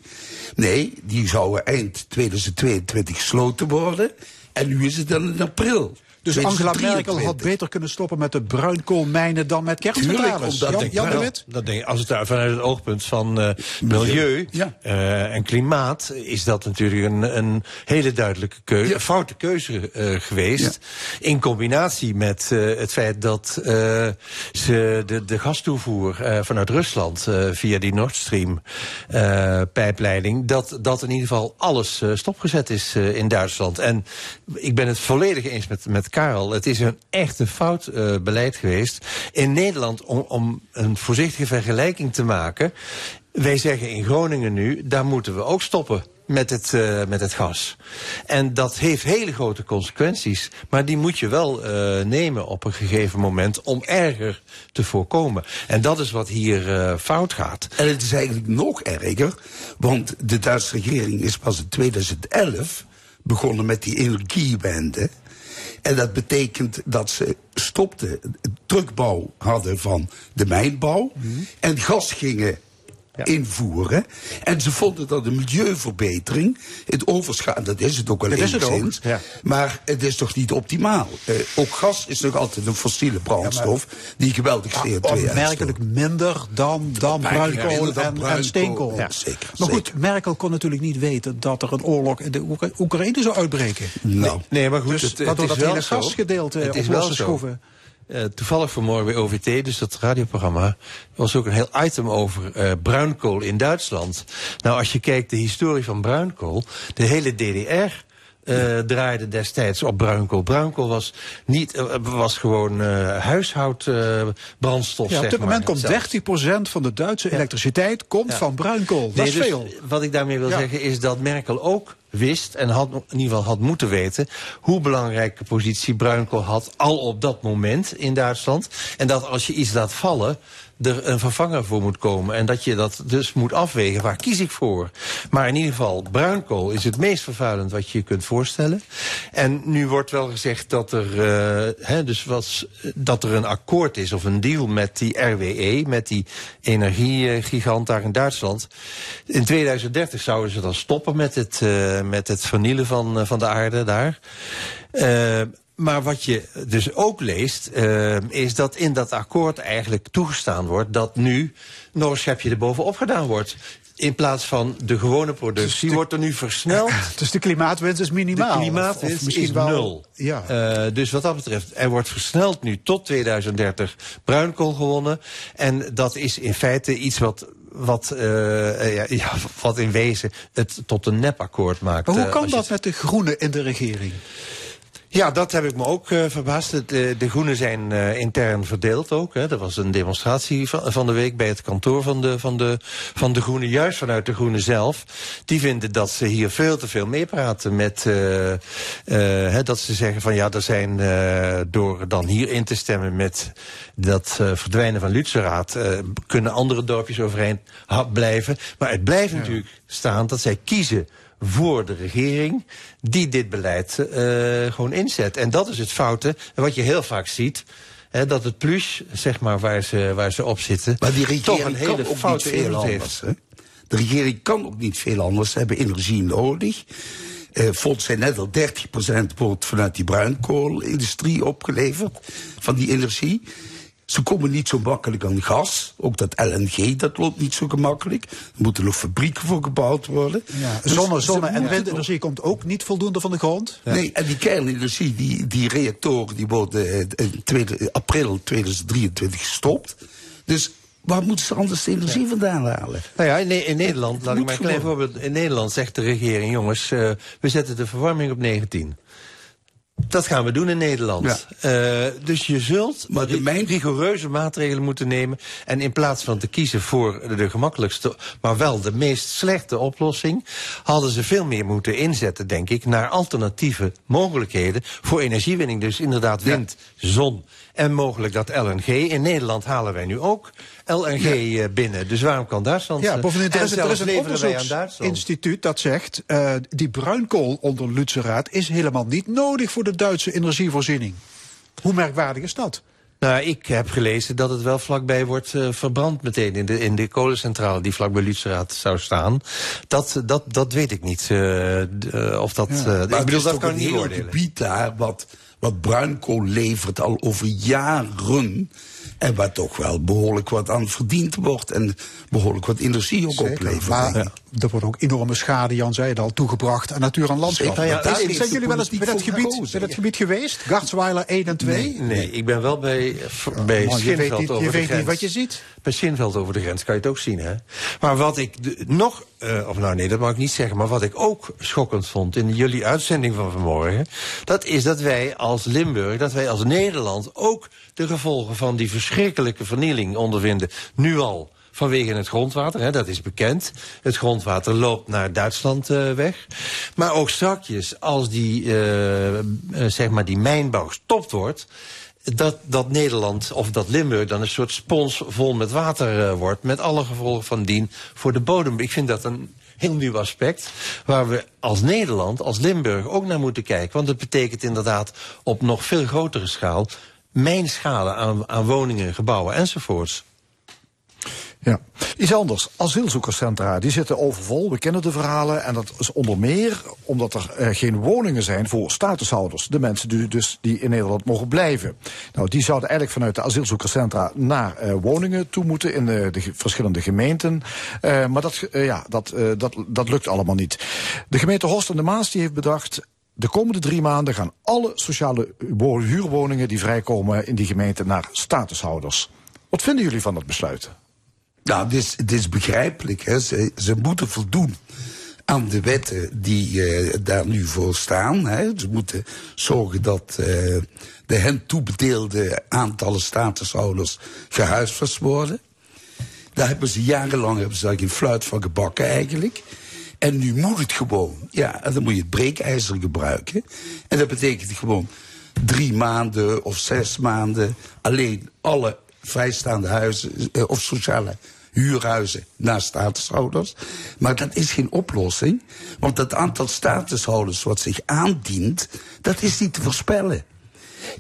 Nee, die zouden eind 2022 gesloten worden. En nu is het dan in april. Dus Angela Merkel 2023. had beter kunnen stoppen met de bruinkoolmijnen dan met kerncentrales. dat Jan, Jan de wel. Wit? Dat denk ik, als het daar vanuit het oogpunt van eh, milieu eh, en klimaat is dat natuurlijk een, een hele duidelijke keuze, een foute keuze eh, geweest. In combinatie met het feit dat ze de, de gastoevoer vanuit Rusland via die Nord Stream pijpleiding, dat, dat in ieder geval alles stopgezet is in Duitsland. En ik ben het volledig eens met, met Karel. Het is een echt een fout eh, beleid geweest. In Nederland, om, om een voorzichtige vergelijking te maken. Wij zeggen in Groningen nu, daar moeten we ook stoppen met het, eh, met het gas. En dat heeft hele grote consequenties. Maar die moet je wel eh, nemen op een gegeven moment om erger te voorkomen. En dat is wat hier fout gaat. En het is eigenlijk nog erger, want de Duitse regering is pas in 2011 begonnen met die energiewende. En dat betekent dat ze stopten, terugbouw hadden van de mijnbouw. En gas gingen invoeren. En ze vonden dat een milieuverbetering, het overschat, dat is het ook wel Dat het enigszins, ja. maar het is toch niet optimaal. Eh, ook gas is nog altijd een fossiele brandstof die geweldig CO2 uitstoot. Opmerkelijk minder dan, dan bruinkool minder dan en, en steenkool. Ja, zeker, Maar goed, Merkel kon natuurlijk niet weten dat er een oorlog in de Oekra- Oekraïne zou uitbreken. Nou. Nee, maar goed, Dus het, het waardoor is dat wel hele zo. gasgedeelte Het op is wel losse zo. Eh, toevallig vanmorgen bij OVT, dus dat radioprogramma, was ook een heel item over eh, bruinkool in Duitsland. Nou, als je kijkt de historie van bruinkool, de hele DDR eh, draaide destijds op bruinkool. Bruinkool was, niet, eh, was gewoon eh huishoudbrandstof. Ja, op dit moment komt 30% van de Duitse elektriciteit komt Ja. van bruinkool. Dat Nee, is dus veel. Wat ik daarmee wil zeggen is dat Merkel ook wist en had, in ieder geval had moeten weten hoe belangrijke positie bruinkool had al op dat moment in Duitsland. En dat als je iets laat vallen, er een vervanger voor moet komen. En dat je dat dus moet afwegen, waar kies ik voor? Maar in ieder geval, bruinkool is het meest vervuilend wat je je kunt voorstellen. En nu wordt wel gezegd dat er, hè, dus was, dat er een akkoord is of een deal met die RWE, met die energiegigant daar in Duitsland. In 2030 zouden ze dan stoppen met het, eh, met het vernielen van, eh, van de aarde daar. Eh, maar wat je dus ook leest, uh, is dat in dat akkoord eigenlijk toegestaan wordt dat nu nog een schepje erbovenop gedaan wordt. In plaats van de gewone productie dus de, wordt er nu versneld. [CLEARS THROAT] Dus de klimaatwinst is minimaal. De klimaatwinst of, of misschien is wel, nul. Ja. Uh, dus wat dat betreft, er wordt versneld nu tot 2030 bruinkool gewonnen. En dat is in feite iets wat wat, uh, ja, ja, wat in wezen het tot een nepakkoord maakt. Maar hoe kan dat met de groenen in de regering? Ja, dat heb ik me ook uh, verbaasd. De, de Groenen zijn uh, intern verdeeld ook. Hè. Er was een demonstratie van, van, de week bij het kantoor van de, van, de, van de Groenen. Juist vanuit de Groenen zelf. Die vinden dat ze hier veel te veel meepraten met... Uh, hè, dat ze zeggen van ja, er zijn door dan hier in te stemmen met dat verdwijnen van Lutzeraad... kunnen andere dorpjes overeind blijven. Maar het blijft ja. natuurlijk staan dat zij kiezen voor de regering die dit beleid uh, gewoon inzet. En dat is het foute. En wat je heel vaak ziet, hè, dat het plus, zeg maar, waar ze, waar ze op zitten... Maar die regering toch een hele kan ook niet veel anders. Hè? De regering kan ook niet veel anders. Ze hebben energie nodig. Fonds zei net al, 30% wordt vanuit die bruinkoolindustrie opgeleverd, van die energie. Ze komen niet zo makkelijk aan gas. Ook dat LNG, dat loopt niet zo gemakkelijk. Er moeten nog fabrieken voor gebouwd worden. Ja, dus zonne, zonne en windenergie komt ook niet voldoende van de grond. Ja. Nee, en die kernenergie, die, die reactoren, die worden in tweede, april 2023 gestopt. Dus Waar moeten ze anders de energie ja. vandaan halen? Nou ja, in, in Nederland, laat ik maar een klein voorbeeld. In Nederland zegt de regering, jongens, uh, we zetten de verwarming op 19. Dat gaan we doen in Nederland. Ja. Uh, dus je zult maar de mijn... rigoureuze maatregelen moeten nemen. En in plaats van te kiezen voor de gemakkelijkste, maar wel de meest slechte oplossing, hadden ze veel meer moeten inzetten, denk ik, naar alternatieve mogelijkheden voor energiewinning. Dus inderdaad wind, ja. zon en mogelijk dat LNG. In Nederland halen wij nu ook LNG ja. Eh, binnen. Dus waarom kan Duitsland... Ja, bovendien, er is, er is een onderzoeksinstituut dat zegt... Uh, die bruinkool onder Lutzeraad is helemaal niet nodig... voor de Duitse energievoorziening. Hoe merkwaardig is dat? Nou, ik heb gelezen dat het wel vlakbij wordt uh, verbrand meteen in de, in de kolencentrale die vlakbij Lutzeraad zou staan. Dat, dat, dat weet ik niet. Uh, of dat, ja. ik bedoel, dat kan niet worden. gebied daar wat, wat bruinkool levert al over jaren. En waar toch wel behoorlijk wat aan verdiend wordt. En behoorlijk wat energie ook Zeker, oplevert. Maar ja. er wordt ook enorme schade, Jan zei het al, toegebracht aan natuur en landschap. Ja, zijn, zijn jullie wel eens bij dat, gebied, bij dat gebied geweest? Gartsweiler 1 en 2? Nee, nee ik ben wel bij, bij oh, Schinveld niet, over je de weet grens. niet wat je ziet? Bij Schinveld over de grens kan je het ook zien, hè? Maar wat ik de, nog, uh, of nou nee, dat mag ik niet zeggen... maar wat ik ook schokkend vond in jullie uitzending van vanmorgen... dat is dat wij als Limburg, dat wij als Nederland... ook de gevolgen van die verschrikkelijke vernieling ondervinden. Nu al vanwege het grondwater, hè, dat is bekend. Het grondwater loopt naar Duitsland uh, weg. Maar ook strakjes, als die, uh, uh, zeg maar die mijnbouw gestopt wordt... Dat, dat Nederland of dat Limburg dan een soort spons vol met water wordt... met alle gevolgen van dien voor de bodem. Ik vind dat een heel nieuw aspect... waar we als Nederland, als Limburg ook naar moeten kijken. Want het betekent inderdaad op nog veel grotere schaal mijnschade aan, aan woningen, gebouwen enzovoorts. Ja, iets anders. Asielzoekerscentra, die zitten overvol. We kennen de verhalen. En dat is onder meer omdat er uh, geen woningen zijn voor statushouders. De mensen die, dus, die in Nederland mogen blijven. Nou, die zouden eigenlijk vanuit de asielzoekerscentra naar uh, woningen toe moeten in de, de verschillende gemeenten. Maar dat, ja, dat, dat, dat lukt allemaal niet. De gemeente Horst en de Maas die heeft bedacht de komende drie maanden gaan alle sociale huurwoningen die vrijkomen in die gemeente naar statushouders. Wat vinden jullie van dat besluit? Nou, het is, is begrijpelijk. Hè. Ze, ze moeten voldoen aan de wetten die uh, daar nu voor staan. Hè. Ze moeten zorgen dat uh, de hen toebedeelde aantallen statushouders gehuisvest worden. Daar hebben ze jarenlang hebben ze daar geen fluit van gebakken eigenlijk. En nu moet het gewoon. Ja, dan moet je het breekijzer gebruiken. En dat betekent gewoon drie maanden of zes maanden alleen alle vrijstaande huizen eh, of sociale huurhuizen naar statushouders. Maar dat is geen oplossing, want het aantal statushouders wat zich aandient, dat is niet te voorspellen.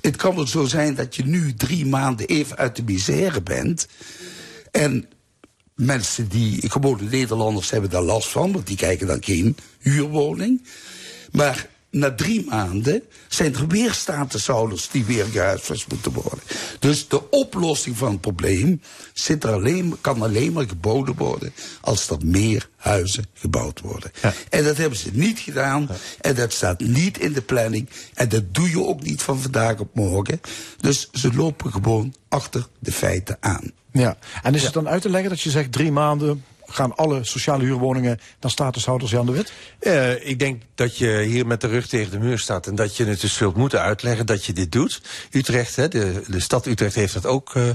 Het kan wel zo zijn dat je nu drie maanden even uit de misère bent. En mensen die, gewone Nederlanders hebben daar last van, want die kijken dan geen huurwoning. Maar na drie maanden zijn er weer statushouders die weer gehuisvest moeten worden. Dus de oplossing van het probleem zit er alleen, kan alleen maar geboden worden als er meer huizen gebouwd worden. En dat hebben ze niet gedaan. En dat staat niet in de planning. En dat doe je ook niet van vandaag op morgen. Dus ze lopen gewoon achter de feiten aan. Ja, en is het dan uit te leggen dat je zegt drie maanden gaan alle sociale huurwoningen naar statushouders Jan de Wit? Uh, ik denk dat je hier met de rug tegen de muur staat en dat je het dus zult moeten uitleggen dat je dit doet. Utrecht, hè, de, de stad Utrecht heeft dat ook, uh,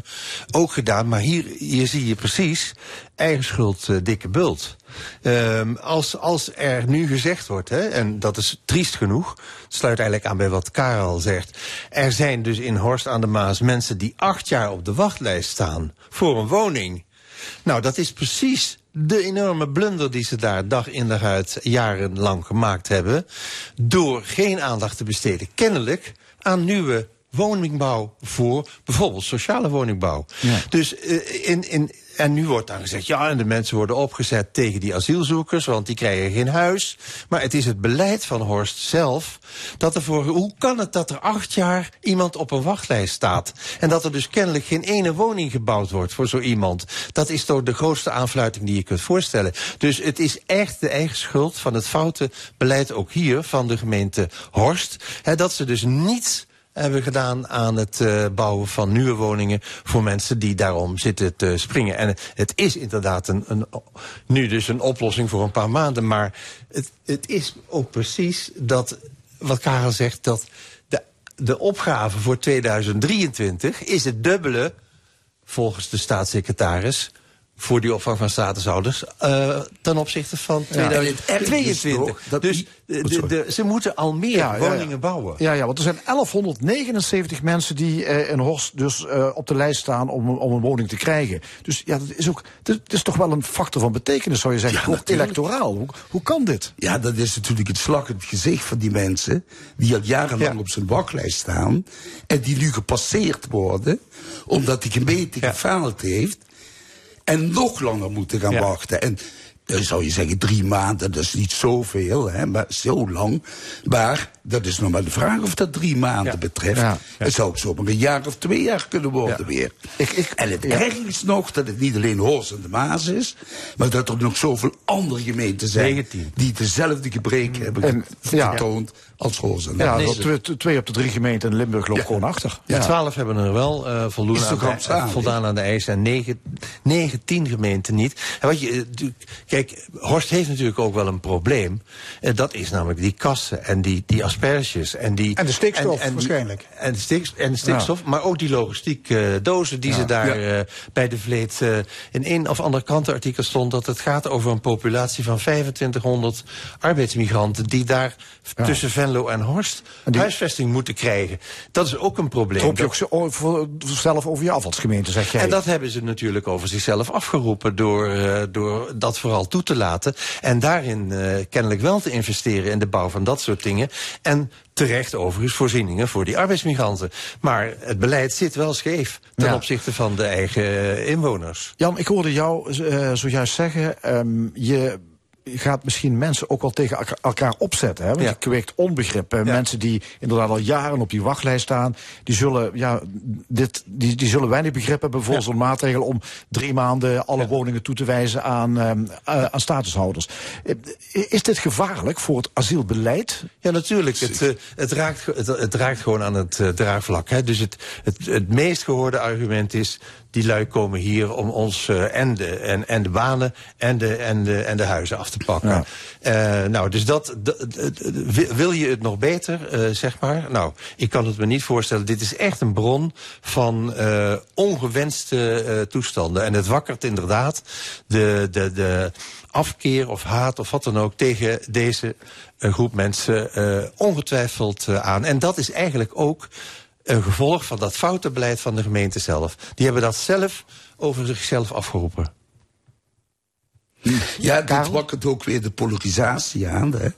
ook gedaan, maar hier, hier zie je precies eigen schuld uh, dikke bult. Um, als, als er nu gezegd wordt, hè, en dat is triest genoeg, sluit eigenlijk aan bij wat Karel zegt. Er zijn dus in Horst aan de Maas mensen die acht jaar op de wachtlijst staan voor een woning. Nou, dat is precies de enorme blunder die ze daar dag in dag uit jarenlang gemaakt hebben... door geen aandacht te besteden, kennelijk, aan nieuwe woningbouw voor bijvoorbeeld sociale woningbouw. Ja. Dus uh, in, in, en nu wordt dan gezegd, ja, en de mensen worden opgezet tegen die asielzoekers, want die krijgen geen huis. Maar het is het beleid van Horst zelf dat ervoor. Hoe kan het dat er acht jaar iemand op een wachtlijst staat? En dat er dus kennelijk geen ene woning gebouwd wordt voor zo iemand? Dat is toch de grootste aanfluiting die je kunt voorstellen. Dus het is echt de eigen schuld van het foute beleid ook hier van de gemeente Horst. Hè, dat ze dus niets hebben gedaan aan het uh, bouwen van nieuwe woningen voor mensen die daarom zitten te springen. En het is inderdaad een, een, nu dus een oplossing voor een paar maanden, maar het, het is ook precies dat, wat Karel zegt, dat de, de opgave voor 2023 is het dubbele, volgens de staatssecretaris, voor die opvang van statushouders uh, ten opzichte van 2022. Ja, dus de, ze moeten al meer ja, woningen ja, bouwen. Ja, ja, want er zijn 1179 mensen die uh, in Horst dus uh, op de lijst staan om, om een woning te krijgen. Dus ja, dat is ook, dat is toch wel een factor van betekenis, zou je zeggen, ook electoraal. Hoe, hoe kan dit? Ja, dat is natuurlijk het slag in het gezicht van die mensen die al jarenlang op zijn wachtlijst staan en die nu gepasseerd worden omdat die gemeente gefaald heeft en nog langer moeten gaan ja. wachten. En dan zou je zeggen, drie maanden, dat is niet zoveel, hè, maar zo lang. Maar dat is nog maar de vraag of dat drie maanden ja. betreft. Ja, het zou ook zomaar een jaar of twee jaar kunnen worden weer. Ik, ik, en het erg is nog dat het niet alleen Horst en de Maas is, maar dat er nog zoveel andere gemeenten zijn 19. die dezelfde gebreken hebben en, getoond als Ja, nee, twee op de drie gemeenten in Limburg lopen gewoon achter. De twaalf hebben er wel uh, voldoen aan de, aan, voldaan aan de eisen en negen, negentien gemeenten niet. En wat je, kijk, Horst heeft natuurlijk ook wel een probleem. En dat is namelijk die kassen en die, die asperges. En, die, en de stikstof en, en waarschijnlijk. En de, stik, en de stikstof, ja. maar ook die logistiek uh, dozen die ja. ze daar ja. uh, bij de Vleet... Uh, in een of ander krantenartikel stond dat het gaat over een populatie van 2500 arbeidsmigranten... die daar tussen Venlo en Horst en die... huisvesting moeten krijgen. Dat is ook een probleem. Roep je ook over, zelf over je afvalsgemeente, zeg jij? En dat hebben ze natuurlijk over zichzelf afgeroepen... door, door dat vooral toe te laten. En daarin kennelijk wel te investeren in de bouw van dat soort dingen... En terecht overigens voorzieningen voor die arbeidsmigranten. Maar het beleid zit wel scheef ten ja. opzichte van de eigen inwoners. Jan, ik hoorde jou uh, zojuist zeggen, um, je gaat misschien mensen ook wel tegen elkaar opzetten. Hè? Want ja. je kweekt onbegrip. Ja. Mensen die inderdaad al jaren op die wachtlijst staan... die zullen, ja, dit, die, die zullen weinig begrip hebben voor ja. zo'n maatregel... om drie maanden alle woningen toe te wijzen aan, uh, aan statushouders. Is dit gevaarlijk voor het asielbeleid? Ja, natuurlijk. Het, uh, het, raakt, het, het, raakt gewoon aan het uh, draagvlak. Hè? Dus het, het, het meest gehoorde argument is die lui komen hier om ons uh, en, de, en, en de banen en de, en, de, en de huizen af te pakken. Ja. Uh, nou, dus dat, wil je het nog beter, uh, zeg maar? Nou, ik kan het me niet voorstellen. Dit is echt een bron van ongewenste toestanden. En het wakkert inderdaad de, de, de afkeer of haat of wat dan ook tegen deze groep mensen ongetwijfeld aan. En dat is eigenlijk ook een gevolg van dat foute beleid van de gemeente zelf. Die hebben dat zelf over zichzelf afgeroepen. Ja, dit wakkert ook weer de polarisatie aan. Hè?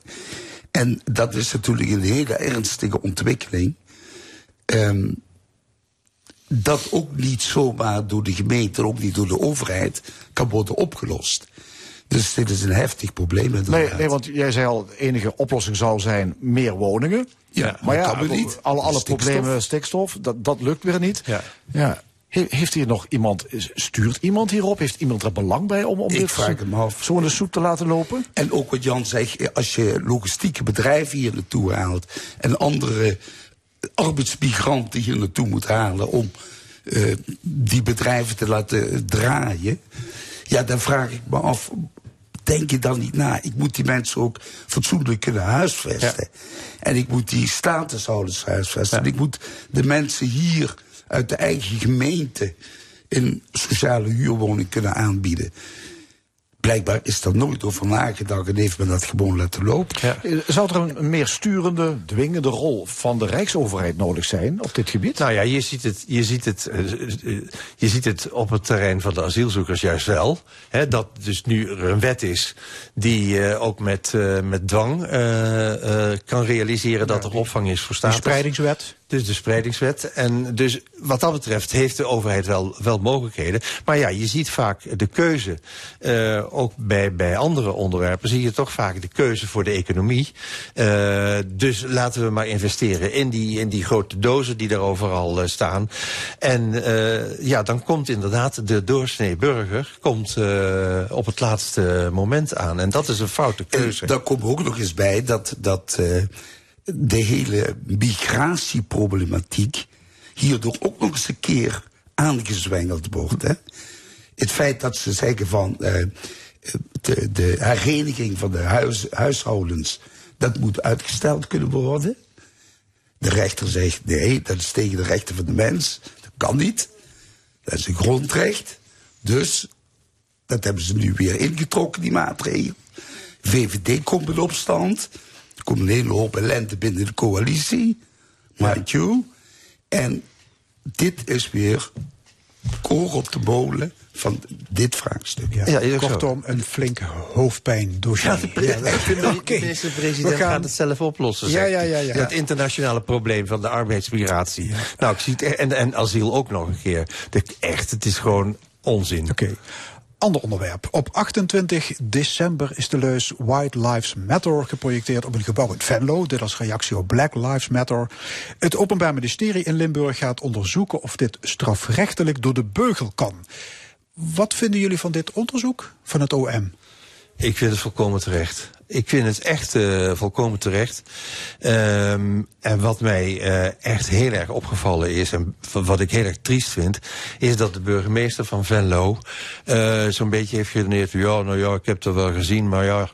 En dat is natuurlijk een hele ernstige ontwikkeling. Um, dat ook niet zomaar door de gemeente, ook niet door de overheid, kan worden opgelost. Dus dit is een heftig probleem. Nee, nee, want jij zei al, de enige oplossing zou zijn meer woningen. Ja, maar ja, kan niet. alle, alle Stikstof. problemen, stikstof, dat, dat lukt weer niet. Ja. Ja. He- heeft hier nog iemand, stuurt iemand hierop? Heeft iemand er belang bij om, om Ik dit vraag zo- hem af. zo in de soep te laten lopen? En ook wat Jan zegt, als je logistieke bedrijven hier naartoe haalt en andere arbeidsmigranten hier naartoe moet halen om eh, die bedrijven te laten draaien, ja, dan vraag ik me af. Denk je dan niet na? Ik moet die mensen ook fatsoenlijk kunnen huisvesten. En ik moet die statushouders huisvesten. En ik moet de mensen hier uit de eigen gemeente een sociale huurwoning kunnen aanbieden. Blijkbaar is daar nooit over nagedacht en heeft men dat gewoon laten lopen. Zou er een, meer sturende, dwingende rol van de Rijksoverheid nodig zijn op dit gebied? Nou ja, je ziet het, je ziet het, eh, eh, je ziet het op het terrein van de asielzoekers juist wel. Hè, dat dus nu er een wet is die eh, ook met, eh, met dwang eh, eh, kan realiseren dat er opvang is voor spreidingswet. Dus de spreidingswet. En dus wat dat betreft heeft de overheid wel, wel mogelijkheden. Maar ja, je ziet vaak de keuze, eh, ook bij, bij andere onderwerpen, zie je toch vaak de keuze voor de economie. Eh, dus laten we maar investeren in die, in die grote dozen die daar overal eh, staan. En ja, dan komt inderdaad de doorsnee burger komt, op het laatste moment aan. En dat is een foute keuze. En daar komt ook nog eens bij dat, dat de hele migratieproblematiek hierdoor ook nog eens een keer aangezwengeld wordt. Hè? Het feit dat ze zeggen van eh, de, de hereniging van de huis, huishoudens, dat moet uitgesteld kunnen worden. De rechter zegt nee, dat is tegen de rechten van de mens. Dat kan niet. Dat is een grondrecht. Dus dat hebben ze nu weer ingetrokken, die maatregel. VVD komt in opstand. Er komt een hele hoop ellende binnen de coalitie. Mind you. En dit is weer koor op de molen van dit vraagstuk. Ja, Kortom, een flinke hoofdpijndossier. Ja, de pre- [LAUGHS] ik vind dat Oké, de minister-president we gaan- gaat het zelf oplossen. Ja, ja, ja, ja. Het internationale probleem van de arbeidsmigratie. Nou, ik zie het, en, en asiel ook nog een keer. De, echt, het is gewoon onzin. Oké. Ander onderwerp. Op 28 december is de leus White Lives Matter geprojecteerd op een gebouw in Venlo. Dit als reactie op Black Lives Matter. Het Openbaar Ministerie in Limburg gaat onderzoeken of dit strafrechtelijk door de beugel kan. Wat vinden jullie van dit onderzoek van het OM? Ik vind het volkomen terecht. Ik vind het echt eh, volkomen terecht. Ehm, en wat mij eh, echt heel erg opgevallen is, en wat ik heel erg triest vind, is dat de burgemeester van Venlo eh, zo'n beetje heeft geredeneerd. Ja, nou ja, ik heb het wel gezien, maar ja.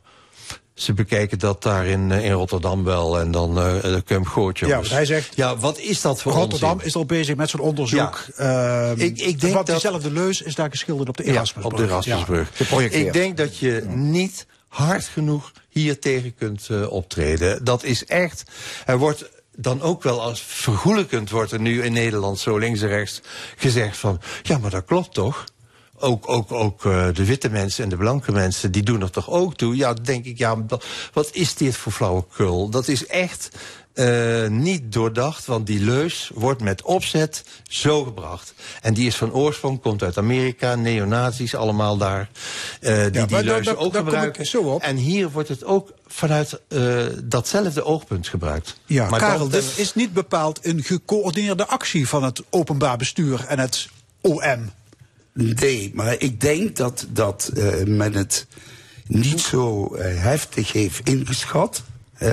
Ze bekijken dat daar in, in Rotterdam wel en dan de Kump Gootje. Ja, want hij zegt. Ja, wat is dat voor Rotterdam onzin? is al bezig met zo'n onderzoek. Ehm, Ik- ik denk want dat- diezelfde leus is daar geschilderd op de Ja, Erasmusbrug. op de Erasmusbrug. Ik denk dat je niet hard genoeg hier tegen kunt eh, optreden. Dat is echt. Er wordt dan ook wel als vergoelijkend wordt er nu in Nederland zo links en rechts gezegd van ja, maar dat klopt toch? Ook, ook, ook eh, de witte mensen en de blanke mensen, die doen er toch ook toe? Ja, denk ik, ja, wat is dit voor flauwekul? Dat is echt eh, niet doordacht, want die leus wordt met opzet zo gebracht. En die is van oorsprong, komt uit Amerika, neonazis allemaal daar, eh, die die leus ook daar kom ik gebruiken. zo op. En hier wordt het ook vanuit eh, datzelfde oogpunt gebruikt. Ja, maar Karel, dit is niet bepaald een gecoördineerde actie van het openbaar bestuur en het OM. Nee, maar ik denk dat, dat eh, men het niet zo heftig heeft ingeschat. Hè.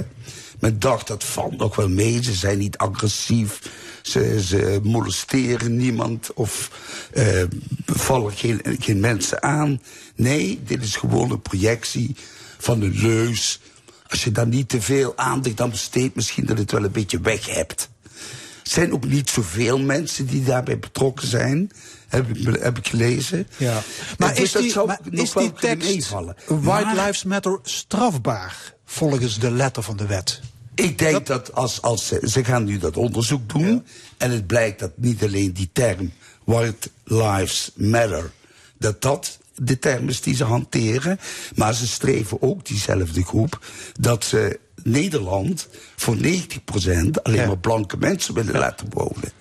Men dacht dat valt nog wel mee, ze zijn niet agressief, ze, ze molesteren niemand of eh, vallen geen, geen mensen aan. Nee, dit is gewoon een projectie van een leus. Als je daar niet te veel aandacht aan besteedt, misschien dat het wel een beetje weg hebt. Er zijn ook niet zoveel mensen die daarbij betrokken zijn, heb ik, heb ik gelezen. Ja. Maar is dat die, maar is wel die tekst. White Maar- Lives Matter strafbaar volgens de letter van de wet? Ik denk dat, als, als ze, ze gaan nu dat onderzoek doen. En het blijkt dat niet alleen die term White Lives Matter. dat dat de term is die ze hanteren. Maar ze streven ook, diezelfde groep, dat ze Nederland voor 90% alleen maar blanke mensen willen laten wonen.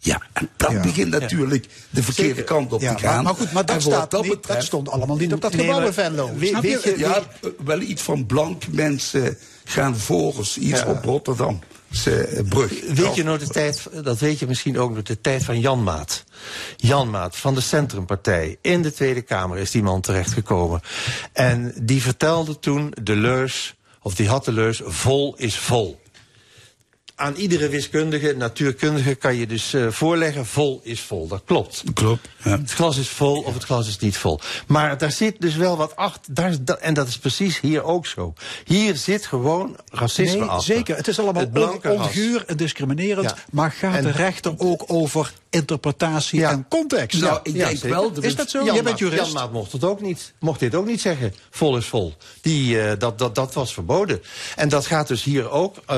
Ja. en dat begint natuurlijk de verkeerde Zeker. kant op te gaan. maar- goed, maar dat staat dat stond allemaal niet op dat Nee, gebouw in Venlo. weet- je? ja, wel iets van blanke mensen gaan volgens iets op Rotterdam. Brug. Weet je nog de tijd, dat weet je misschien ook nog, de tijd van Jan Maat. Jan Maat van de Centrumpartij. In de Tweede Kamer is die man terechtgekomen. En die vertelde toen de leus, of die had de leus, vol is vol. Aan iedere wiskundige, natuurkundige kan je dus eh, voorleggen, vol is vol. Dat klopt. Klopt. Het glas is vol of het glas is niet vol. Maar daar zit dus wel wat achter. Daar, en dat is precies hier ook zo. Hier zit gewoon racisme Nee, achter. zeker. Het is allemaal Het on- onguur en discriminerend. Ja. Maar gaat En- de rechter ook over interpretatie en context? Ja, ja, zeker. Is dat zo? Jan Jij bent jurist. Jan Maat mocht het ook niet. Mocht dit ook niet zeggen. Vol is vol. Die, eh, dat, dat, dat was verboden. En dat gaat dus hier ook, eh,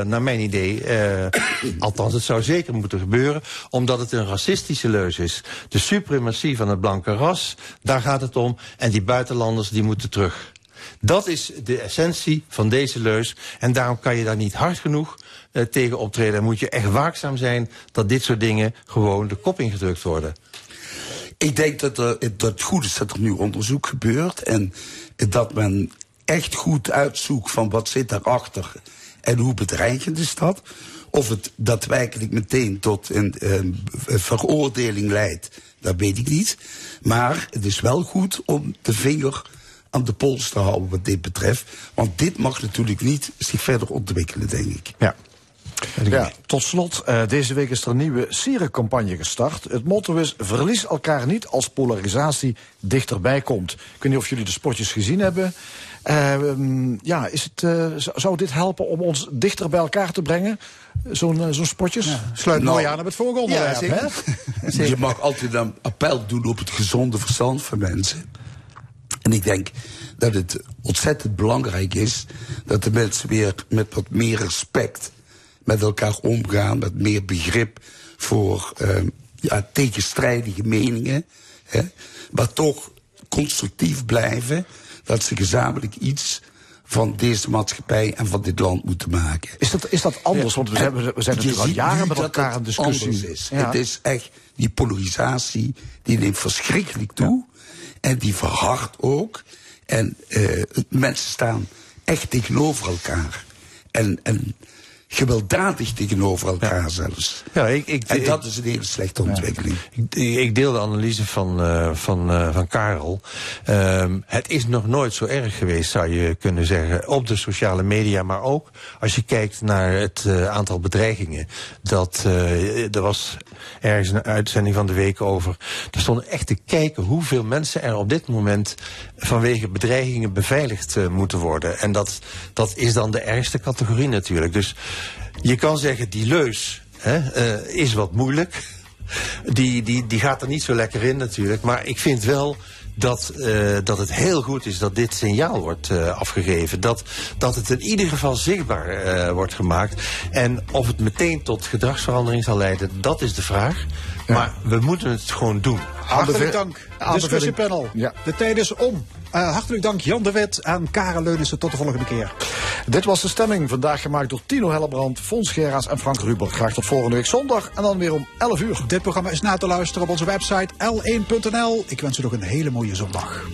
naar mijn idee, eh, [COUGHS] althans het zou zeker moeten gebeuren, omdat het een racistische leus is. De suprematie van het blanke ras, daar gaat het om. En die buitenlanders, die moeten terug. Dat is de essentie van deze leus. En daarom kan je daar niet hard genoeg eh, tegen optreden. En moet je echt waakzaam zijn dat dit soort dingen gewoon de kop ingedrukt worden. Ik denk dat, er, dat het goed is dat er nu onderzoek gebeurt. En dat men echt goed uitzoekt van wat zit daarachter. En hoe bedreigend is dat. Of het daadwerkelijk meteen tot een, een veroordeling leidt, dat weet ik niet. Maar het is wel goed om de vinger aan de pols te houden wat dit betreft. Want dit mag natuurlijk niet zich verder ontwikkelen, denk ik. Ja. Ja, tot slot, eh, deze week is er een nieuwe sierencampagne gestart. Het motto is: verlies elkaar niet als polarisatie dichterbij komt. Ik weet niet of jullie de spotjes gezien hebben. Eh, mm, ja, is het, eh, zou dit helpen om ons dichter bij elkaar te brengen? Zo'n zo'n spotjes? Sluit Nou, mooi aan op het vorige onderwerp. Ja, hè? [LAUGHS] Je mag altijd een appel doen op het gezonde verstand van mensen. En ik denk dat het ontzettend belangrijk is dat de mensen weer met wat meer respect met elkaar omgaan, met meer begrip voor eh, ja, tegenstrijdige meningen. Hè, maar toch constructief blijven dat ze gezamenlijk iets van deze maatschappij en van dit land moeten maken. Is dat, is dat anders? Want we zijn, we zijn natuurlijk al jaren met dat elkaar in discussie. is. Ja. Het is echt die polarisatie, die neemt verschrikkelijk toe. En die verhardt ook. En eh, mensen staan echt tegenover elkaar. En, en gewelddadig tegenover elkaar zelfs. Ja, ik, ik, en dat ik- is een hele slechte ontwikkeling. Ik, ik deel de analyse van, eh, van, eh, van Karel. Ehm, het is nog nooit zo erg geweest, zou je kunnen zeggen, op de sociale media. Maar ook als je kijkt naar het eh, aantal bedreigingen. Dat, er was ergens een uitzending van de week over. Er stonden echt te kijken hoeveel mensen er op dit moment vanwege bedreigingen beveiligd moeten worden. En dat, dat is dan de ergste categorie natuurlijk. Dus je kan zeggen, die leus hè, eh, is wat moeilijk. Die, die, die gaat er niet zo lekker in natuurlijk. Maar ik vind wel dat, eh, dat het heel goed is dat dit signaal wordt eh, afgegeven. Dat, dat het in ieder geval zichtbaar wordt gemaakt. En of het meteen tot gedragsverandering zal leiden, dat is de vraag. Maar we moeten het gewoon doen. Hartelijk dank, discussiepanel. De tijd is om. Eh, hartelijk dank Jan de Wit en Karel Leunissen. Tot de volgende keer. Dit was de stemming, vandaag gemaakt door Tino Hellebrand, Fons Geraas en Frank Ruber. Graag tot volgende week zondag en dan weer om 11 uur. Dit programma is na te luisteren op onze website l1.nl. Ik wens u nog een hele mooie zondag.